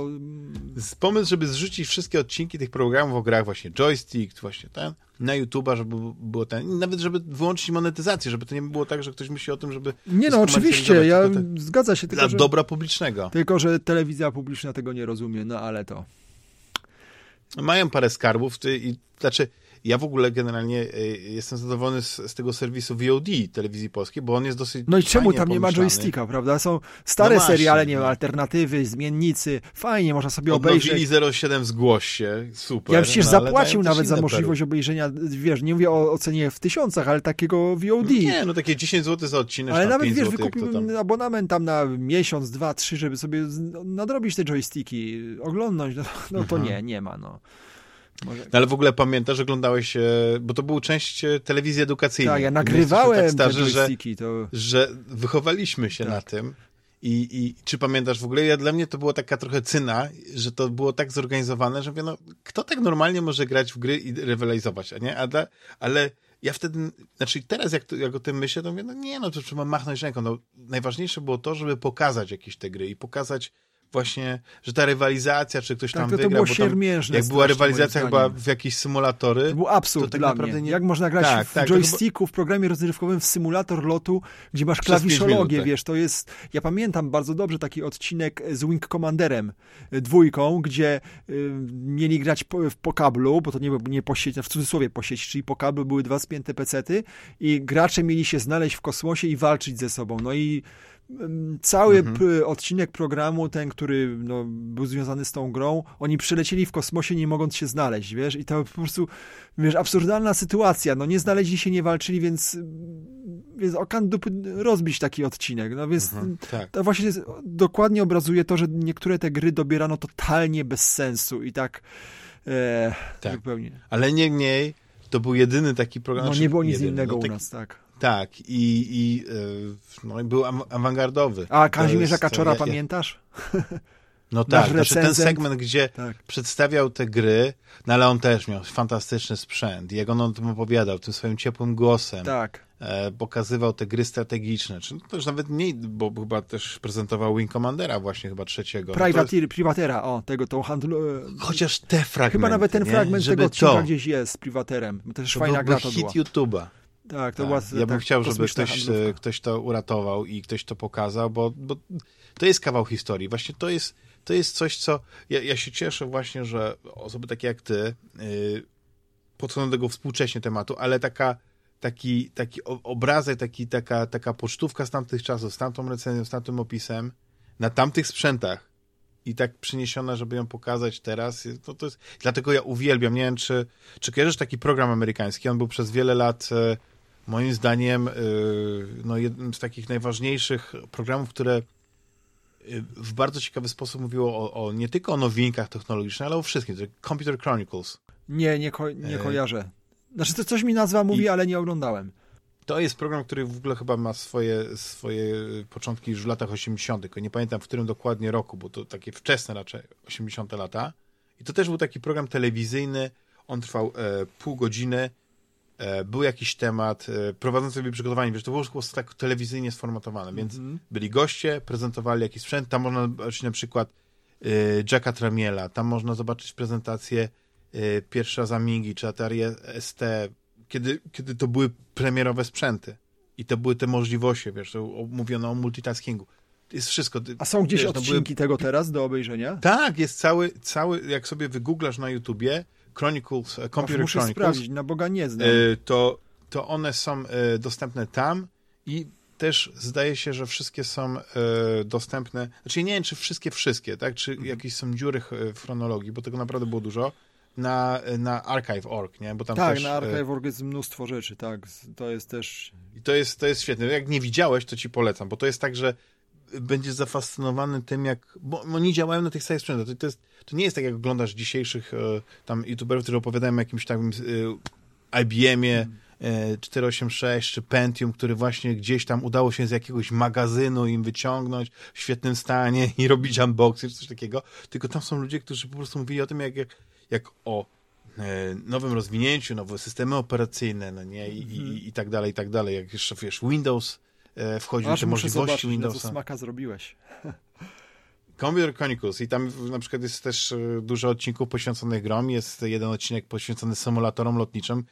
bo... pomysł, żeby zrzucić wszystkie odcinki tych programów o grach, właśnie joystick, właśnie ten, na YouTube'a, żeby było ten, nawet żeby wyłączyć monetyzację, żeby to nie było tak, że ktoś myśli o tym, żeby... Nie no, oczywiście, ja te, zgadza się. Tylko, dla że, dobra publicznego. Tylko, że telewizja publiczna tego nie rozumie, no ale to... Mają parę skarbów i znaczy ja w ogóle generalnie y, jestem zadowolony z, z, tego serwisu VOD telewizji polskiej, bo on jest dosyć. No i czemu tam nie ma joysticka, prawda? Są stare no seriale, nie ma alternatywy, zmiennicy, fajnie, można sobie Odnowili obejrzeć. 07 zgłoś się, super. Ja przecież no, zapłacił nawet za możliwość perły. obejrzenia, wiesz, nie mówię o ocenie w tysiącach, ale takiego VOD. No nie, no takie 10 zł za odcinek. Ale nawet wiesz, wykupiłbym tam... abonament tam na miesiąc, dwa, trzy, żeby sobie nadrobić te joysticki, oglądnąć, no, no to mhm. nie, nie ma, no. Może... No, ale w ogóle pamiętasz, oglądałeś, bo to był część e, telewizji edukacyjnej. Tak, ja nagrywałem tak starzy, że, to... że wychowaliśmy się tak. na tym. I, I czy pamiętasz w ogóle? Ja, dla mnie to było taka trochę cyna, że to było tak zorganizowane, że mówię, no, kto tak normalnie może grać w gry i rywalizować, a nie? Ale, ale ja wtedy, znaczy teraz jak, to, jak o tym myślę, to mówię, no nie, no to trzeba machnąć ręką. No, najważniejsze było to, żeby pokazać jakieś te gry i pokazać właśnie, że ta rywalizacja, czy ktoś Tak, tam to, to wygra, było bo tam, siermiężne jak była rywalizacja chyba w jakieś symulatory, To był absurd to tak naprawdę nie- Jak można grać Tak, w tak, joysticku, w programie rozrywkowym, w symulator lotu, gdzie masz klawiszologię, tak. wiesz, to jest... Ja pamiętam bardzo dobrze taki odcinek z Wing Commanderem, y, dwójką, gdzie y, mieli grać po, po kablu, bo to nie, nie po sieci, w cudzysłowie po sieci, czyli po kablu były dwa spięte pecety i gracze mieli się znaleźć w kosmosie i walczyć ze sobą. No i cały Mhm. odcinek programu, ten, który no, był związany z tą grą, oni przylecieli w kosmosie nie mogąc się znaleźć, wiesz, i to po prostu, wiesz, absurdalna sytuacja, no nie znaleźli się, nie walczyli, więc, więc okan dupy rozbić taki odcinek, no więc Mhm, tak. to właśnie jest, dokładnie obrazuje to, że niektóre te gry dobierano totalnie bez sensu i tak, e, Tak. zupełnie. Ale niemniej, to był jedyny taki program. No znaczy nie było nic jedyny, innego no, u tak- nas, tak. Tak, i, i e, no, był awangardowy. A Kazimierza Kaczora ja- ja- pamiętasz? No tak, znaczy ten segment, gdzie Tak. przedstawiał te gry, no ale on też miał fantastyczny sprzęt. Jak on o tym opowiadał, tym swoim ciepłym głosem, Tak. e, pokazywał te gry strategiczne. Czy to już nawet mniej, bo chyba też prezentował Wing Commandera właśnie chyba trzeciego. No Privateer, Privatera, o, tego, tą handlu... e, chociaż te fragmenty, Chyba nawet ten nie? fragment Żeby tego odcinka to, gdzieś jest z Privaterem. To też to fajna gra to hit była. YouTube'a. Tak, to Tak. była Ja bym tak, chciał, żeby ktoś, handlówka. e, ktoś to uratował i ktoś to pokazał, bo, bo to jest kawał historii. Właśnie to jest, to jest coś, co... Ja, ja się cieszę właśnie, że osoby takie jak ty yy, podchodzą do tego współcześnie tematu, ale taka, taki, taki obrazek, taki, taka, taka pocztówka z tamtych czasów, z tamtą recenzją, z tamtym opisem, na tamtych sprzętach i tak przyniesiona, żeby ją pokazać teraz, to, to jest... Dlatego ja uwielbiam, nie wiem, czy, czy kojarzysz taki program amerykański, on był przez wiele lat... moim zdaniem y, no, jednym z takich najważniejszych programów, które y, w bardzo ciekawy sposób mówiło o, o nie tylko o nowinkach technologicznych, ale o wszystkim. To Computer Chronicles. Nie, nie, ko- nie E, kojarzę. Znaczy, to coś mi nazwa mówi, i- ale nie oglądałem. To jest program, który w ogóle chyba ma swoje, swoje początki już w latach 80. tylko Nie pamiętam w którym dokładnie roku, bo to takie wczesne raczej 80. lata. I to też był taki program telewizyjny. On trwał e, pół godziny. E, był jakiś temat. E, prowadzący był przygotowani. Wiesz, to było po tak telewizyjnie sformatowane, więc Mhm. byli goście, prezentowali jakiś sprzęt. Tam można zobaczyć na przykład e, Jacka Tramiela. Tam można zobaczyć prezentację pierwszy raz Amigi czy Atari ST, kiedy, kiedy to były premierowe sprzęty. I to były te możliwości, wiesz, mówiono o multitaskingu. Jest wszystko. A są gdzieś wiesz, no były- odcinki tego teraz do obejrzenia? Tak, jest cały, cały, jak sobie wygooglasz na YouTubie, Chronicles, e, Computer Muszę Chronicles, sprawdzić, na Boga nie znam. e, to, to one są e, dostępne tam i też zdaje się, że wszystkie są dostępne, znaczy nie wiem, czy wszystkie, wszystkie, tak, czy Mhm. jakieś są dziury w chronologii, bo tego naprawdę było dużo, na, na archive.org, nie, bo tam tak, też... na Archive.org jest mnóstwo rzeczy, tak. To jest też... I to jest, to jest świetne. Jak nie widziałeś, to ci polecam, bo to jest tak, że będziesz zafascynowany tym, jak. Bo oni działają na tych samych sprzętach. To, to, jest, to nie jest tak, jak oglądasz dzisiejszych e, tam youtuberów, którzy opowiadają o jakimś takim IBM-ie e, 486 czy Pentium, który właśnie gdzieś tam udało się z jakiegoś magazynu im wyciągnąć w świetnym stanie i robić unboxing czy coś takiego. Tylko tam są ludzie, którzy po prostu mówili o tym, jak, jak, jak o e, nowym rozwinięciu, nowe systemy operacyjne, no nie, i, i, i tak dalej, i tak dalej. Jak jeszcze, wiesz, Windows e, wchodził, Aż te możliwości Windowsa. smaka zrobiłeś. Computer Chronicles i tam na przykład jest też e, dużo odcinków poświęconych grom. Jest jeden odcinek poświęcony symulatorom lotniczym,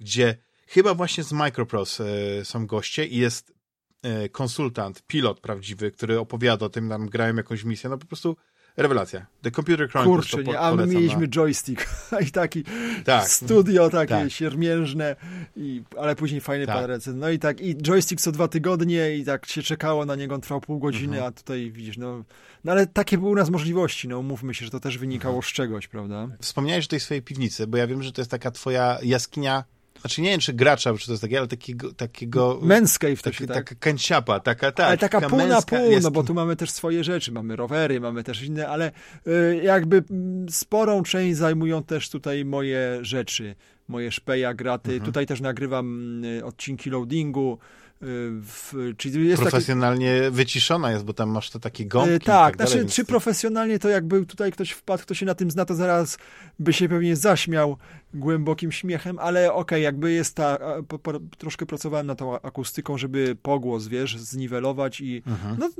gdzie chyba właśnie z Microprose e, są goście i jest e, konsultant, pilot prawdziwy, który opowiada o tym, tam grają jakąś misję. No po prostu rewelacja. The Computer Chronicles Kurczę, po, nie, a my mieliśmy na... joystick i taki Tak. studio takie Tak. siermiężne, i, ale później fajny Tak. recenzent. No i tak, i joystick co dwa tygodnie i tak się czekało na niego, on trwał pół godziny, Mhm. a tutaj widzisz, no, no ale takie były u nas możliwości, no umówmy się, że to też wynikało Mhm. z czegoś, prawda? Wspomniałeś o tej swojej piwnicy, bo ja wiem, że to jest taka twoja jaskinia, znaczy nie wiem, czy gracza, czy to jest takie, ale takiego, takiego Manscape to taki, tak... taka kanciapa, taka, tak. ale taka pół na męska pół, no jaskinia. bo tu mamy też swoje rzeczy, mamy rowery, mamy też inne, ale y, jakby mm, sporą część zajmują też tutaj moje rzeczy, moje szpeja, graty. Mhm. Tutaj też nagrywam y, odcinki loadingu, w, czyli jest Profesjonalnie taki... wyciszona jest, bo tam masz te takie gąbki. Tak, tak dalej, znaczy, czy profesjonalnie to jakby tutaj ktoś wpadł, kto się na tym zna, to zaraz by się pewnie zaśmiał głębokim śmiechem, ale okej, okay, jakby jest ta, po, po, troszkę pracowałem nad tą akustyką, żeby pogłos, wiesz, zniwelować i mhm. no,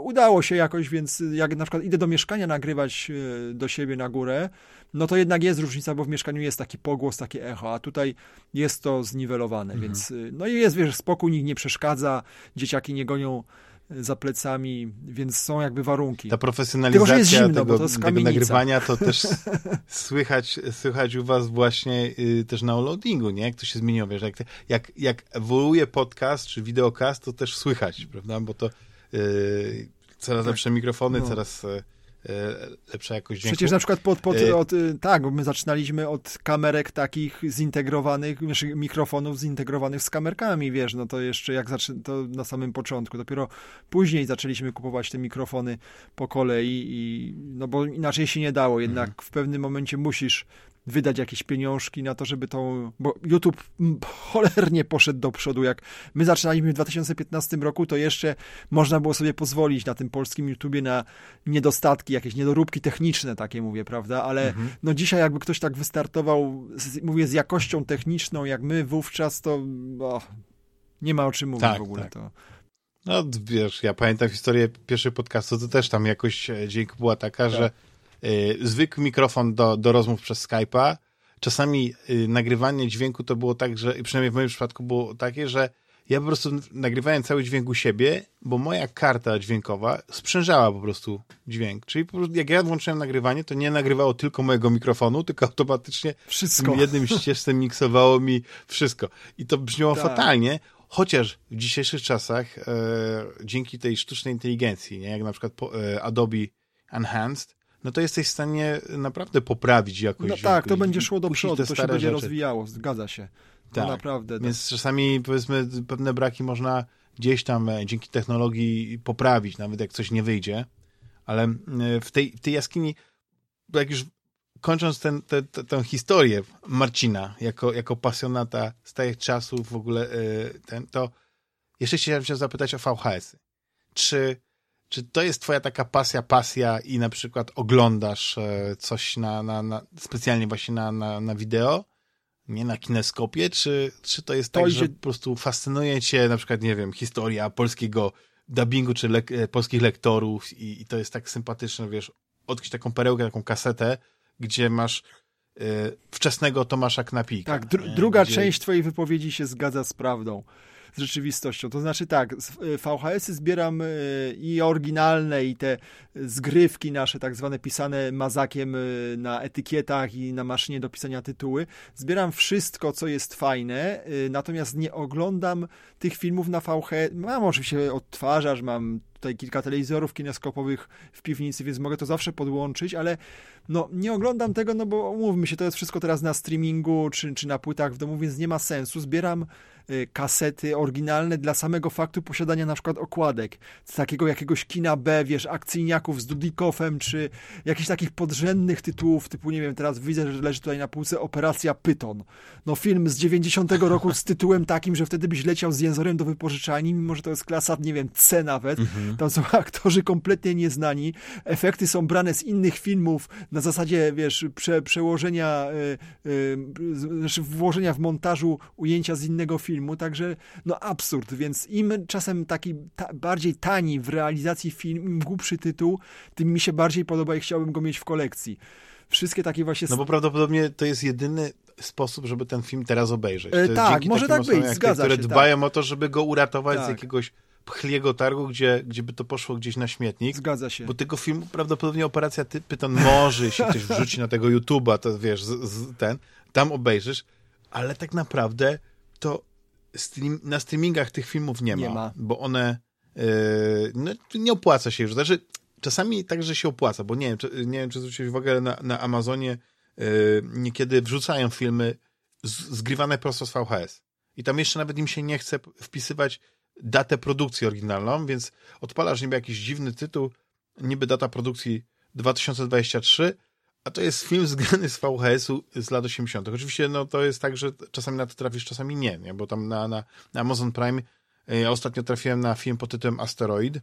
udało się jakoś, więc jak na przykład idę do mieszkania nagrywać e, do siebie na górę, no to jednak jest różnica, bo w mieszkaniu jest taki pogłos, takie echo, a tutaj jest to zniwelowane, mhm. więc y, no i jest, wiesz, spokój, nikt nie przeszkadza, dzieciaki nie gonią za plecami, więc są jakby warunki. Ta profesjonalizacja zimno, tego, to tego, nagrywania to też słychać, słychać u was właśnie y, też na loadingu, nie? Jak to się zmieniło, wiesz, jak, jak, jak ewoluuje podcast czy wideokast, to też słychać, prawda? Bo to y, coraz tak. lepsze mikrofony, no. coraz y, E, lepsza jakość dźwięku. Przecież na przykład pod, pod, e, od, y, tak, my zaczynaliśmy od kamerek takich zintegrowanych, mikrofonów zintegrowanych z kamerkami, wiesz, no to jeszcze jak zaczę, to na samym początku, dopiero później zaczęliśmy kupować te mikrofony po kolei i no bo inaczej się nie dało, jednak mhm. w pewnym momencie musisz wydać jakieś pieniążki na to, żeby tą, bo YouTube cholernie poszedł do przodu, jak my zaczynaliśmy w 2015 roku, to jeszcze można było sobie pozwolić na tym polskim YouTubie na niedostatki, jakieś niedoróbki techniczne takie mówię, prawda, ale mhm. no dzisiaj jakby ktoś tak wystartował, z, mówię, z jakością techniczną, jak my wówczas, to oh, nie ma o czym mówić tak, w ogóle, tak. to... No wiesz, ja pamiętam historię pierwszego podcastu, to też tam jakoś e, dźwięk była taka, tak. że zwykły mikrofon do, do rozmów przez Skype'a. Czasami y, nagrywanie dźwięku to było tak, że przynajmniej w moim przypadku było takie, że ja po prostu nagrywałem cały dźwięk u siebie, bo moja karta dźwiękowa sprzężała po prostu dźwięk. Czyli po prostu jak ja włączyłem nagrywanie, to nie nagrywało tylko mojego mikrofonu, tylko automatycznie wszystko. jednym ścieżcem miksowało mi wszystko. I to brzmiało tak. fatalnie, chociaż w dzisiejszych czasach e, dzięki tej sztucznej inteligencji, nie, jak na przykład po, e, Adobe Enhanced, no to jesteś w stanie naprawdę poprawić jakoś. No tak, to będzie szło do przodu, to się będzie rzeczy. rozwijało, zgadza się. To tak, naprawdę. Tak. Więc czasami powiedzmy pewne braki można gdzieś tam e, dzięki technologii poprawić, nawet jak coś nie wyjdzie. Ale e, w tej, w tej jaskini, jak już kończąc ten, te, te, tę historię Marcina jako, jako pasjonata z tych czasów w ogóle, e, ten, to jeszcze chciałem się zapytać o VHS-y. Czy czy to jest twoja taka pasja, pasja i na przykład oglądasz e, coś na, na, na specjalnie właśnie na, na, na wideo, nie na kineskopie, czy, czy to jest to tak, idzie... że po prostu fascynuje cię na przykład, nie wiem, historia polskiego dubbingu, czy e, polskich lektorów i, i, to jest tak sympatyczne, wiesz, odkryć taką perełkę, taką kasetę, gdzie masz y, wczesnego Tomasza Knapika. Tak, dr druga gdzie... część twojej wypowiedzi się zgadza z prawdą z rzeczywistością. To znaczy tak, y, VHS-y zbieram y, i oryginalne, i te zgrywki nasze, tak zwane pisane mazakiem y, na etykietach i na maszynie do pisania tytuły. Zbieram wszystko, co jest fajne, natomiast nie oglądam tych filmów na VHS. Mam oczywiście odtwarzacz, mam tutaj kilka telewizorów kineskopowych w piwnicy, więc mogę to zawsze podłączyć, ale no nie oglądam tego, no bo umówmy się, to jest wszystko teraz na streamingu czy, czy na płytach w domu, więc nie ma sensu. Zbieram Y, kasety oryginalne dla samego faktu posiadania na przykład okładek z takiego jakiegoś kina B, wiesz, akcyjniaków z Dudikowem, czy jakichś takich podrzędnych tytułów, typu, nie wiem, teraz widzę, że leży tutaj na półce Operacja Pyton. No film z 90 roku z tytułem takim, że wtedy byś leciał z jęzorem do wypożyczalni, mimo że to jest klasa, nie wiem, C nawet. Mhm. Tam są aktorzy kompletnie nieznani. Efekty są brane z innych filmów na zasadzie, wiesz, prze, przełożenia, yy, znaczy włożenia w montażu ujęcia z innego filmu także no absurd, więc im czasem taki ta, bardziej tani w realizacji film, im głupszy tytuł, tym mi się bardziej podoba i chciałbym go mieć w kolekcji. Wszystkie takie właśnie... No bo prawdopodobnie to jest jedyny sposób, żeby ten film teraz obejrzeć. E, tak, może tak być, zgadza które się. Które dbają tak. o to, żeby go uratować tak. z jakiegoś pchliego targu, gdzie, gdzie by to poszło gdzieś na śmietnik. Zgadza się. Bo tego filmu prawdopodobnie Operacja Ty Pyton może, się ktoś wrzuci na tego YouTube'a, to wiesz, z, z, ten, tam obejrzysz, ale tak naprawdę to stream, na streamingach tych filmów nie ma, nie ma. bo one yy, no, nie opłaca się już. Znaczy, czasami także się opłaca, bo nie wiem, czy, nie wiem, czy zwróciłeś uwagę na, na Amazonie yy, niekiedy wrzucają filmy z, zgrywane prosto z VHS. I tam jeszcze nawet im się nie chce wpisywać datę produkcji oryginalną, więc odpalasz niby jakiś dziwny tytuł, niby data produkcji 2023, a to jest film zgrany z VHS-u z lat 80. Oczywiście no, to jest tak, że czasami na to trafisz, czasami nie, nie? bo tam na, na, na Amazon Prime Ja ostatnio trafiłem na film pod tytułem Asteroid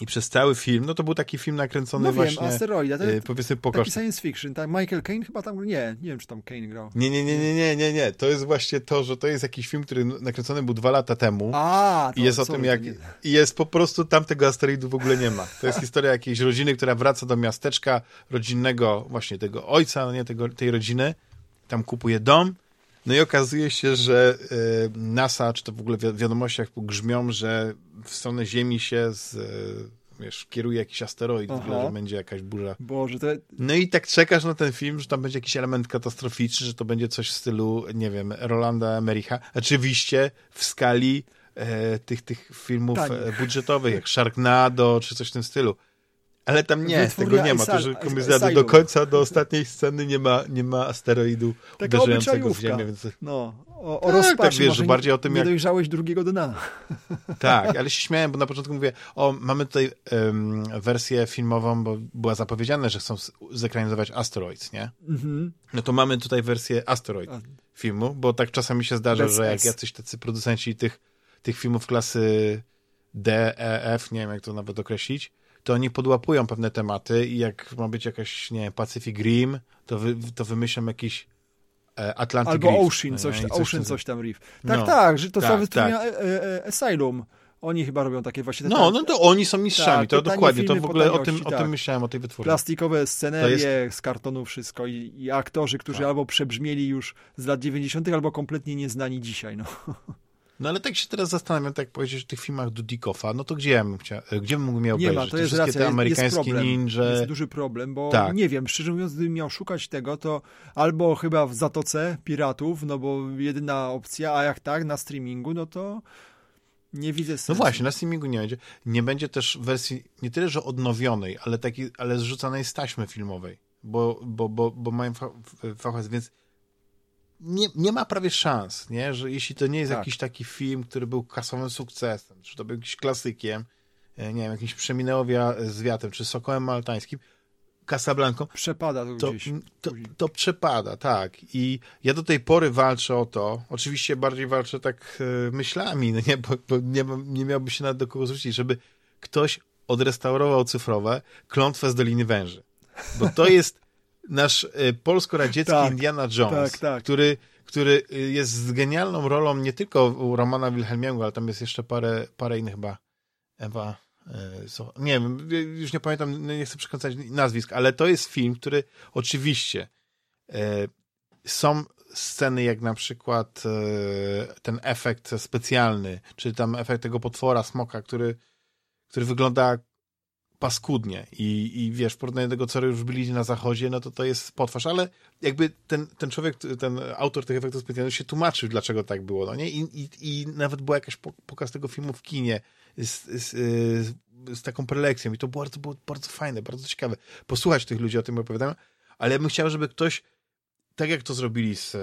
i przez cały film, no to był taki film nakręcony no wiem, właśnie, Asteroida, to yy, powiedzmy po taki science fiction, tak? Michael Caine chyba tam, nie, nie wiem, czy tam Caine grał. Nie, nie, nie, nie, nie, nie, nie, to jest właśnie to, że to jest jakiś film, który nakręcony był dwa lata temu A, i jest o tym, jak, i jest po prostu, tam tego asteroidu w ogóle nie ma. To jest historia jakiejś rodziny, która wraca do miasteczka rodzinnego, właśnie tego ojca, no nie, tego, tej rodziny, tam kupuje dom, no i okazuje się, że y, NASA, czy to w ogóle w wiadomościach grzmią, że w stronę Ziemi się z, y, wiesz, kieruje jakiś asteroid, w ogóle, że będzie jakaś burza. Boże, to... No i tak czekasz na ten film, że tam będzie jakiś element katastroficzny, że to będzie coś w stylu, nie wiem, Rolanda Emericha. Oczywiście w skali e, tych, tych filmów budżetowych, jak Sharknado, czy coś w tym stylu. Ale tam nie, tego nie ma. To, że zjadę do końca, do ostatniej sceny nie ma, nie ma asteroidu Taka uderzającego w. Ziemię, więc... No, o, o Tak, tak, wiesz, może bardziej o tym, nie jak- dojrzałeś drugiego dna. Tak, ale się śmiałem, bo na początku mówię, o, mamy tutaj em, wersję filmową, bo była zapowiedziane, że chcą zekranizować Asteroids, nie? Mhm. No to mamy tutaj wersję Asteroid A. filmu, bo tak czasami się zdarza, Bez że jak jacyś tacy producenci tych, tych filmów klasy D, E, F, nie wiem jak to nawet określić, to oni podłapują pewne tematy i jak ma być jakaś, nie wiem, Pacific Rim, to, wy, to wymyślą jakiś e, Atlantic Albo Reef, Ocean, coś, I Ocean tam- coś tam Reef. Tak, No. tak, że to Tak, wytwórnia tak. e, e, Asylum. Oni chyba robią takie właśnie te No, no to oni są mistrzami, Tak, to dokładnie, to w ogóle o tym, o tak. tym myślałem, o tej wytwórni. plastikowe scenerie To z kartonu wszystko i, i aktorzy, którzy Tak. albo przebrzmieli już z lat 90., albo kompletnie nieznani dzisiaj. No. No ale tak się teraz zastanawiam, tak jak powiedzieć o tych filmach Dudikofa, no to gdzie ja bym chciał, gdzie bym mógł miał Nie ma, obejrzeć? to Te jest wszystkie racja, te jest, jest amerykańskie problem. ninja. Jest duży problem, bo Tak. nie wiem, szczerze mówiąc, gdybym miał szukać tego, to albo chyba w Zatoce Piratów, no bo jedyna opcja, a jak tak, na streamingu, no to nie widzę sensu. No właśnie, na streamingu nie będzie. Nie będzie też wersji nie tyle, że odnowionej, ale takiej, ale zrzucanej z taśmy filmowej, bo, bo, bo, bo mają VHS, więc nie, nie ma prawie szans, nie? że jeśli to nie jest Tak. jakiś taki film, który był kasowym sukcesem, czy to był jakiś klasykiem, e, nie wiem, jakimś Przeminęło wia- z wiatem, czy Sokołem Maltańskim, Casablanką, Przepada to to, gdzieś. to, to przepada, tak. I ja do tej pory walczę o to. Oczywiście bardziej walczę tak e, myślami, no nie, bo, bo nie, nie miałby się nawet do kogo zwrócić, żeby ktoś odrestaurował cyfrowe klątwę z Doliny Węży. Bo to jest nasz e, polsko-radziecki Tak, Indiana Jones, tak, tak. Który, który e, jest z genialną rolą nie tylko u Romana Wilhelmiego, ale tam jest jeszcze parę, parę innych chyba. Ewa. e, So, nie wiem, już nie pamiętam, nie chcę przekręcać nazwisk, ale to jest film, który oczywiście e, są sceny jak na przykład e, ten efekt specjalny, czy tam efekt tego potwora, smoka, który, który wygląda paskudnie i, i wiesz, w porównaniu do tego, co już byli na zachodzie, no to to jest potwarz, ale jakby ten, ten człowiek, ten autor tych efektów specjalnych się tłumaczył, dlaczego tak było, no nie? I, i, i nawet była jakaś po- pokaz tego filmu w kinie z, z, z, taką prelekcją i to było bardzo, było bardzo fajne, bardzo ciekawe. Posłuchać tych ludzi o tym opowiadają, ale ja bym chciał, żeby ktoś, tak jak to zrobili z,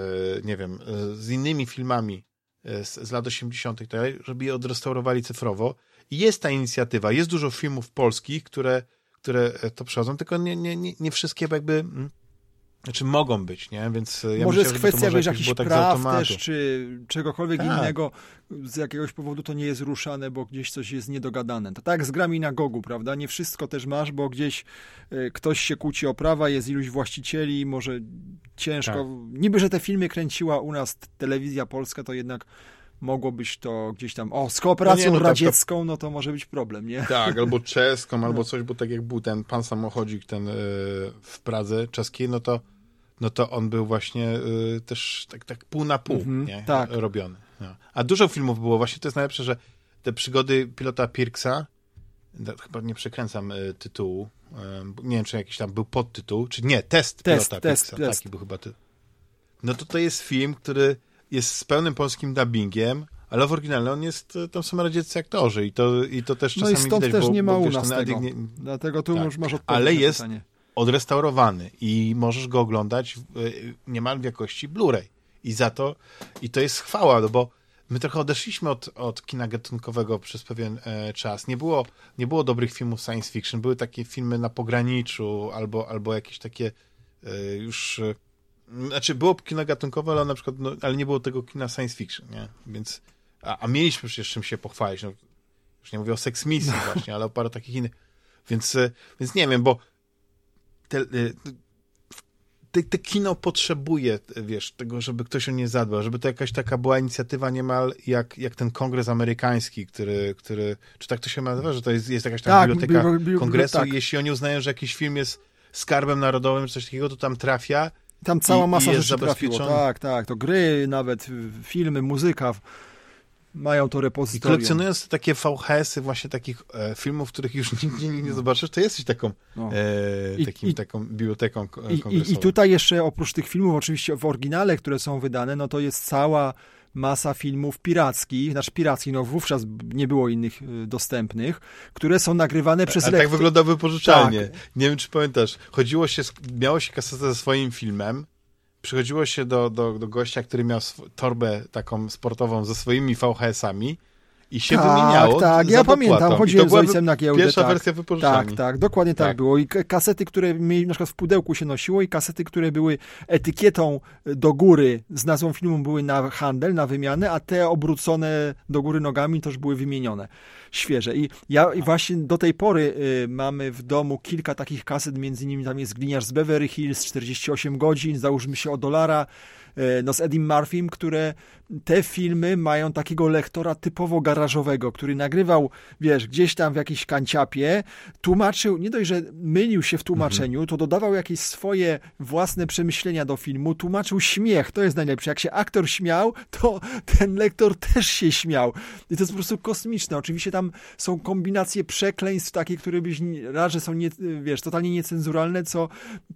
nie wiem, z innymi filmami z, z lat 80., i tak żeby je odrestaurowali cyfrowo. I jest ta inicjatywa, jest dużo filmów polskich, które, które e, to przechodzą, tylko nie, nie, nie, nie wszystkie jakby, mm, znaczy mogą być, nie? Więc e, ja może myślę, jest kwestia może wiesz, jakoś jakichś tak praw też, czy czegokolwiek Tak. innego. Z jakiegoś powodu to nie jest ruszane, bo gdzieś coś jest niedogadane. To tak z grami na Gogu, prawda? Nie wszystko też masz, bo gdzieś y, ktoś się kłóci o prawa, jest iluś właścicieli, może ciężko. Tak. Niby, że te filmy kręciła u nas telewizja polska, to jednak mogło być to gdzieś tam, o, z kooperacją No nie, no to- to- radziecką, no to może być problem, nie? Tak, albo czeską, No. albo coś, bo tak jak był ten pan samochodzik ten y, w Pradze czeskiej, no to, no to on był właśnie y, też tak, tak pół na pół Mhm, nie? tak. robiony. No. A dużo filmów było, właśnie to jest najlepsze, że te przygody pilota Pirksa, no, chyba nie przekręcam y, tytułu, y, bo nie wiem, czy jakiś tam był podtytuł, czy nie, test, Test, pilota test, Pirksa, test. taki był chyba tytuł. No to to jest film, który jest z pełnym polskim dubbingiem, ale w oryginale on jest, y, tam są radzieccy aktorzy i to, i to też No czasami i stąd widać, też bo, nie ma bo, u nas tego. nie, Dlatego tu Tak. już masz odpowiedź Ale jest- pytanie. Odrestaurowany i możesz go oglądać y, niemal w jakości Blu-ray. I za to, i to jest chwała, no bo my trochę odeszliśmy od, od kina gatunkowego przez pewien e, czas. Nie było, nie było dobrych filmów science fiction. Były takie filmy na pograniczu albo, albo jakieś takie e, już... E, znaczy było kino gatunkowe, ale na przykład, no, ale nie było tego kina science fiction, nie? Więc a, a mieliśmy przecież czym się pochwalić, no, już nie mówię o Sex Misji no. właśnie, ale o paru takich innych, więc, e, więc nie wiem, bo te, e, te, te, kino potrzebuje, wiesz, tego, żeby ktoś o nie zadbał, żeby to jakaś taka była inicjatywa niemal jak, jak ten kongres amerykański, który, który, czy tak to się nazywa, że to jest, jest jakaś tam tak, biblioteka bi, bi, bi, kongresu tak. i jeśli oni uznają, że jakiś film jest skarbem narodowym, czy coś takiego, to tam trafia tam cała masa i rzeczy trafiło. Tak, tak, to gry, nawet filmy, muzyka mają to repozytorium. I kolekcjonując takie VHS-y właśnie takich e, filmów, których już nigdzie nie, nie zobaczysz, to jesteś taką, no. e, takim, I, taką biblioteką i, i, I tutaj jeszcze oprócz tych filmów, oczywiście w oryginale, które są wydane, no to jest cała masa filmów pirackich, znaczy pirackich, no wówczas nie było innych y, dostępnych, które są nagrywane przez... Ale tak wyglądały wypożyczalnie. Tak. Nie wiem, czy pamiętasz. Chodziło się, miało się kasetę ze swoim filmem, przychodziło się do, do, do gościa, który miał torbę taką sportową ze swoimi VHS-ami i się tak, wymieniało. Tak, ja pamiętam, chodziłem z ojcem na giełdę. Pierwsza tak, wersja wypożyczalni. Tak, tak, dokładnie tak, tak, było. I kasety, które mieli, na przykład w pudełku się nosiło i kasety, które były etykietą do góry z nazwą filmu były na handel, na wymianę, a te obrócone do góry nogami już były wymienione świeże. I ja i właśnie do tej pory y, mamy w domu kilka takich kaset, między innymi tam jest Gliniarz z Beverly Hills, 48 godzin, załóżmy się o dolara, y, no z Eddie Murphym, które te filmy mają takiego lektora typowo garażowego, który nagrywał, wiesz, gdzieś tam w jakiejś kanciapie, tłumaczył, nie dość, że mylił się w tłumaczeniu, mhm. to dodawał jakieś swoje własne przemyślenia do filmu, tłumaczył śmiech, to jest najlepsze. Jak się aktor śmiał, to ten lektor też się śmiał. I to jest po prostu kosmiczne. Oczywiście tam są kombinacje przekleństw takie, które byś raz, że są, nie, wiesz, totalnie niecenzuralne, co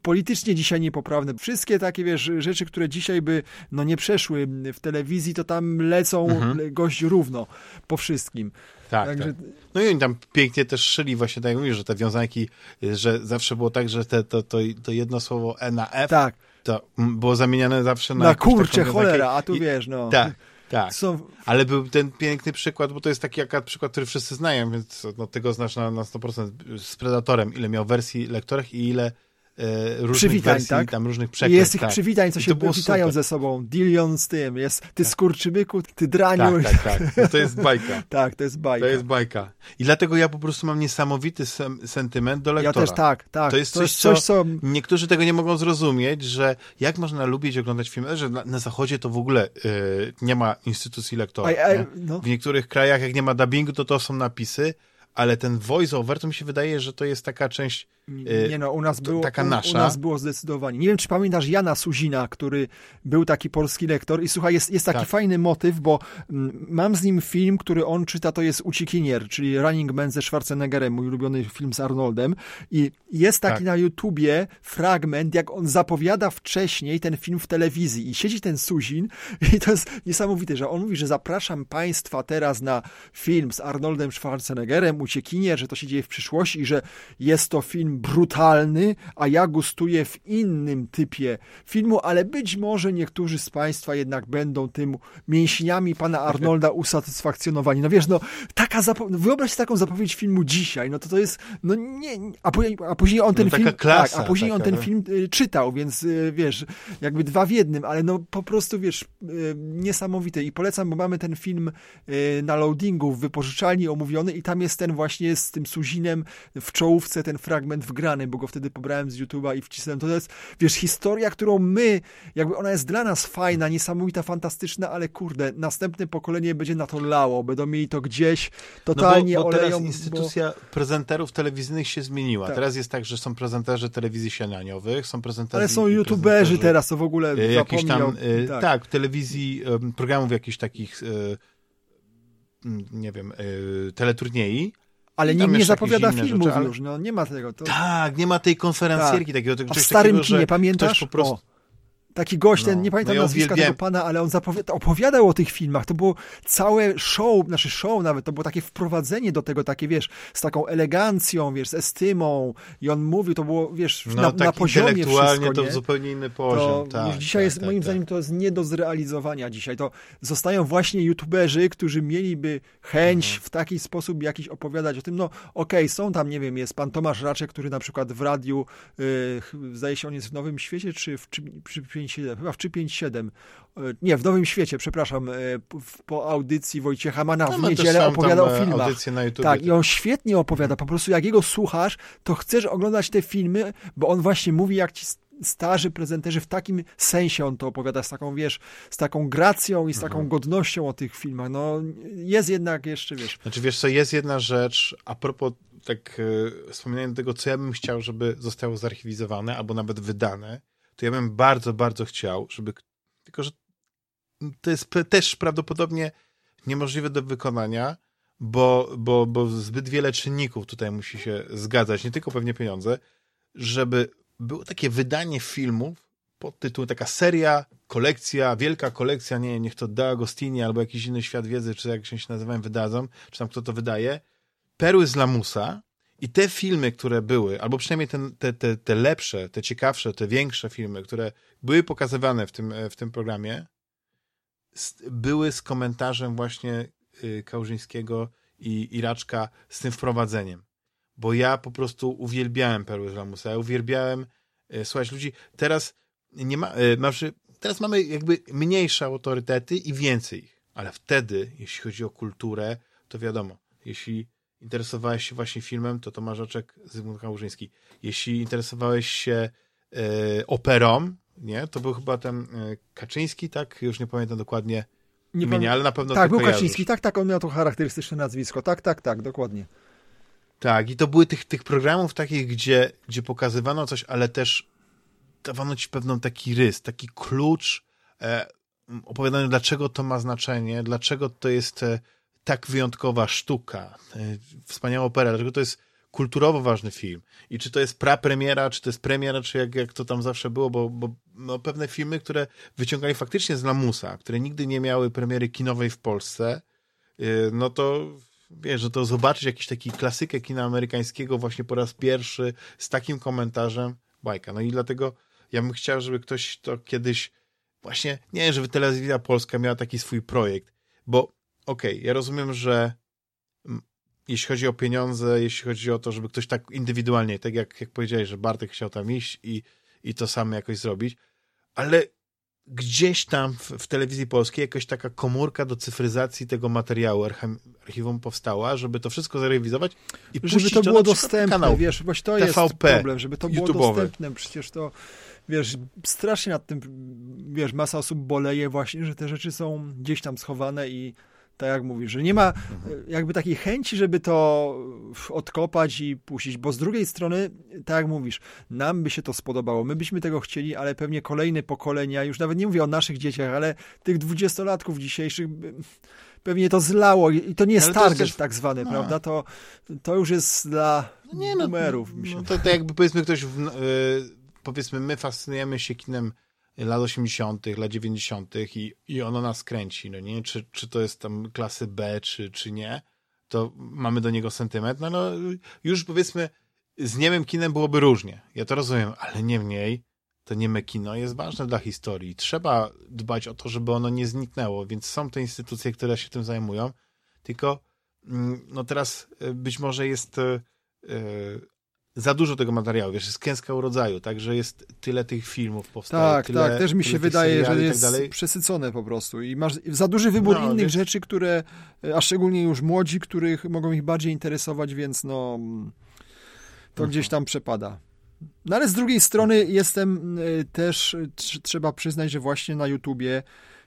politycznie dzisiaj niepoprawne. Wszystkie takie, wiesz, rzeczy, które dzisiaj by, no nie przeszły w telewizji, to tam lecą mhm. gość równo po wszystkim. Tak, Także... tak. No i oni tam pięknie też szyli właśnie, tak jak mówisz, że te wiązanki, że zawsze było tak, że te, to, to, to jedno słowo E na F tak. to było zamieniane zawsze na... Na kurcze, cholera, a tu I, wiesz, no. Tak. Tak, Są... ale był ten piękny przykład, bo to jest taki jak przykład, który wszyscy znają, więc no, tego znasz na, na 100% z Predatorem, ile miał wersji lektorach i ile różnych przywitań, wersji, tak? tam różnych przekleństw. Jest tych tak. przywitań, co I się witają ze sobą. Dilion z tym, jest ty tak. skurczybyku, ty draniu. Tak, tak, tak. No to jest bajka. tak, to jest bajka. To jest bajka. I dlatego ja po prostu mam niesamowity sem sentyment do lektora. Ja też tak, tak. To jest to coś, jest coś co, niektórzy tego nie mogą zrozumieć, że jak można lubić oglądać filmy, że na, na zachodzie to w ogóle yy, nie ma instytucji lektora. A, a, no. W niektórych krajach, jak nie ma dubbingu, to to są napisy, ale ten voice-over, to mi się wydaje, że to jest taka część nie y, no, u nas było, taka nasza. U, u nas było zdecydowanie. Nie wiem, czy pamiętasz Jana Suzina, który był taki polski lektor i słuchaj, jest, jest taki tak. fajny motyw, bo mm, mam z nim film, który on czyta, to jest Uciekinier, czyli Running Man ze Schwarzeneggerem, mój ulubiony film z Arnoldem i jest taki tak. na YouTubie fragment, jak on zapowiada wcześniej ten film w telewizji i siedzi ten Suzin i to jest niesamowite, że on mówi, że zapraszam Państwa teraz na film z Arnoldem Schwarzeneggerem, Uciekinier, że to się dzieje w przyszłości i że jest to film brutalny, a ja gustuję w innym typie filmu, ale być może niektórzy z Państwa jednak będą tym mięśniami pana Arnolda usatysfakcjonowani. No wiesz, no taka zapo- wyobraź sobie taką zapowiedź filmu dzisiaj, no to to jest, no nie, a, później, a później on ten no film, klasa, tak, a później taka, on ten no. film y, czytał, więc y, wiesz, jakby dwa w jednym, ale no po prostu wiesz, y, niesamowite i polecam, bo mamy ten film na loadingu w wypożyczalni omówiony i tam jest ten właśnie z tym Suzinem w czołówce ten fragment wgrany, bo go wtedy pobrałem z YouTube'a i wcisnąłem. To jest, wiesz, historia, którą my, jakby ona jest dla nas fajna, niesamowita, fantastyczna, ale kurde, następne pokolenie będzie na to lało, będą mieli to gdzieś totalnie no bo, bo oleją. Teraz instytucja bo... prezenterów telewizyjnych się zmieniła. Tak. Teraz jest tak, że są prezenterzy telewizji śniadaniowych, są prezenterzy... Ale są youtuberzy teraz, to w ogóle e, jakiś tam. E, tak. tak, telewizji, programów jakichś takich e, nie wiem, teleturniej, ale nikt nie zapowiada filmów rzeczy, ale... już, no nie ma tego. To... Tak, nie ma tej konferencjerki tak. takiego. A w starym takiego, kinie, pamiętasz? Po prostu... O. Taki gość, ten, no, nie pamiętam no nazwiska tego pana, ale on opowiadał o tych filmach. To było całe show, znaczy show nawet, to było takie wprowadzenie do tego, takie wiesz, z taką elegancją, wiesz, z estymą i on mówił, to było, wiesz, no, na, tak na poziomie intelektualnie wszystko, to zupełnie inny poziom. To tak, dzisiaj tak, jest, tak, moim tak. zdaniem, to jest nie do zrealizowania dzisiaj. To zostają właśnie youtuberzy, którzy mieliby chęć mhm. w taki sposób jakiś opowiadać o tym. No okej, okay, są tam, nie wiem, jest pan Tomasz Raczek, który na przykład w radiu, yy, zdaje się, on jest w Nowym Świecie, czy w, czy, przy 357, chyba w 357, e, nie, w Nowym Świecie, przepraszam, po audycji Wojciecha Mana w no, niedzielę opowiada o filmach. Na YouTube, tak, i on świetnie opowiada, po prostu jak jego słuchasz, to chcesz oglądać te filmy, bo on właśnie mówi, jak ci starzy prezenterzy w takim sensie on to opowiada, z taką, wiesz, z taką gracją i z taką mhm. godnością o tych filmach. No, jest jednak jeszcze, wiesz... Znaczy, wiesz co, jest jedna rzecz, a propos tak e, wspominając tego, co ja bym chciał, żeby zostało zarchiwizowane, albo nawet wydane, to ja bym bardzo, bardzo chciał, żeby... Tylko, że to jest też prawdopodobnie niemożliwe do wykonania, bo, bo, bo zbyt wiele czynników tutaj musi się zgadzać, nie tylko pewnie pieniądze, żeby było takie wydanie filmów pod tytułem taka seria, kolekcja, wielka kolekcja, nie niech to Da Agostini albo jakiś inny świat wiedzy, czy jak się nazywają, wydadzą, czy tam kto to wydaje, Perły z Lamusa i te filmy, które były, albo przynajmniej te, te, te lepsze, te ciekawsze, te większe filmy, które były pokazywane w tym, w tym programie, były z komentarzem właśnie y, Kałużyńskiego i Iraczka z tym wprowadzeniem bo ja po prostu uwielbiałem Perły z Lamusa, ja uwielbiałem e, słuchać ludzi. Teraz nie ma, e, znaczy, teraz mamy jakby mniejsze autorytety i więcej ich, ale wtedy, jeśli chodzi o kulturę, to wiadomo, jeśli interesowałeś się właśnie filmem, to Tomasz Oczek, Zygmunt Kałużyński. Jeśli interesowałeś się e, operą, nie, to był chyba ten e, Kaczyński, tak? Już nie pamiętam dokładnie nie imienia, ale na pewno Tak, był Kaczyński, tak, tak, on miał to charakterystyczne nazwisko, tak, tak, tak, dokładnie. Tak, i to były tych, tych programów takich, gdzie, gdzie pokazywano coś, ale też dawano ci pewną taki rys, taki klucz, e, opowiadano, dlaczego to ma znaczenie, dlaczego to jest e, tak wyjątkowa sztuka, e, wspaniała opera, dlaczego to jest kulturowo ważny film. I czy to jest prapremiera, czy to jest premiera, czy jak, jak to tam zawsze było, bo, bo no, pewne filmy, które wyciągali faktycznie z lamusa, które nigdy nie miały premiery kinowej w Polsce, e, no to wiesz, że to zobaczyć jakiś taki klasykę kina amerykańskiego właśnie po raz pierwszy z takim komentarzem, bajka. No i dlatego ja bym chciał, żeby ktoś to kiedyś właśnie, nie żeby Telewizja Polska miała taki swój projekt, bo okej, okay, ja rozumiem, że jeśli chodzi o pieniądze, jeśli chodzi o to, żeby ktoś tak indywidualnie, tak jak, jak powiedziałeś, że Bartek chciał tam iść i, i to samo jakoś zrobić, ale gdzieś tam w, w, telewizji polskiej jakaś taka komórka do cyfryzacji tego materiału archiwum powstała, żeby to wszystko zarewizować i żeby to było dostępne, kanał wiesz, właśnie to TVP, jest problem, żeby to było YouTube'owy. dostępne, przecież to wiesz, strasznie nad tym, wiesz, masa osób boleje właśnie, że te rzeczy są gdzieś tam schowane i tak jak mówisz, że nie ma mhm. jakby takiej chęci, żeby to odkopać i puścić, bo z drugiej strony, tak jak mówisz, nam by się to spodobało, my byśmy tego chcieli, ale pewnie kolejne pokolenia, już nawet nie mówię o naszych dzieciach, ale tych dwudziestolatków dzisiejszych pewnie to zlało i to nie jest target też... tak zwany, no. prawda? To, to już jest dla no nie, no, numerów. No, to, to jakby powiedzmy ktoś, w, yy, powiedzmy my fascynujemy się kinem lat 80., lat 90. i, i ono nas kręci, no nie? Czy, czy to jest tam klasy B, czy, czy nie, to mamy do niego sentyment. No, no już powiedzmy, z niemym kinem byłoby różnie. Ja to rozumiem, ale niemniej to nieme kino jest ważne dla historii. Trzeba dbać o to, żeby ono nie zniknęło, więc są te instytucje, które się tym zajmują. Tylko mm, no teraz e, być może jest e, za dużo tego materiału, wiesz, jest kęska urodzaju, tak, że jest tyle tych filmów powstaje, Tak, tyle, tak, też mi się wydaje, że tak jest tak przesycone po prostu i masz za duży wybór no, innych rzeczy, które, a szczególnie już młodzi, których mogą ich bardziej interesować, więc no to mhm. gdzieś tam przepada. No ale z drugiej strony jestem y, też, trzeba przyznać, że właśnie na YouTubie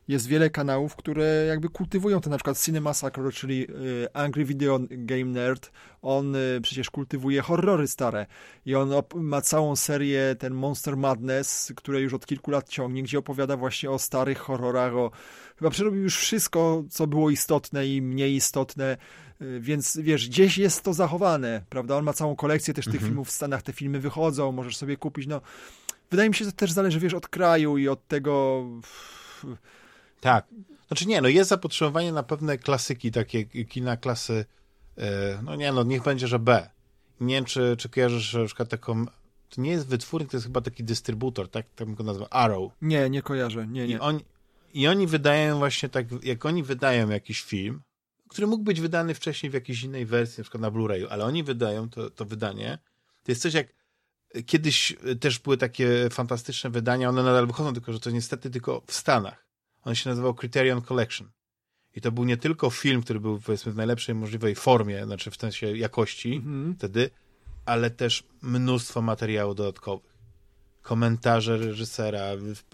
jest wiele kanałów, które jakby kultywują ten na przykład Cinemasacre, czyli y, Angry Video Game Nerd. On y, przecież kultywuje horrory stare i on ma całą serię ten Monster Madness, które już od kilku lat ciągnie, gdzie opowiada właśnie o starych horrorach, o chyba przerobił już wszystko, co było istotne i mniej istotne, y, więc wiesz, gdzieś jest to zachowane, prawda? On ma całą kolekcję też tych mhm. filmów w Stanach, te filmy wychodzą, możesz sobie kupić, no wydaje mi się, że to też zależy, wiesz, od kraju i od tego tak. Znaczy nie, no jest zapotrzebowanie na pewne klasyki, takie kina klasy, e, no nie no, niech będzie, że B. Nie wiem, czy, czy kojarzysz na przykład taką, to nie jest wytwórnik, to jest chyba taki dystrybutor, tak, tak bym go nazwał, Arrow. Nie, nie kojarzę, nie, nie. I oni, I oni wydają właśnie tak, jak oni wydają jakiś film, który mógł być wydany wcześniej w jakiejś innej wersji, na przykład na Blu-rayu, ale oni wydają to, to wydanie, to jest coś jak kiedyś też były takie fantastyczne wydania, one nadal wychodzą, tylko że to niestety tylko w Stanach. On się nazywał Criterion Collection. I to był nie tylko film, który był powiedzmy w najlepszej możliwej formie, znaczy w sensie jakości mhm. wtedy, ale też mnóstwo materiału dodatkowych. Komentarze reżysera,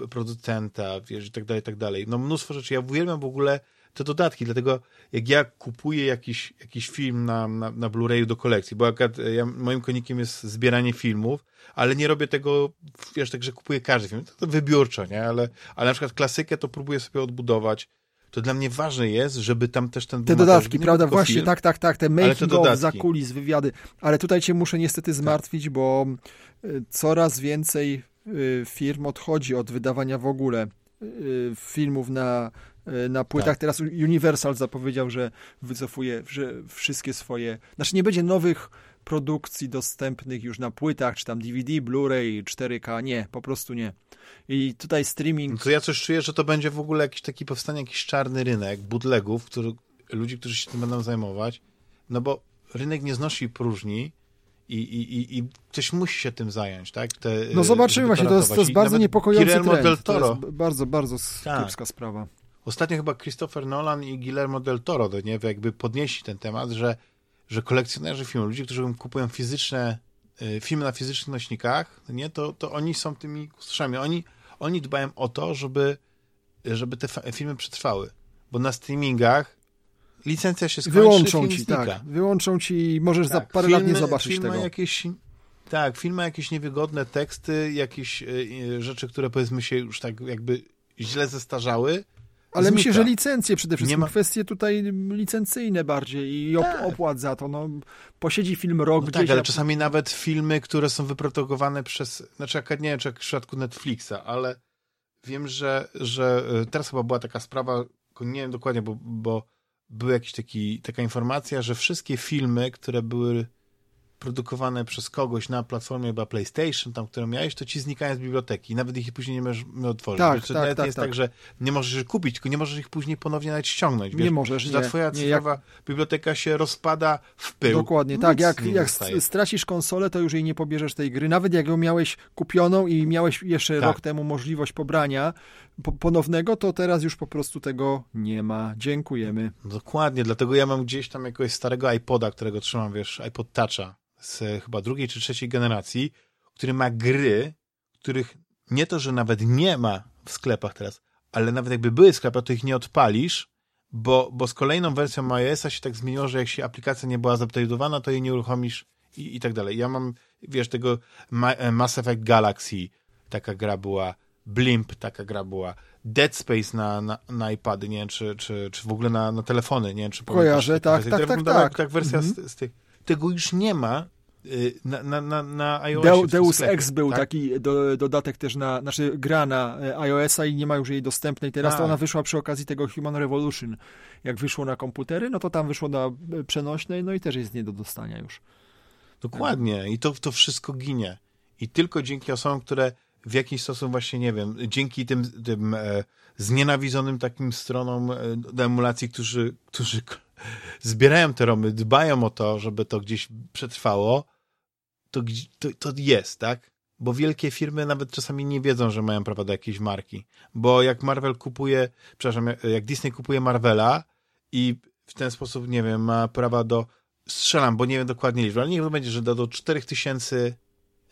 producenta, wiesz, i tak dalej, i tak dalej. No mnóstwo rzeczy. Ja uwielbiam w ogóle te dodatki, dlatego jak ja kupuję jakiś, jakiś film na, na, na Blu-rayu do kolekcji, bo akurat ja, moim konikiem jest zbieranie filmów, ale nie robię tego, wiesz, tak, że kupuję każdy film. To, to wybiórczo, nie? Ale, ale na przykład klasykę to próbuję sobie odbudować to dla mnie ważne jest, żeby tam też ten... Te dodatki, prawda? Właśnie, film, tak, tak, tak, te making of, za kulis, wywiady. Ale tutaj cię muszę niestety tak. zmartwić, tak. bo y, coraz więcej y, firm odchodzi od wydawania w ogóle filmów na, na płytach. Tak. Teraz Universal zapowiedział, że wycofuje że wszystkie swoje... Znaczy nie będzie nowych produkcji dostępnych już na płytach, czy tam DVD, Blu-ray, 4K. Nie, po prostu nie. I tutaj streaming... No to ja coś czuję, że to będzie w ogóle jakiś taki powstanie jakiś czarny rynek bootlegów, który, ludzi, którzy się tym będą zajmować, no bo rynek nie znosi próżni i, i, i, i ktoś musi się tym zająć, tak? Te, no zobaczymy właśnie, to jest, to jest bardzo niepokojący Guillermo trend. Del Toro. To jest bardzo, bardzo tak. kiepska sprawa. Ostatnio chyba Christopher Nolan i Guillermo del Toro to nie, jakby podnieśli ten temat, że, że kolekcjonerzy filmów, ludzie, którzy kupują fizyczne y, filmy na fizycznych nośnikach, nie, to, to oni są tymi kustoszami. Oni, oni dbają o to, żeby, żeby te filmy przetrwały. Bo na streamingach licencja się skończy, Wyłączą ci, znika. tak. Wyłączą ci i możesz tak, za parę filmy, lat nie zobaczyć tego. Jakieś, tak, film ma jakieś niewygodne teksty, jakieś y, rzeczy, które powiedzmy się już tak jakby źle zestarzały. Ale myślę, że licencje przede wszystkim, ma... kwestie tutaj licencyjne bardziej i op tak. opłat za to. No, posiedzi film rok no gdzieś. Tak, ale czasami nawet filmy, które są wyprodukowane przez, znaczy nie wiem, czy jak w przypadku Netflixa, ale wiem, że, że e, teraz chyba była taka sprawa, nie wiem dokładnie, bo, bo była jakaś taka informacja, że wszystkie filmy, które były produkowane przez kogoś na platformie chyba PlayStation, tam, którą miałeś, to ci znikają z biblioteki. Nawet ich później nie możesz otworzyć. Tak, Wiesz, tak, tak, jest tak. tak, że nie możesz ich kupić, tylko nie możesz ich później ponownie nawet ściągnąć. Wiesz, nie możesz, że nie. twoja cyfrowa jak... biblioteka się rozpada w pył. Dokładnie, tak. Jak, jak stracisz konsolę, to już jej nie pobierzesz tej gry. Nawet jak ją miałeś kupioną i miałeś jeszcze tak. rok temu możliwość pobrania ponownego, to teraz już po prostu tego nie ma. Dziękujemy. Dokładnie, dlatego ja mam gdzieś tam jakiegoś starego iPoda, którego trzymam, wiesz, iPod Toucha z chyba drugiej czy trzeciej generacji, który ma gry, których nie to, że nawet nie ma w sklepach teraz, ale nawet jakby były w sklepach, to ich nie odpalisz, bo, bo z kolejną wersją iOS-a się tak zmieniło, że jak się aplikacja nie była zupdate'owana, to jej nie uruchomisz i, i tak dalej. Ja mam, wiesz, tego e, Mass Effect Galaxy, taka gra była, Blimp, taka gra była, Dead Space na, na, na iPady, nie wiem, czy, czy, czy w ogóle na, na telefony, nie wiem, czy Kojarzę, tak, tak, tak, tak, tak. tak wersja mm -hmm. z, z tych. Tego już nie ma Y, na, na, na, na iOS. Deus Ex był tak? taki do, dodatek też na, znaczy gra na e, iOS-a i nie ma już jej dostępnej. Teraz A. to ona wyszła przy okazji tego Human Revolution. Jak wyszło na komputery, no to tam wyszło na e, przenośnej, no i też jest nie do dostania już. Dokładnie. I to, to wszystko ginie. I tylko dzięki osobom, które w jakiś sposób właśnie, nie wiem, dzięki tym, tym e, znienawidzonym takim stronom e, do emulacji, którzy, którzy zbierają te romy, dbają o to, żeby to gdzieś przetrwało, to, to, to jest, tak? Bo wielkie firmy nawet czasami nie wiedzą, że mają prawa do jakiejś marki. Bo jak Marvel kupuje, przepraszam, jak Disney kupuje Marvela i w ten sposób, nie wiem, ma prawa do, strzelam, bo nie wiem dokładnie liczby, ale niech to będzie, że do, do 4000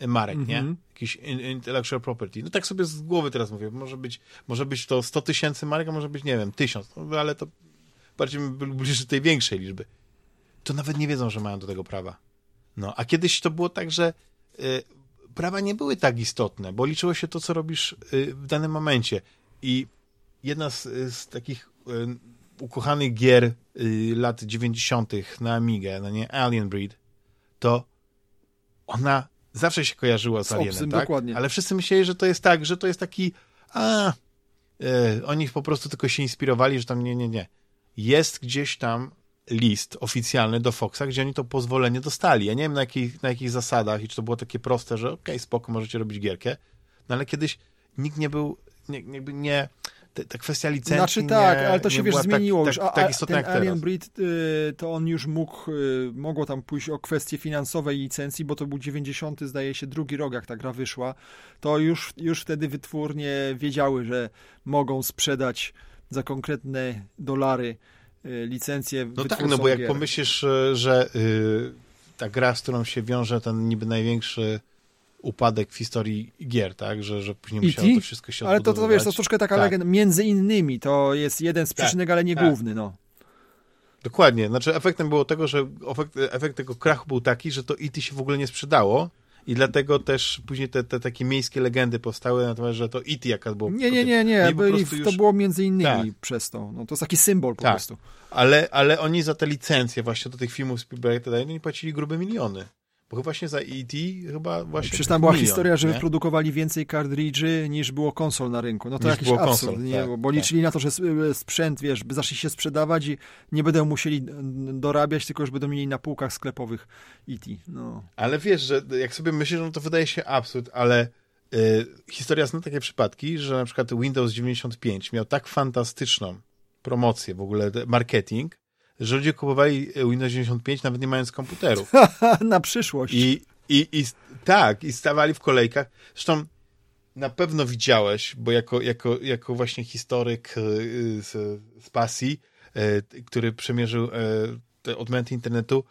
marek, mm -hmm. nie? Mhm. Jakiś intellectual property. No tak sobie z głowy teraz mówię, może być, może być to 100 tysięcy marek, a może być, nie wiem, 1000, no, ale to bardziej bliżej tej większej liczby. To nawet nie wiedzą, że mają do tego prawa. No, a kiedyś to było tak, że y, prawa nie były tak istotne, bo liczyło się to, co robisz y, w danym momencie. I jedna z, z takich y, ukochanych gier y, lat 90. na Amigę, no nie, Alien Breed, to ona zawsze się kojarzyła z, z Alienem, tak? Dokładnie. Ale wszyscy myśleli, że to jest tak, że to jest taki a, y, oni po prostu tylko się inspirowali, że tam nie, nie, nie. Jest gdzieś tam list oficjalny do Foxa, gdzie oni to pozwolenie dostali. Ja nie wiem na jakich, na jakich zasadach i czy to było takie proste, że okej, okay, spoko, możecie robić gierkę, no ale kiedyś nikt nie był, nie, nie, te, ta kwestia licencji Znaczy tak, nie, ale to się wiesz była zmieniło tak, już. tak, a, tak a istotna ten jak teraz. Alien Breed y, to on już mógł, y, mogło tam pójść o kwestie finansowe i licencji, bo to był 90 zdaje się drugi rok jak ta gra wyszła. To już, już wtedy wytwórnie wiedziały, że mogą sprzedać za konkretne dolary y, licencje No tak, no bo jak gier. pomyślisz, że ta gra, z którą się wiąże ten niby największy upadek w historii gier, tak? Że, że później musiało E.T.? to wszystko się Ale to, to wiesz, to troszkę taka Tak. legenda. Między innymi to jest jeden z Tak, przyczynek, ale nie tak. główny, no. Dokładnie. Znaczy efektem było tego, że efekt, efekt tego krachu był taki, że to IT się w ogóle nie sprzedało i dlatego też później te, te takie miejskie legendy powstały na temat, że to IT jaka było. Nie, nie, nie, nie. Oni Byli, prostu to już- było między innymi Tak. przez to. No, to jest taki symbol po Tak. prostu. Ale, ale oni za te licencje właśnie do tych filmów Spielberg i tak dalej, no nie płacili grube miliony. Bo właśnie za E.T. chyba właśnie... Przecież tam była milion, historia, że nie? wyprodukowali więcej cartridge'y niż było konsol na rynku. No to Niż jakiś było absurd, konsol, nie? tak, bo, tak. liczyli na to, że s- e, sprzęt, wiesz, zacznie się sprzedawać i nie będą musieli dorabiać, tylko już będą mieli na półkach sklepowych E.T. No. Ale wiesz, że jak sobie myślisz, no to wydaje się absurd, ale y, historia zna takie przypadki, że na przykład Windows 95 miał tak fantastyczną promocję, w ogóle marketing, że ludzie kupowali Windows 95 nawet nie mając komputerów. na przyszłość. I, i, i tak, i stawali w kolejkach. Zresztą na pewno widziałeś, bo jako, jako, jako właśnie historyk y, z, z pasji, y, który przemierzył y, te odmęty internetu,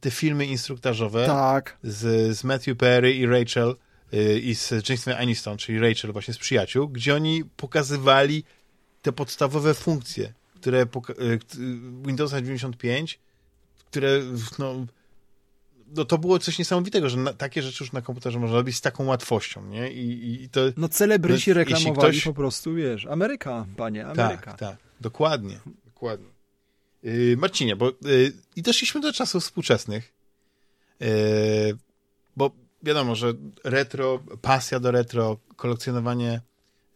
te filmy instruktażowe Tak. z, z Matthew Perry i Rachel i z Jamesem Aniston, czyli Rachel właśnie z Przyjaciół, gdzie oni pokazywali te podstawowe funkcje, które y, kt- Windowsa 95, które no, no to było coś niesamowitego, że na, takie rzeczy już na komputerze można robić z taką łatwością, nie? I, i, to No celebryci No, reklamowali ktoś- po prostu, wiesz, Ameryka, panie, Ameryka. Tak, tak, dokładnie, dokładnie. Yy, Marcinie, bo yy, i doszliśmy do czasów współczesnych, yy, bo wiadomo, że retro, pasja do retro, kolekcjonowanie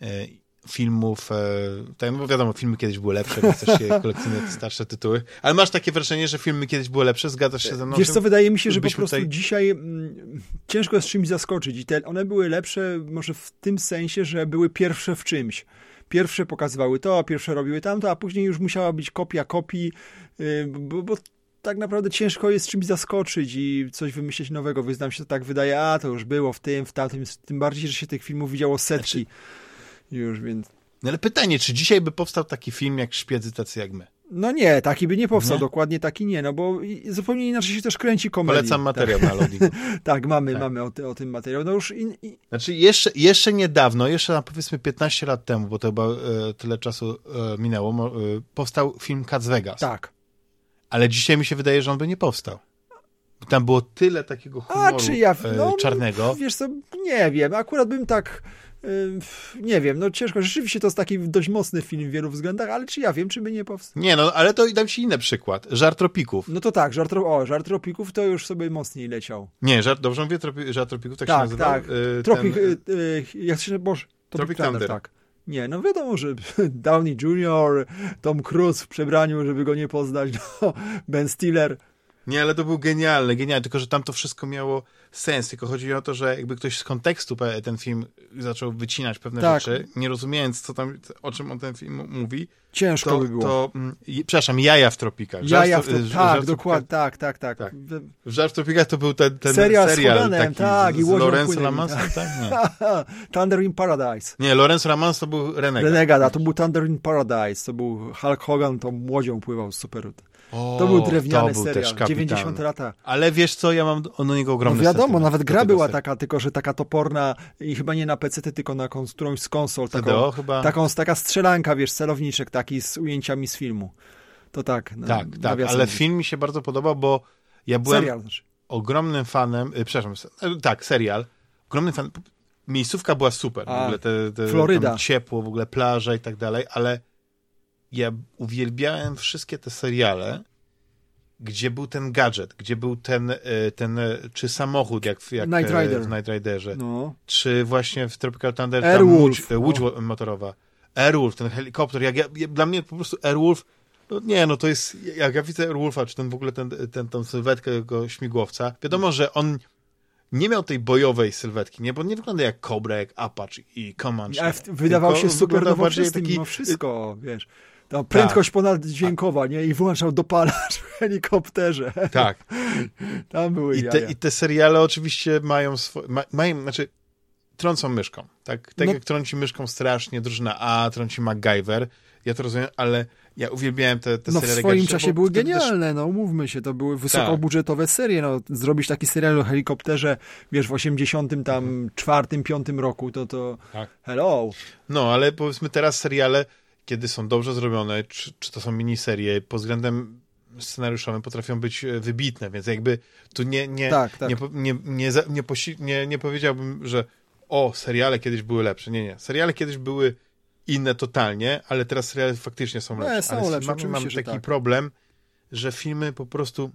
yy, filmów, yy, tak, no bo wiadomo, filmy kiedyś były lepsze, więc też się kolekcjonuje te starsze tytuły, ale masz takie wrażenie, że filmy kiedyś były lepsze, zgadzasz się ze mną? Wiesz co, wydaje mi się, że po prostu tutaj- dzisiaj mm, ciężko jest czymś zaskoczyć i te, one były lepsze może w tym sensie, że były pierwsze w czymś. Pierwsze pokazywały to, pierwsze robiły tamto, a później już musiała być kopia kopii, yy, bo, bo tak naprawdę ciężko jest czymś zaskoczyć i coś wymyślić nowego, więc nam się to tak wydaje, a to już było w tym, w tamtym, tym bardziej, że się tych filmów widziało setki już, więc... No ale pytanie, czy dzisiaj by powstał taki film jak Szpiedzy tacy jak my? No nie, taki by nie powstał, Nie? dokładnie taki nie, no bo zupełnie inaczej się też kręci komedia. Polecam materiał na loadingu. Tak, tak mamy, Tak. mamy o, ty, o tym materiał. No już in, i, Znaczy jeszcze, jeszcze niedawno, jeszcze na powiedzmy 15 lat temu, bo to chyba e, tyle czasu e, minęło, e, powstał film Cats Vegas. tak. Ale dzisiaj mi się wydaje, że on by nie powstał. Tam było tyle takiego A humoru czy ja, e, no, czarnego. wiesz co, nie wiem, akurat bym tak, nie wiem, no ciężko, rzeczywiście to jest taki dość mocny film w wielu względach, ale czy ja wiem, czy by nie powstał? Nie, no ale to dam ci inny przykład. Żart tropików. No to tak, żart, o, tropików to już sobie mocniej leciał. Nie, żart, dobrze mówię, tropi, żart tropików, tak, się Tak, nazywa? tak. E, Tropik, ten- y, y, jak się, boż, Tropic Tropic Thunder, Thunder. tak. Nie, no wiadomo, że Downey Jr., Tom Cruise w przebraniu, żeby go nie poznać, no, Ben Stiller. Nie, ale to był genialny, genialny, tylko że tam to wszystko miało sens, tylko chodzi o to, że jakby ktoś z kontekstu ten film zaczął wycinać pewne Tak. rzeczy, nie rozumiejąc, co tam, o czym on ten film mówi, Ciężko to, by było. to mm, przepraszam, jaja w tropikach. Jaja w to, żart tak, w dokładnie, tak, tak, tak. Tak. W- Żart w tropikach to był ten, ten Serial serial, Hoganem, taki tak, z, i z Lorenzem płynęli, Lamansem, tak? Nie. Thunder in Paradise. Nie, Lorenz Lamans to był Renegat. Renegade, a to był Thunder in Paradise, to był Hulk Hogan, to łodzią pływał super. O, To był drewniany to był też serial, kapitalny. 90 lata. Ale wiesz co, ja mam do niego No ogromny wiadomo, sentyment nawet gra była serialu. taka, tylko że taka toporna i chyba nie na PC, tylko na którąś z konsol. Taką, CDO chyba. taką, taka strzelanka, wiesz, celowniczek taki z ujęciami z filmu. To tak. na- tak, tak, ale film mi się bardzo podobał, bo ja byłem Serial, znaczy. ogromnym fanem, y, przepraszam, e, tak, serial, ogromnym fanem, miejscówka była super, w A, ogóle te, te Floryda. ciepło, w ogóle plaża i tak dalej, ale ja uwielbiałem wszystkie te seriale, gdzie był ten gadżet, gdzie był ten, y, ten y, czy samochód, jak, w- jak Knight e, Rider. w Night Riderze, No. czy właśnie w Tropical Thunder Airwolf, łódź, e, łódź motorowa. Airwolf, ten helikopter, jak ja, ja, dla mnie po prostu Airwolf, no nie, no to jest, jak ja widzę Airwolfa, czy ten w ogóle ten, ten, tą sylwetkę jego śmigłowca, wiadomo, że on nie miał tej bojowej sylwetki, nie? Bo nie wygląda jak Cobra, jak Apache i Comanche. Ale wydawał się super nowoczesny taki... mimo wszystko, wiesz. Ta prędkość tak. ponaddźwiękowa, nie? I włączał dopalacz w helikopterze. Tak. Tam były I te, I te seriale oczywiście mają swoje, ma, mają, znaczy trącą myszką, tak? Tak no. jak trąci myszką strasznie drużyna A, trąci MacGyver, ja to rozumiem, ale ja uwielbiałem te, te no, seriale. w swoim czasie były genialne, też... no umówmy się, to były wysokobudżetowe tak. serie, no zrobić taki serial o helikopterze, wiesz, w 80 tam mhm. czwartym, piątym roku, to to tak. hello. No, ale powiedzmy teraz seriale, kiedy są dobrze zrobione, czy, czy to są miniserie, pod względem scenariuszowym potrafią być e, wybitne, więc jakby tu nie, nie, tak, tak. nie, nie, nie, nie, nie, nie powiedziałbym, że o, seriale kiedyś były lepsze. Nie, nie. Seriale kiedyś były inne totalnie, ale teraz seriale faktycznie są lepsze. Nie, są ale lepsze, mamy, taki tak. problem, że filmy po prostu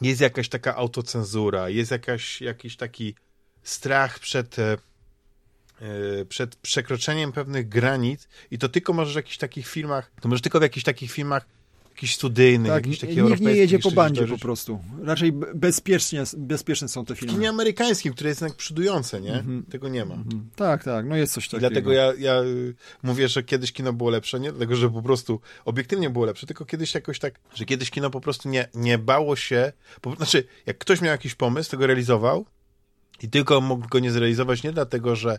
jest jakaś taka autocenzura, jest jakaś, jakiś taki strach przed, e, przed przekroczeniem pewnych granic i to tylko możesz w jakichś takich filmach, to możesz tylko w jakichś takich filmach jakiś studyjny, tak, jakiś taki Nikt nie jedzie po bandzie po prostu. Raczej bezpiecznie, bezpieczne są te filmy. W kinie amerykańskim, które jest jednak przodujące, nie? Mm -hmm. Tego nie ma. Mm -hmm. Tak, tak, no jest coś takiego. Dlatego ja, ja y, mówię, że kiedyś kino było lepsze, nie dlatego, że po prostu obiektywnie było lepsze, tylko kiedyś jakoś tak, że kiedyś kino po prostu nie, nie bało się, po, znaczy jak ktoś miał jakiś pomysł, to go realizował i tylko mógł go nie zrealizować nie dlatego, że, y,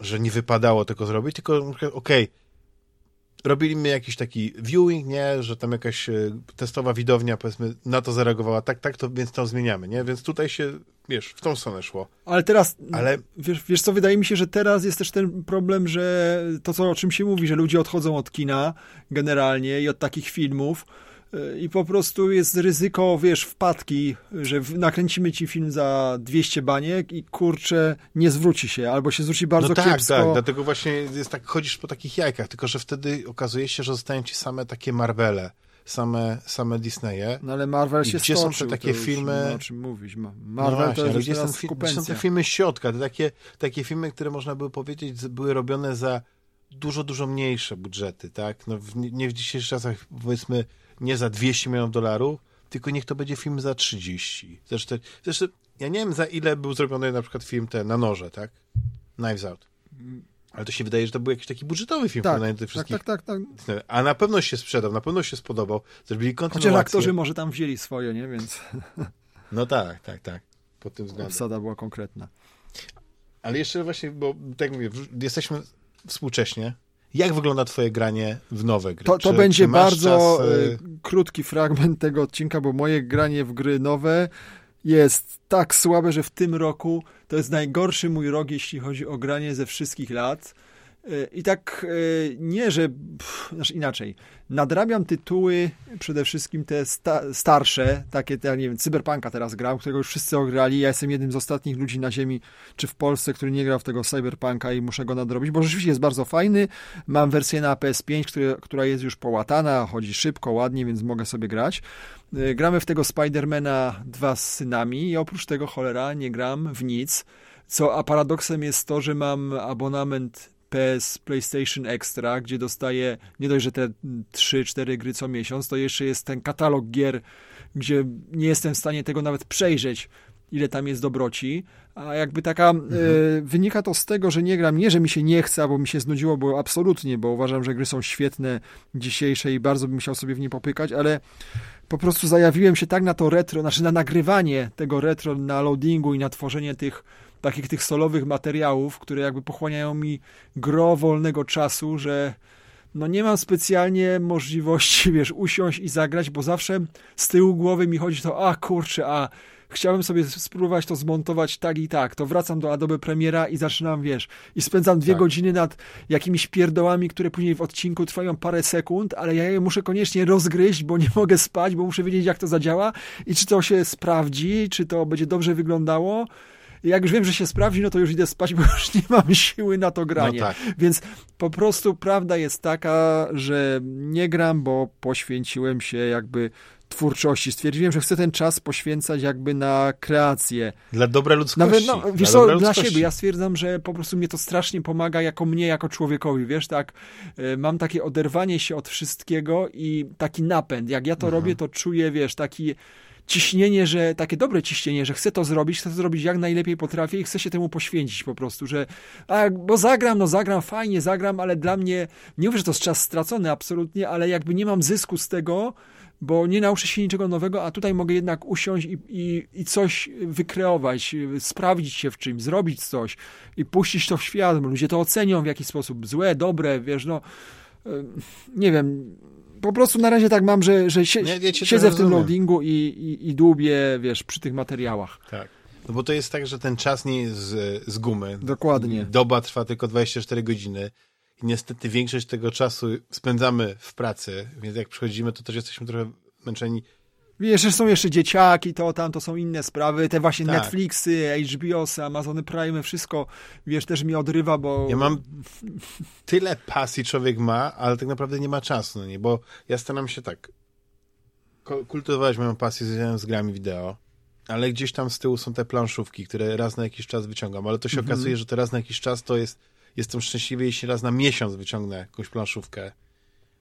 że nie wypadało tego zrobić, tylko okej, okay, robiliśmy jakiś taki viewing, nie, że tam jakaś e, testowa widownia, powiedzmy, na to zareagowała, tak, tak, to więc to zmieniamy, nie, więc tutaj się, wiesz, w tą stronę szło. Ale teraz, Ale... Wiesz, wiesz co, wydaje mi się, że teraz jest też ten problem, że to, co, o czym się mówi, że ludzie odchodzą od kina generalnie i od takich filmów, i po prostu jest ryzyko, wiesz, wpadki, że nakręcimy ci film za 200 baniek i kurczę, nie zwróci się, albo się zwróci bardzo no tak, kiepsko. tak, dlatego właśnie jest tak, chodzisz po takich jajkach, tylko że wtedy okazuje się, że zostają ci same takie Marvele, same, same Disneye. No ale Marvel się gdzie stoczył, są te takie filmy... No, o czym mówisz? Marvel no właśnie, to jest gdzie są, gdzie są te filmy środka, te takie, takie filmy, które można by powiedzieć były robione za dużo, dużo mniejsze budżety, tak? No, w, nie w dzisiejszych czasach, powiedzmy, nie za 200 milionów dolarów, tylko niech to będzie film za 30. Zresztą, zresztą ja nie wiem za ile był zrobiony na przykład film ten na noże, tak? Knives Out. Ale to się wydaje, że to był jakiś taki budżetowy film tak, na tych wszystkich. Tak, tak, tak, tak. A na pewno się sprzedał, na pewno się spodobał. Zrobili kontynuację. Chociaż aktorzy może tam wzięli swoje, nie? Więc... No tak, tak, tak. Pod tym względem. Obsada była konkretna. Ale jeszcze właśnie, bo tak mówię, jesteśmy współcześnie, jak wygląda twoje granie w nowe gry? To, to będzie bardzo czas... Y, krótki fragment tego odcinka, bo moje granie w gry nowe jest tak słabe, że w tym roku to jest najgorszy mój rok, jeśli chodzi o granie ze wszystkich lat. I tak e, nie, że pff, znaczy inaczej. Nadrabiam tytuły, przede wszystkim te sta, starsze, takie, ja nie wiem, Cyberpunka teraz grał, którego już wszyscy ograli. Ja jestem jednym z ostatnich ludzi na ziemi, czy w Polsce, który nie grał w tego Cyberpunka i muszę go nadrobić, bo rzeczywiście jest bardzo fajny. Mam wersję na PS5, który, która jest już połatana, chodzi szybko, ładnie, więc mogę sobie grać. E, gramy w tego Spidermana dwa z synami i oprócz tego, cholera, nie gram w nic. Co, a paradoksem jest to, że mam abonament PS PlayStation Extra, gdzie dostaję nie dość, że te 3-4 gry co miesiąc, to jeszcze jest ten katalog gier, gdzie nie jestem w stanie tego nawet przejrzeć, ile tam jest dobroci, a jakby taka, mhm. y, wynika to z tego, że nie gram, nie, że mi się nie chce, bo mi się znudziło, bo absolutnie, bo uważam, że gry są świetne dzisiejsze i bardzo bym chciał sobie w nie popykać, ale po prostu zajawiłem się tak na to retro, znaczy na nagrywanie tego retro, na loadingu i na tworzenie tych takich tych solowych materiałów, które jakby pochłaniają mi gro wolnego czasu, że no nie mam specjalnie możliwości, wiesz, usiąść i zagrać, bo zawsze z tyłu głowy mi chodzi to, a kurczę, a chciałem sobie spróbować to zmontować tak i tak, to wracam do Adobe Premiera i zaczynam, wiesz, i spędzam dwie tak. godziny nad jakimiś pierdołami, które później w odcinku trwają parę sekund, ale ja je muszę koniecznie rozgryźć, bo nie mogę spać, bo muszę wiedzieć, jak to zadziała i czy to się sprawdzi, czy to będzie dobrze wyglądało jak już wiem, że się sprawdzi, no to już idę spać, bo już nie mam siły na to granie. No tak. Więc po prostu prawda jest taka, że nie gram, bo poświęciłem się jakby twórczości. Stwierdziłem, że chcę ten czas poświęcać jakby na kreację. Dla dobra ludzkości. Nawet, no, wiesz dla, co, dla siebie. Ja stwierdzam, że po prostu mnie to strasznie pomaga jako mnie, jako człowiekowi, wiesz, tak, e, mam takie oderwanie się od wszystkiego i taki napęd. Jak ja to mhm. robię, to czuję, wiesz, taki ciśnienie, że takie dobre ciśnienie, że chcę to zrobić, chcę to zrobić jak najlepiej potrafię i chcę się temu poświęcić po prostu, że a, bo zagram, no zagram, fajnie zagram, ale dla mnie, nie mówię, że to jest czas stracony absolutnie, ale jakby nie mam zysku z tego, bo nie nauczę się niczego nowego, a tutaj mogę jednak usiąść i, i, i coś wykreować, sprawdzić się w czymś, zrobić coś i puścić to w świat. Ludzie to ocenią w jakiś sposób, złe, dobre, wiesz, no nie wiem, po prostu na razie tak mam, że, że sie, nie, siedzę w tym loadingu i, i, i dłubię, wiesz, przy tych materiałach. Tak. No bo to jest tak, że ten czas nie jest z, z gumy. Dokładnie. Doba trwa tylko 24 godziny i niestety większość tego czasu spędzamy w pracy, więc jak przychodzimy, to też jesteśmy trochę męczeni Wiesz, że są jeszcze dzieciaki, to tam, to są inne sprawy, te właśnie tak. Netflixy, HBOsy, Amazony Prime, wszystko, wiesz, też mi odrywa, bo... Ja mam tyle pasji człowiek ma, ale tak naprawdę nie ma czasu, no nie, bo ja staram się tak kultywować moją pasję z grami wideo, ale gdzieś tam z tyłu są te planszówki, które raz na jakiś czas wyciągam, ale to się mhm. okazuje, że to raz na jakiś czas to jest, jestem szczęśliwy, jeśli raz na miesiąc wyciągnę jakąś planszówkę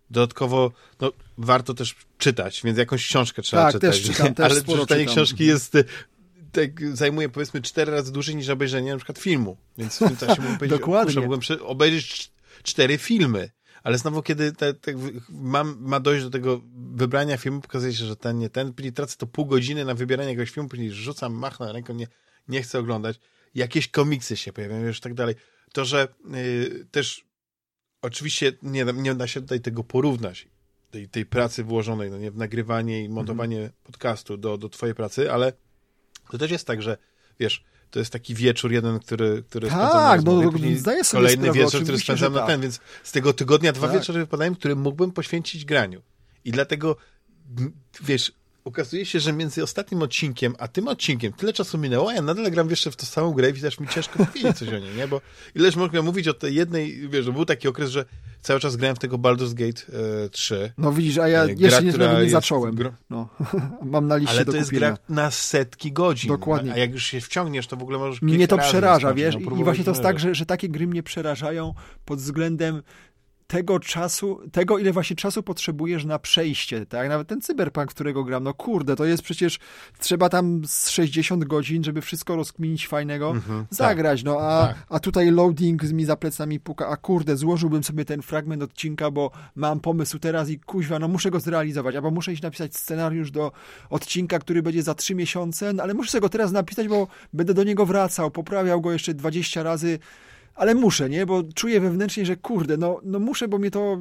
Dodatkowo, no, warto też czytać, więc jakąś książkę trzeba tak, czytać. Też czytam, też Ale czytanie czytam. książki jest tak, zajmuje powiedzmy cztery razy dłużej niż obejrzenie na przykład filmu. Więc w tym czasie mógłbym powiedzieć, Dokładnie. Mógłbym obejrzeć cztery filmy. Ale znowu, kiedy te, te, mam, ma dojść do tego wybrania filmu, pokazuje się, że ten, nie ten, później tracę to pół godziny na wybieranie jakiegoś filmu, później rzucam, machnę ręką, nie, nie chcę oglądać. Jakieś komiksy się pojawiają, już tak dalej. To, że yy, też oczywiście nie, nie da się tutaj tego porównać, tej, tej pracy włożonej no nie, w nagrywanie i montowanie mhm. podcastu do, do twojej pracy, ale to też jest tak, że wiesz, to jest taki wieczór jeden, który, który tak, no, no zdaję sobie kolejny sprawę, wieczór, który spędzam na tak. ten, więc z tego tygodnia dwa tak. wieczory wypadają, które mógłbym poświęcić graniu. I dlatego, wiesz, okazuje się, że między ostatnim odcinkiem a tym odcinkiem tyle czasu minęło, a ja nadal gram jeszcze w tą samą grę i widać mi ciężko powiedzieć coś o niej, nie? Bo ileż mogę mówić o tej jednej, wiesz, był taki okres, że cały czas grałem w tego Baldur's Gate e, 3. No widzisz, a ja e, jeszcze nie, nie zacząłem. Gro... No. Mam na liście Ale to jest gra na setki godzin. Dokładnie. A jak już się wciągniesz, to w ogóle możesz Mnie to przeraża, wiesz? No, I właśnie to jest tak, że, że takie gry mnie przerażają pod względem tego czasu, tego ile właśnie czasu potrzebujesz na przejście, tak? Nawet ten cyberpunk, którego gram, no kurde, to jest przecież, trzeba tam z 60 godzin, żeby wszystko rozkminić fajnego, mhm, zagrać, tak, no a, tak. a tutaj loading mi za plecami puka, a kurde, złożyłbym sobie ten fragment odcinka, bo mam pomysł teraz i kuźwa, no muszę go zrealizować, albo muszę iść napisać scenariusz do odcinka, który będzie za 3 miesiące, no ale muszę sobie go teraz napisać, bo będę do niego wracał, poprawiał go jeszcze 20 razy, ale muszę, nie? Bo czuję wewnętrznie, że kurde, no, no muszę, bo mnie to,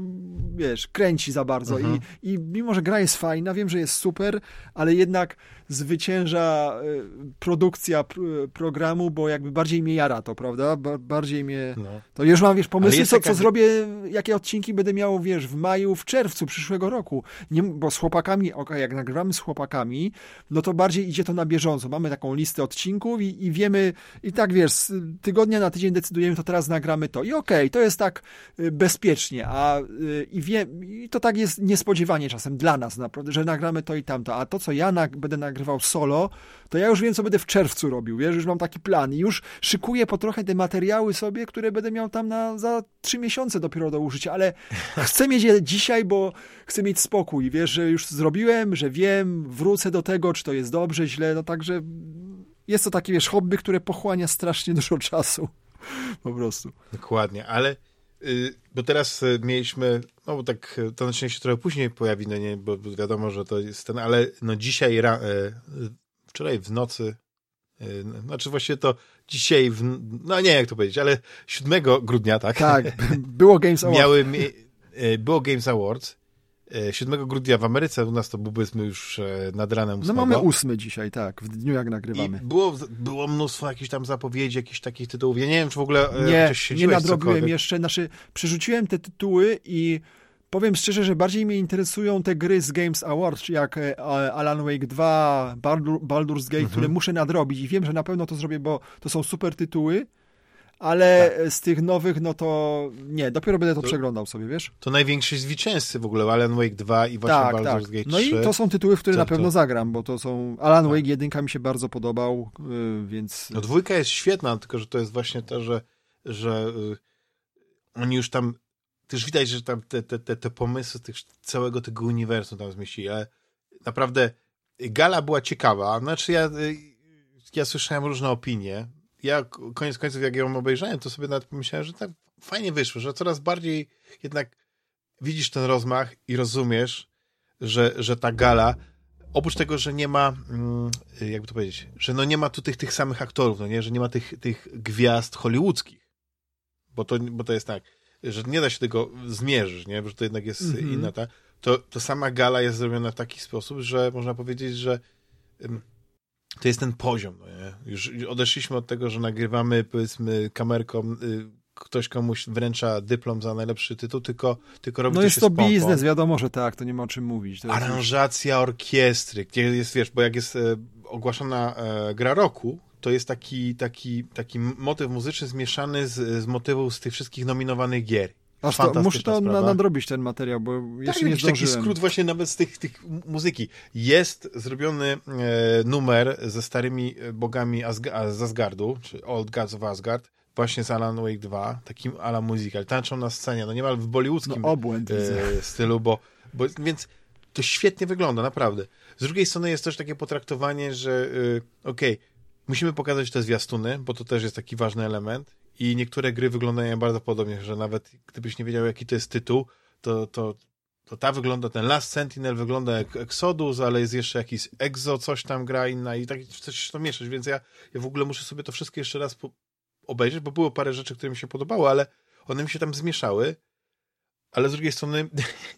wiesz, kręci za bardzo. Mhm. I, I mimo, że gra jest fajna, wiem, że jest super, ale jednak zwycięża y, produkcja programu, bo jakby bardziej mnie jara to, prawda? bardziej mnie... No. To już mam, wiesz, pomysły, co, taka... co zrobię, jakie odcinki będę miał, wiesz, w maju, w czerwcu przyszłego roku. Nie, bo z chłopakami, ok, jak nagrywamy z chłopakami, no to bardziej idzie to na bieżąco. Mamy taką listę odcinków i, i wiemy, i tak, wiesz, tygodnia na tydzień decydujemy, to teraz nagramy to. I okej, okay, to jest tak y, bezpiecznie, a i, wie, i to tak jest niespodziewanie czasem dla nas, naprawdę, że nagramy to i tamto. A to, co ja nag będę nagrywał, nagrywał solo, to ja już wiem, co będę w czerwcu robił, wiesz, już mam taki plan i już szykuję po trochę te materiały sobie, które będę miał tam na, za trzy miesiące dopiero do użycia, ale chcę mieć je dzisiaj, bo chcę mieć spokój, wiesz, że już zrobiłem, że wiem, wrócę do tego, czy to jest dobrze, źle, no także jest to takie, wiesz, hobby, które pochłania strasznie dużo czasu, po prostu. Dokładnie, ale bo teraz y, mieliśmy, no bo tak y, to naczynie się trochę później pojawi, no nie, bo wiadomo, że to jest ten, ale no dzisiaj, wczoraj w nocy, znaczy właściwie to dzisiaj, w, no nie jak to powiedzieć, ale 7 grudnia, tak? Tak, było Games Awards. Miały, było Games Awards 7 e, grudnia w Ameryce, u nas to byliśmy już e, nad ranem 8. No mamy 8 dzisiaj, tak, w dniu jak nagrywamy. I było, było mnóstwo jakichś tam zapowiedzi, jakichś takich tytułów. Ja nie wiem, czy w ogóle e, nie, nie nadrobiłem cokolwiek. jeszcze, znaczy przerzuciłem te tytuły i powiem szczerze, że bardziej mnie interesują te gry z Games Awards, jak Alan Wake 2, Baldur, Baldur's Gate, mhm. które muszę nadrobić i wiem, że na pewno to zrobię, bo to są super tytuły ale tak. z tych nowych, no to nie, dopiero będę to, to, przeglądał sobie, wiesz? To najwięksi zwycięzcy w ogóle, Alan Wake 2 i właśnie tak, Baldur's tak. Gate 3. No i to są tytuły, w które to, na pewno zagram, bo to są... Alan tak. Wake 1 mi się bardzo podobał, y, więc... No dwójka jest świetna, tylko że to jest właśnie to, że, że y, oni już tam... Też widać, że tam te, te, te, te pomysły tych, całego tego uniwersum tam zmieścili, ale naprawdę gala była ciekawa. Znaczy ja, ja słyszałem różne opinie. Ja koniec końców, jak ją obejrzałem, to sobie nawet pomyślałem, że tak fajnie wyszło, że coraz bardziej jednak widzisz ten rozmach i rozumiesz, że, że ta gala oprócz tego, że nie ma, mm, jakby to powiedzieć, że no nie ma tu tych, tych samych aktorów, no nie, że nie ma tych, tych gwiazd hollywoodzkich, bo to, bo to jest tak, że nie da się tego zmierzyć, nie, że to jednak jest mm -hmm. inna, ta, to, to sama gala jest zrobiona w taki sposób, że można powiedzieć, że to jest ten poziom, no nie? Już odeszliśmy od tego, że nagrywamy, powiedzmy, kamerką y, ktoś komuś wręcza dyplom za najlepszy tytuł, tylko, tylko robi No to jest to biznes, wiadomo, że tak, to nie ma o czym mówić. To Aranżacja już... orkiestry, gdzie jest, wiesz, bo jak jest e, ogłaszana e, gra roku, to jest taki, taki, taki motyw muzyczny zmieszany z, z motywu z tych wszystkich nominowanych gier. Aż to, muszę to sprawa. nadrobić ten materiał, bo tak, jeszcze nie zdążyłem. taki skrót właśnie nawet z tych, tych muzyki. Jest zrobiony e, numer ze starymi bogami Asg- z Asgardu, czy Old Gods of Asgard, właśnie z Alan Wake 2, takim ala musical, tańczą na scenie, no niemal w bollywoodzkim no, obłęd, e, stylu, bo, bo, więc to świetnie wygląda, naprawdę. Z drugiej strony jest też takie potraktowanie, że e, okej, okay, musimy pokazać te zwiastuny, bo to też jest taki ważny element i niektóre gry wyglądają bardzo podobnie, że nawet gdybyś nie wiedział, jaki to jest tytuł, to, to, to ta wygląda, ten Last Sentinel wygląda jak Exodus, ale jest jeszcze jakiś Exo, coś tam gra inna i tak coś to mieszać, więc ja, ja w ogóle muszę sobie to wszystko jeszcze raz obejrzeć, bo było parę rzeczy, które mi się podobały, ale one mi się tam zmieszały. Ale z drugiej strony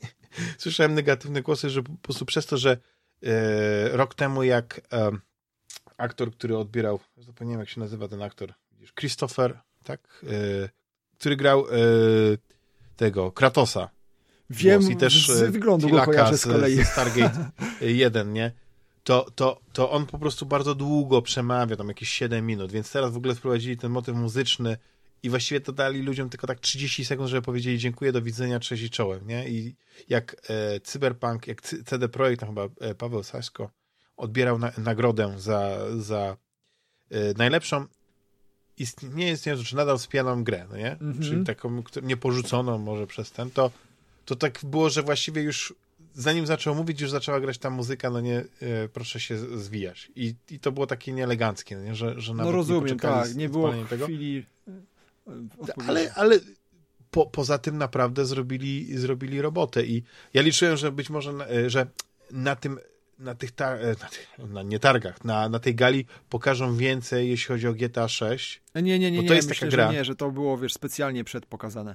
słyszałem negatywne głosy, że po prostu przez to, że e, rok temu jak e, aktor, który odbierał, zapomniałem jak się nazywa ten aktor, Christopher, tak? E, który grał e, tego, Kratosa. Wiem, i też z e, wyglądu go kojarzę z kolei. Z Stargate 1, nie? to, to, to on po prostu bardzo długo przemawia, tam jakieś 7 minut, więc teraz w ogóle wprowadzili ten motyw muzyczny i właściwie to dali ludziom tylko tak 30 sekund, żeby powiedzieli dziękuję, do widzenia, cześć i czołem, nie? I jak e, Cyberpunk, jak CD Projekt, tam chyba e, Paweł Saśko odbierał na, nagrodę za, za e, najlepszą istnieje, istniejącą, czy nadal wspierałą grę, no nie? Mm -hmm. Czyli taką nieporzuconą może przez ten, to, to tak było, że właściwie już zanim zaczął mówić, już zaczęła grać ta muzyka, no nie, e, proszę się zwijać. I, I to było takie nieeleganckie, no nie? Że, że nawet no rozumiem, nie tak, nie było tego. chwili e, ale, ale po, poza tym naprawdę zrobili, zrobili robotę i ja liczyłem, że być może, e, że na tym na tych, tar- na, tych na nie targach, na, na tej gali pokażą więcej, jeśli chodzi o GTA 6. Nie, nie, nie, nie, to jest myślę, taka gra. że nie, że to było, wiesz, specjalnie przedpokazane.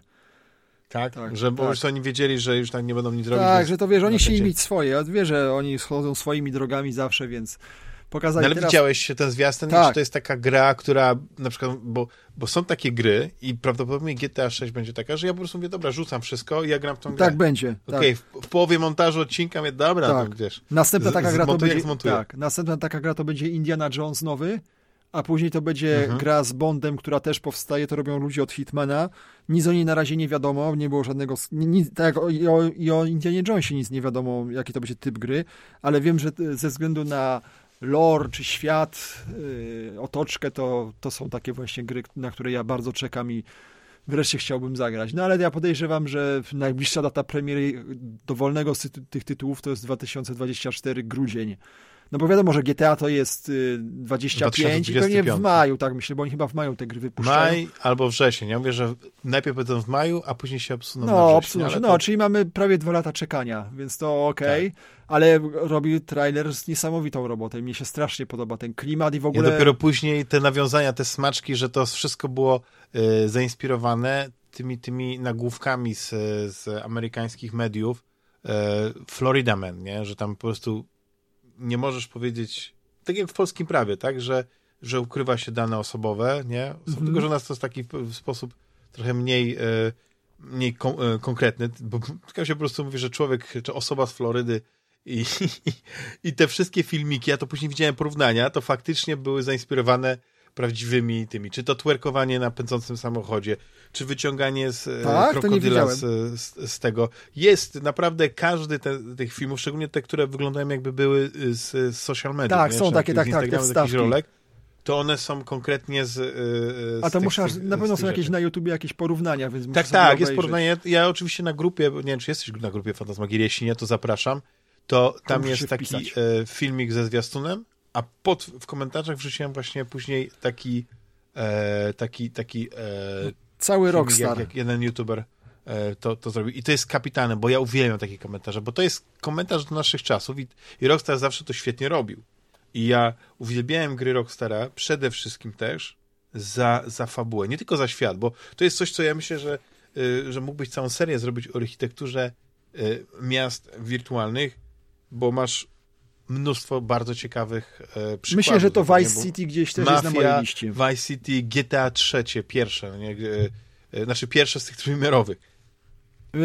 Tak? tak że bo tak. już oni wiedzieli, że już tak nie będą nic robić. Tak, że to wiesz, oni chcieli mieć swoje. Wie, że oni schodzą swoimi drogami zawsze, więc pokazali no, ale teraz... widziałeś się ten zwiastun, tak. czy to jest taka gra, która na przykład, bo, bo są takie gry i prawdopodobnie GTA 6 będzie taka, że ja po prostu mówię, dobra, rzucam wszystko i ja gram w tą grę. Tak będzie. Okej, okay, tak. w, połowie montażu odcinka mówię, dobra, tak. to wiesz. Następna taka gra to będzie, tak, następna taka gra to będzie Indiana Jones nowy, a później to będzie mhm. gra z Bondem, która też powstaje, to robią ludzie od Hitmana. Nic o niej na razie nie wiadomo, nie było żadnego, nic, tak o, i, o, i o Indianie Jonesie nic nie wiadomo, jaki to będzie typ gry, ale wiem, że ze względu na lore czy świat, yy, otoczkę, to, to są takie właśnie gry, na które ja bardzo czekam i wreszcie chciałbym zagrać. No ale ja podejrzewam, że najbliższa data premiery dowolnego z tych tytułów to jest 2024 grudzień. No bo wiadomo, że GTA to jest 25 y, i pewnie w maju, tak myślę, bo oni chyba w maju te gry wypuszczają. Maj albo wrzesień. Ja mówię, że najpierw będą w maju, a później się obsuną no, na wrzesień. No, to... czyli mamy prawie dwa lata czekania, więc to okej. Okay. Tak. Ale robi trailer z niesamowitą robotą. Mnie się strasznie podoba ten klimat i w ogóle... I dopiero później te nawiązania, te smaczki, że to wszystko było y, zainspirowane tymi, tymi nagłówkami z, z amerykańskich mediów, y, Florida Man, nie? Że tam po prostu nie możesz powiedzieć, tak jak w polskim prawie, tak, że, że ukrywa się dane osobowe, nie? Mhm. Tylko, że u nas to jest taki sposób trochę mniej, e, mniej kon, e, konkretny, bo tylko się po prostu mówi, że człowiek, czy osoba z Florydy i, i, i te wszystkie filmiki, ja to później widziałem porównania, to faktycznie były zainspirowane prawdziwymi tymi, czy to twerkowanie na pędzącym samochodzie, czy wyciąganie z e, tak, krokodyla z, z, z, tego. Jest naprawdę każdy te, tych filmów, szczególnie te, które wyglądają jakby były y, z, z social media. Tak, nie? są takie, tak, tak, te wstawki. Rolek, to one są konkretnie z. Y, z A to muszę, na pewno są jakieś na YouTubie jakieś porównania, więc Tak, tak, jest porównanie. Ja oczywiście na grupie, nie wiem, czy jesteś na grupie Fantasmagierii, jeśli nie, to zapraszam to tam jest taki e, filmik ze zwiastunem, a pod, w komentarzach wrzuciłem właśnie później taki e, taki, taki e, cały Rockstar. Jak, jak jeden youtuber e, to, to zrobił. I to jest kapitanem, bo ja uwielbiam takie komentarze, bo to jest komentarz do naszych czasów i, i Rockstar zawsze to świetnie robił. I ja uwielbiałem gry Rockstara przede wszystkim też za, za fabułę, nie tylko za świat, bo to jest coś, co ja myślę, że, y, że mógłbyś całą serię zrobić o architekturze y, miast wirtualnych, bo masz mnóstwo bardzo ciekawych e, przykładów. Myślę, że to Vice City gdzieś też Mafia, jest na mojej liście. Vice City, GTA trzecie, pierwsze, nie? E, e, znaczy pierwsze z tych trójwymiarowych.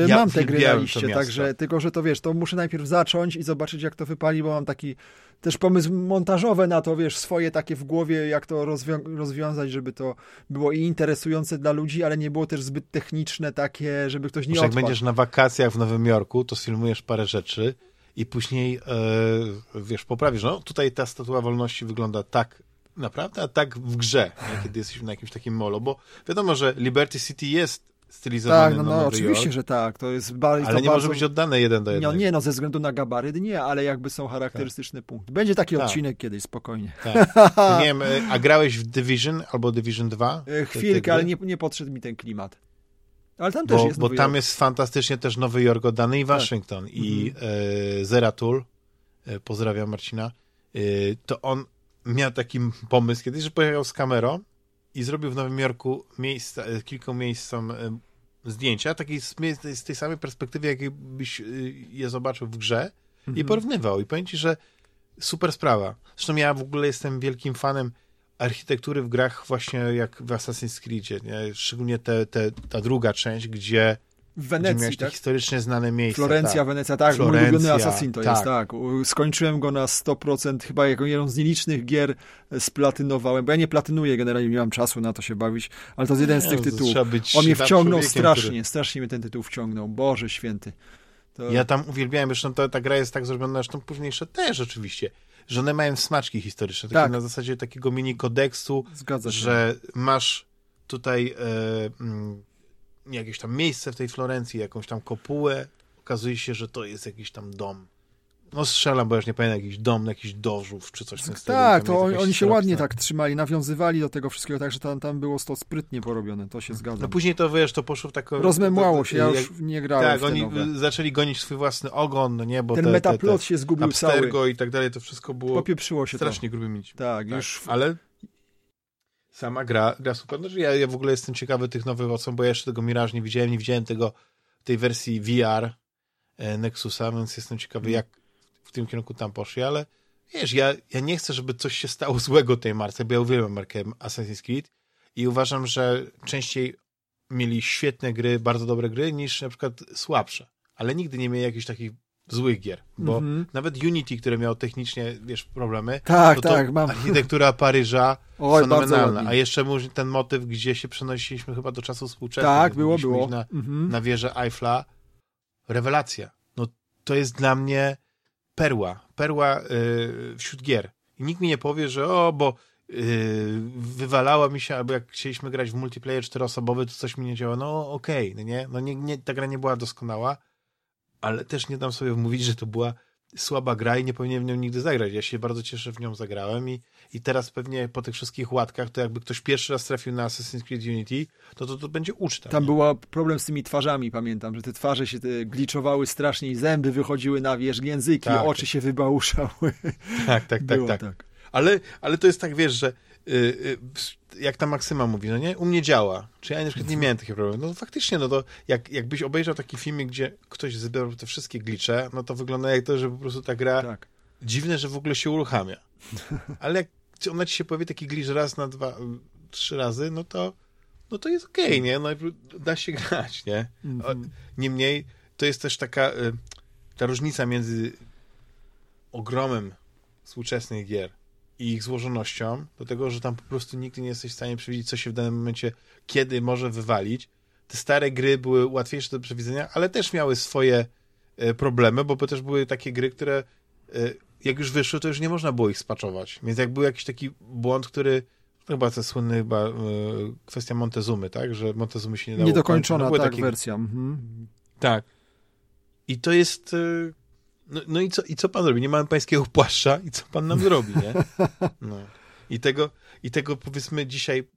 Ja mam te gry na liście, także tylko, że to wiesz, to muszę najpierw zacząć i zobaczyć, jak to wypali, bo mam taki też pomysł montażowy na to, wiesz, swoje takie w głowie, jak to rozwią rozwiązać, żeby to było i interesujące dla ludzi, ale nie było też zbyt techniczne takie, żeby ktoś nie Może jak będziesz na wakacjach w Nowym Jorku, to sfilmujesz parę rzeczy i później, e, wiesz, poprawisz, no tutaj ta Statua Wolności wygląda tak naprawdę, a tak w grze, nie? kiedy jesteśmy na jakimś takim molo, bo wiadomo, że Liberty City jest stylizowany tak, no, no, oczywiście, York, że tak. To jest bardzo, ale nie bardzo... może być oddane jeden do jednego. No, nie, no ze względu na gabaryt nie, ale jakby są charakterystyczne tak. punkty. Będzie taki tak. odcinek kiedyś, spokojnie. Tak. nie wiem, e, a grałeś w Division albo Division 2? E, chwilkę, ale nie, nie podszedł mi ten klimat. Ale tam też bo, jest Bo tam jest fantastycznie też Nowy Jork oddany i tak. Waszyngton. Tak. I mhm. e, Zeratul, e, pozdrawiam Marcina, e, to on miał taki pomysł kiedyś, że pojechał z kamerą i zrobił w Nowym Jorku miejsca, e, kilku miejscom e, zdjęcia, takiej z, z, tej samej perspektywy, jakbyś e, je zobaczył w grze mhm. i porównywał. I powiem ci, że super sprawa. Zresztą ja w ogóle jestem wielkim fanem architektury w grach właśnie jak w Assassin's Creed, nie? szczególnie te, te, ta druga część, gdzie w Wenecji, tak? historycznie znane miejsca. Florencja, tak. Wenecja, tak, Florencja, mój ulubiony Assassin to tak. jest, tak. Skończyłem go na 100%, chyba jako jeden z nielicznych gier splatynowałem, bo ja nie platynuję, generalnie nie mam czasu na to się bawić, ale to jest jeden z tych tytułów. On mnie wciągnął strasznie, który... strasznie mnie ten tytuł wciągnął, Boże święty. To... Ja tam uwielbiałem, zresztą ta, ta gra jest tak zrobiona, zresztą późniejsze też oczywiście, że one mają smaczki historyczne, takie tak. na zasadzie takiego mini kodeksu, że masz tutaj e, mm, jakieś tam miejsce w tej Florencji, jakąś tam kopułę, okazuje się, że to jest jakiś tam dom. No strzelam, bo już nie pamiętam, jakiś dom, jakiś dożów, czy coś w tym stylu. Tak, to oni, oni się ładnie tak trzymali, nawiązywali do tego wszystkiego, także tam, tam było to sprytnie porobione, to się zgadza. No później to, wiesz, to poszło w taką... Rozmemłało się, ja już nie grałem Tak, oni nowe. zaczęli gonić swój własny ogon, no nie, bo Ten te, metaplot te, te się zgubił cały. i tak dalej, to wszystko było... Popieprzyło się strasznie to. grubymi Tak, tak, już... Ale sama gra, gra super. No, ja, ja w ogóle jestem ciekawy tych nowych odsłon, bo ja jeszcze tego Mirage nie widziałem, nie widziałem tego, tej wersji VR e, Nexusa, więc jestem ciekawy, mm. jak w tym kierunku tam poszli, ale wiesz, ja, ja nie chcę, żeby coś się stało złego tej marce, bo ja uwielbiam markę Assassin's Creed i uważam, że częściej mieli świetne gry, bardzo dobre gry, niż na przykład słabsze. Ale nigdy nie mieli jakichś takich złych gier, bo mm -hmm. nawet Unity, które miało technicznie, wiesz, problemy, tak, to, tak, mam. architektura Paryża Oj, fenomenalna, a jeszcze ten motyw, gdzie się przenosiliśmy chyba do czasu współczesnych. Tak, było, było. Na, mm -hmm. na wieżę Eiffla. Rewelacja. No to jest dla mnie perła, perła yy, wśród gier. I nikt mi nie powie, że o, bo yy, wywalała mi się, albo jak chcieliśmy grać w multiplayer czteroosobowy, to coś mi nie działa. No okej, okay, no nie, no nie, nie, ta gra nie była doskonała, ale też nie dam sobie mówić, że to była słaba gra i nie powinienem w nią nigdy zagrać. Ja się bardzo cieszę, w nią zagrałem i, i teraz pewnie po tych wszystkich łatkach, to jakby ktoś pierwszy raz trafił na Assassin's Creed Unity, to to, to będzie uczta. Tam był problem z tymi twarzami, pamiętam, że te twarze się te gliczowały strasznie i zęby wychodziły na wierzch, języki, tak. oczy się wybałuszały. Tak, tak, tak, tak, tak. Ale, ale to jest tak, wiesz, że yy, yy, jak ta Maksyma mówi, no nie, u mnie działa. Czy ja na przykład nie miałem takich problemów. No faktycznie, no to jak, jakbyś obejrzał taki filmik, gdzie ktoś zebrał te wszystkie glicze, no to wygląda jak to, że po prostu ta gra tak. dziwne, że w ogóle się uruchamia. Ale jak ona ci się powie taki glitch raz na dwa, trzy razy, no to no to jest okej, okay, nie? No da się grać, nie? Mhm. Niemniej to jest też taka y, ta różnica między ogromem współczesnych gier i ich złożonością, do tego, że tam po prostu nigdy nie jesteś w stanie przewidzieć, co się w danym momencie, kiedy może wywalić. Te stare gry były łatwiejsze do przewidzenia, ale też miały swoje e, problemy, bo też były takie gry, które e, jak już wyszły, to już nie można było ich spaczować. Więc jak był jakiś taki błąd, który chyba to słynny chyba e, kwestia Montezumy, tak? Że Montezumy się nie dało Niedokończona, no, tak, takie... wersja. Mhm. Tak. I to jest no, no i, co, i co pan robi? Nie mamy pańskiego płaszcza i co pan nam zrobi, nie? No. I tego, I tego powiedzmy dzisiaj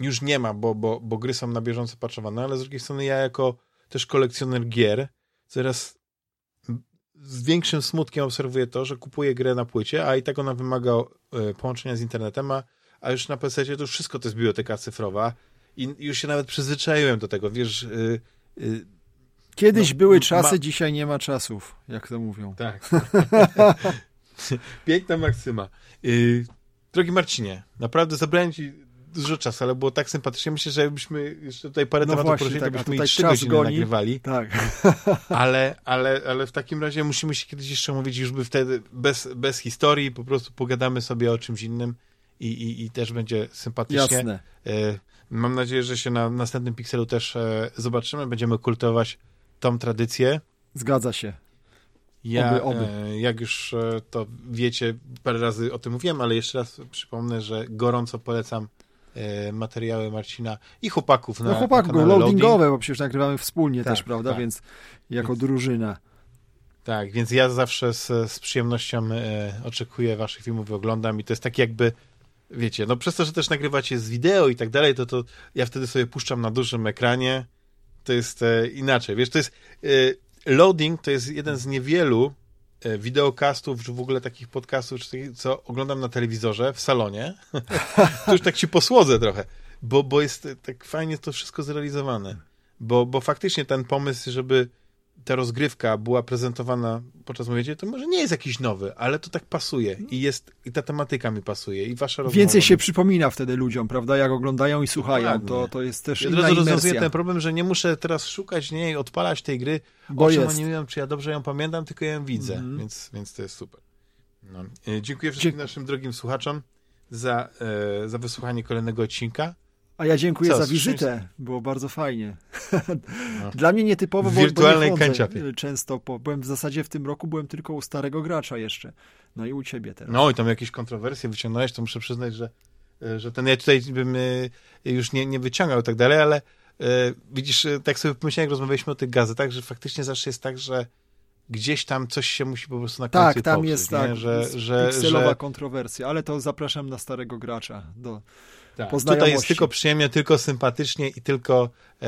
już nie ma, bo, bo, bo gry są na bieżąco patchowane, ale z drugiej strony ja jako też kolekcjoner gier coraz z większym smutkiem obserwuję to, że kupuję grę na płycie, a i tak ona wymaga e, połączenia z internetem, a, a już na PC to już wszystko to jest biblioteka cyfrowa i już się nawet przyzwyczaiłem do tego, wiesz... Yy, yy, Kiedyś no, były czasy, ma... dzisiaj nie ma czasów, jak to mówią. Tak. Piękna maksyma. Yy, drogi Marcinie, naprawdę zabrałem ci dużo czasu, ale było tak sympatycznie. Myślę, że jakbyśmy jeszcze tutaj parę no tematów poruszyli, tak, to byśmy i trzy godziny goni. nagrywali. Tak. ale, ale, ale w takim razie musimy się kiedyś jeszcze mówić, już by wtedy bez, bez historii, po prostu pogadamy sobie o czymś innym i, i, i też będzie sympatycznie. Jasne. E, mam nadzieję, że się na następnym Pixelu też e, zobaczymy. Będziemy kultywować tą tradycję. Zgadza się. Ja, oby, oby. E, jak już to wiecie, parę razy o tym mówiłem, ale jeszcze raz przypomnę, że gorąco polecam E, materiały Marcina i chłopaków na No chłopaków, na loadingowe, loading. bo przecież nagrywamy wspólnie tak, też, prawda, tak. więc jako drużyna. Tak, więc ja zawsze z, z przyjemnością e, oczekuję waszych filmów i oglądam i to jest tak jakby wiecie, no przez to, że też nagrywacie z wideo i tak dalej, to, to ja wtedy sobie puszczam na dużym ekranie, to jest e, inaczej, wiesz, to jest e, loading to jest jeden z niewielu E, wideokastów, czy w ogóle takich podcastów, czy co oglądam na telewizorze w salonie, to już tak ci posłodzę trochę, bo, bo jest tak fajnie to wszystko zrealizowane. Bo, bo faktycznie ten pomysł, żeby ta rozgrywka była prezentowana podczas mówienia, to może nie jest jakiś nowy, ale to tak pasuje i jest, i ta tematyka mi pasuje i wasza rozmowa. Więcej się przypomina wtedy ludziom, prawda, jak oglądają i słuchają, to, to jest też ja inna razu rozwiązuję ten problem, że nie muszę teraz szukać nie i odpalać tej gry, bo o czym jest. nie wiem, czy ja dobrze ją pamiętam, tylko ją widzę, mm więc, więc to jest super. No. E, dziękuję wszystkim Dzie naszym drogim słuchaczom za, e, za wysłuchanie kolejnego odcinka. A ja dziękuję Co, za wizytę. Było bardzo fajnie. No. Dla mnie nietypowo, w wirtualnej bo nie często. Po, byłem w zasadzie w tym roku byłem tylko u starego gracza jeszcze. No i u ciebie teraz. No i tam jakieś kontrowersje wyciągnąłeś, to muszę przyznać, że, że ten ja tutaj bym e, już nie, nie wyciągał i tak dalej, ale widzisz, tak sobie pomyślałem, jak rozmawialiśmy o tych gazetach, że faktycznie zawsze jest tak, że gdzieś tam coś się musi po prostu na końcu Tak, tam popsuć, jest tak, że, że, pikselowa że... kontrowersja, ale to zapraszam na starego gracza do tak. Tutaj jest tylko przyjemnie, tylko sympatycznie i tylko e,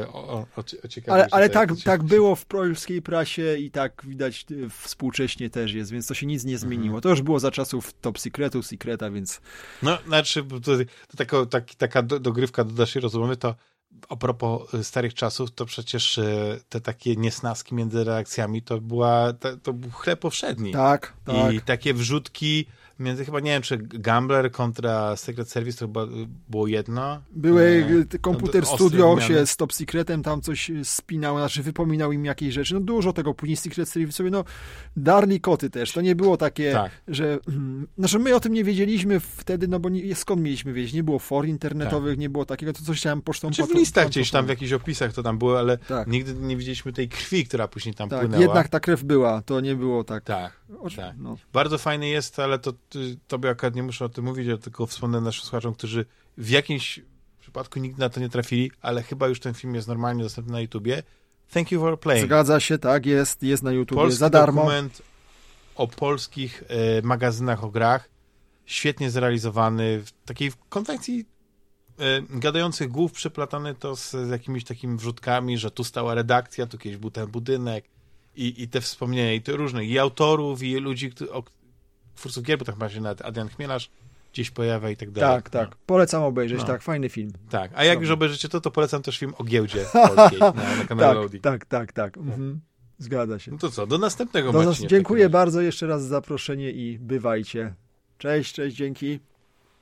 e, o, o, o. Ale, ale tak, tak było w polskiej prasie i tak widać e, współcześnie też jest, więc to się nic nie mhm. zmieniło. Mhm. To już było za czasów Top Secretu, Secreta, więc... No, znaczy, to, to taka, tak, taka dogrywka do naszej rozmowy, to a propos e, starych czasów, to przecież e, te takie niesnaski między reakcjami to była, to, to był chleb powszedni. Tak, tak. I takie wrzutki między chyba, nie wiem, czy Gambler kontra Secret Service to chyba było jedno. Były e, komputer studio się z Top Secretem tam coś spinał, znaczy wypominał im jakieś rzeczy. No dużo tego, później Secret Service sobie, no darli koty też. To nie było takie, tak. że... Znaczy my o tym nie wiedzieliśmy wtedy, no bo nie, skąd mieliśmy wiedzieć? Nie było for internetowych, tak. nie było takiego, to coś chciałem pocztą... Czy znaczy, w listach gdzieś tam, w jakichś opisach to tam było, ale tak. nigdy nie widzieliśmy tej krwi, która później tam tak, płynęła. jednak ta krew była, to nie było tak. Tak, tak. No. Bardzo fajny jest, ale to tobie akurat nie muszę o tym mówić, ja tylko wspomnę naszym słuchaczom, którzy w jakimś przypadku nigdy na to nie trafili, ale chyba już ten film jest normalnie dostępny na YouTubie. Thank you for playing. Zgadza się, tak, jest, jest na YouTubie Polski za darmo. dokument o polskich e, magazynach o grach, świetnie zrealizowany, w takiej konwencji e, gadających głów przeplatany to z, z, jakimiś takimi wrzutkami, że tu stała redakcja, tu kiedyś był ten budynek i, i te wspomnienia, i to różnych, i autorów, i ludzi, o, twórców gier, bo tak się nawet Adrian Chmielarz gdzieś pojawia i tak dalej. Tak, tak. No. Polecam obejrzeć, no. tak, fajny film. Tak, a jak Dobry. już obejrzycie to, to polecam też film o giełdzie polskiej na, na kanale tak, Audi. Tak, tak, tak. Mhm. Zgadza się. No to co, do następnego do nas, Dziękuję bardzo jeszcze raz za zaproszenie i bywajcie. Cześć, cześć, dzięki.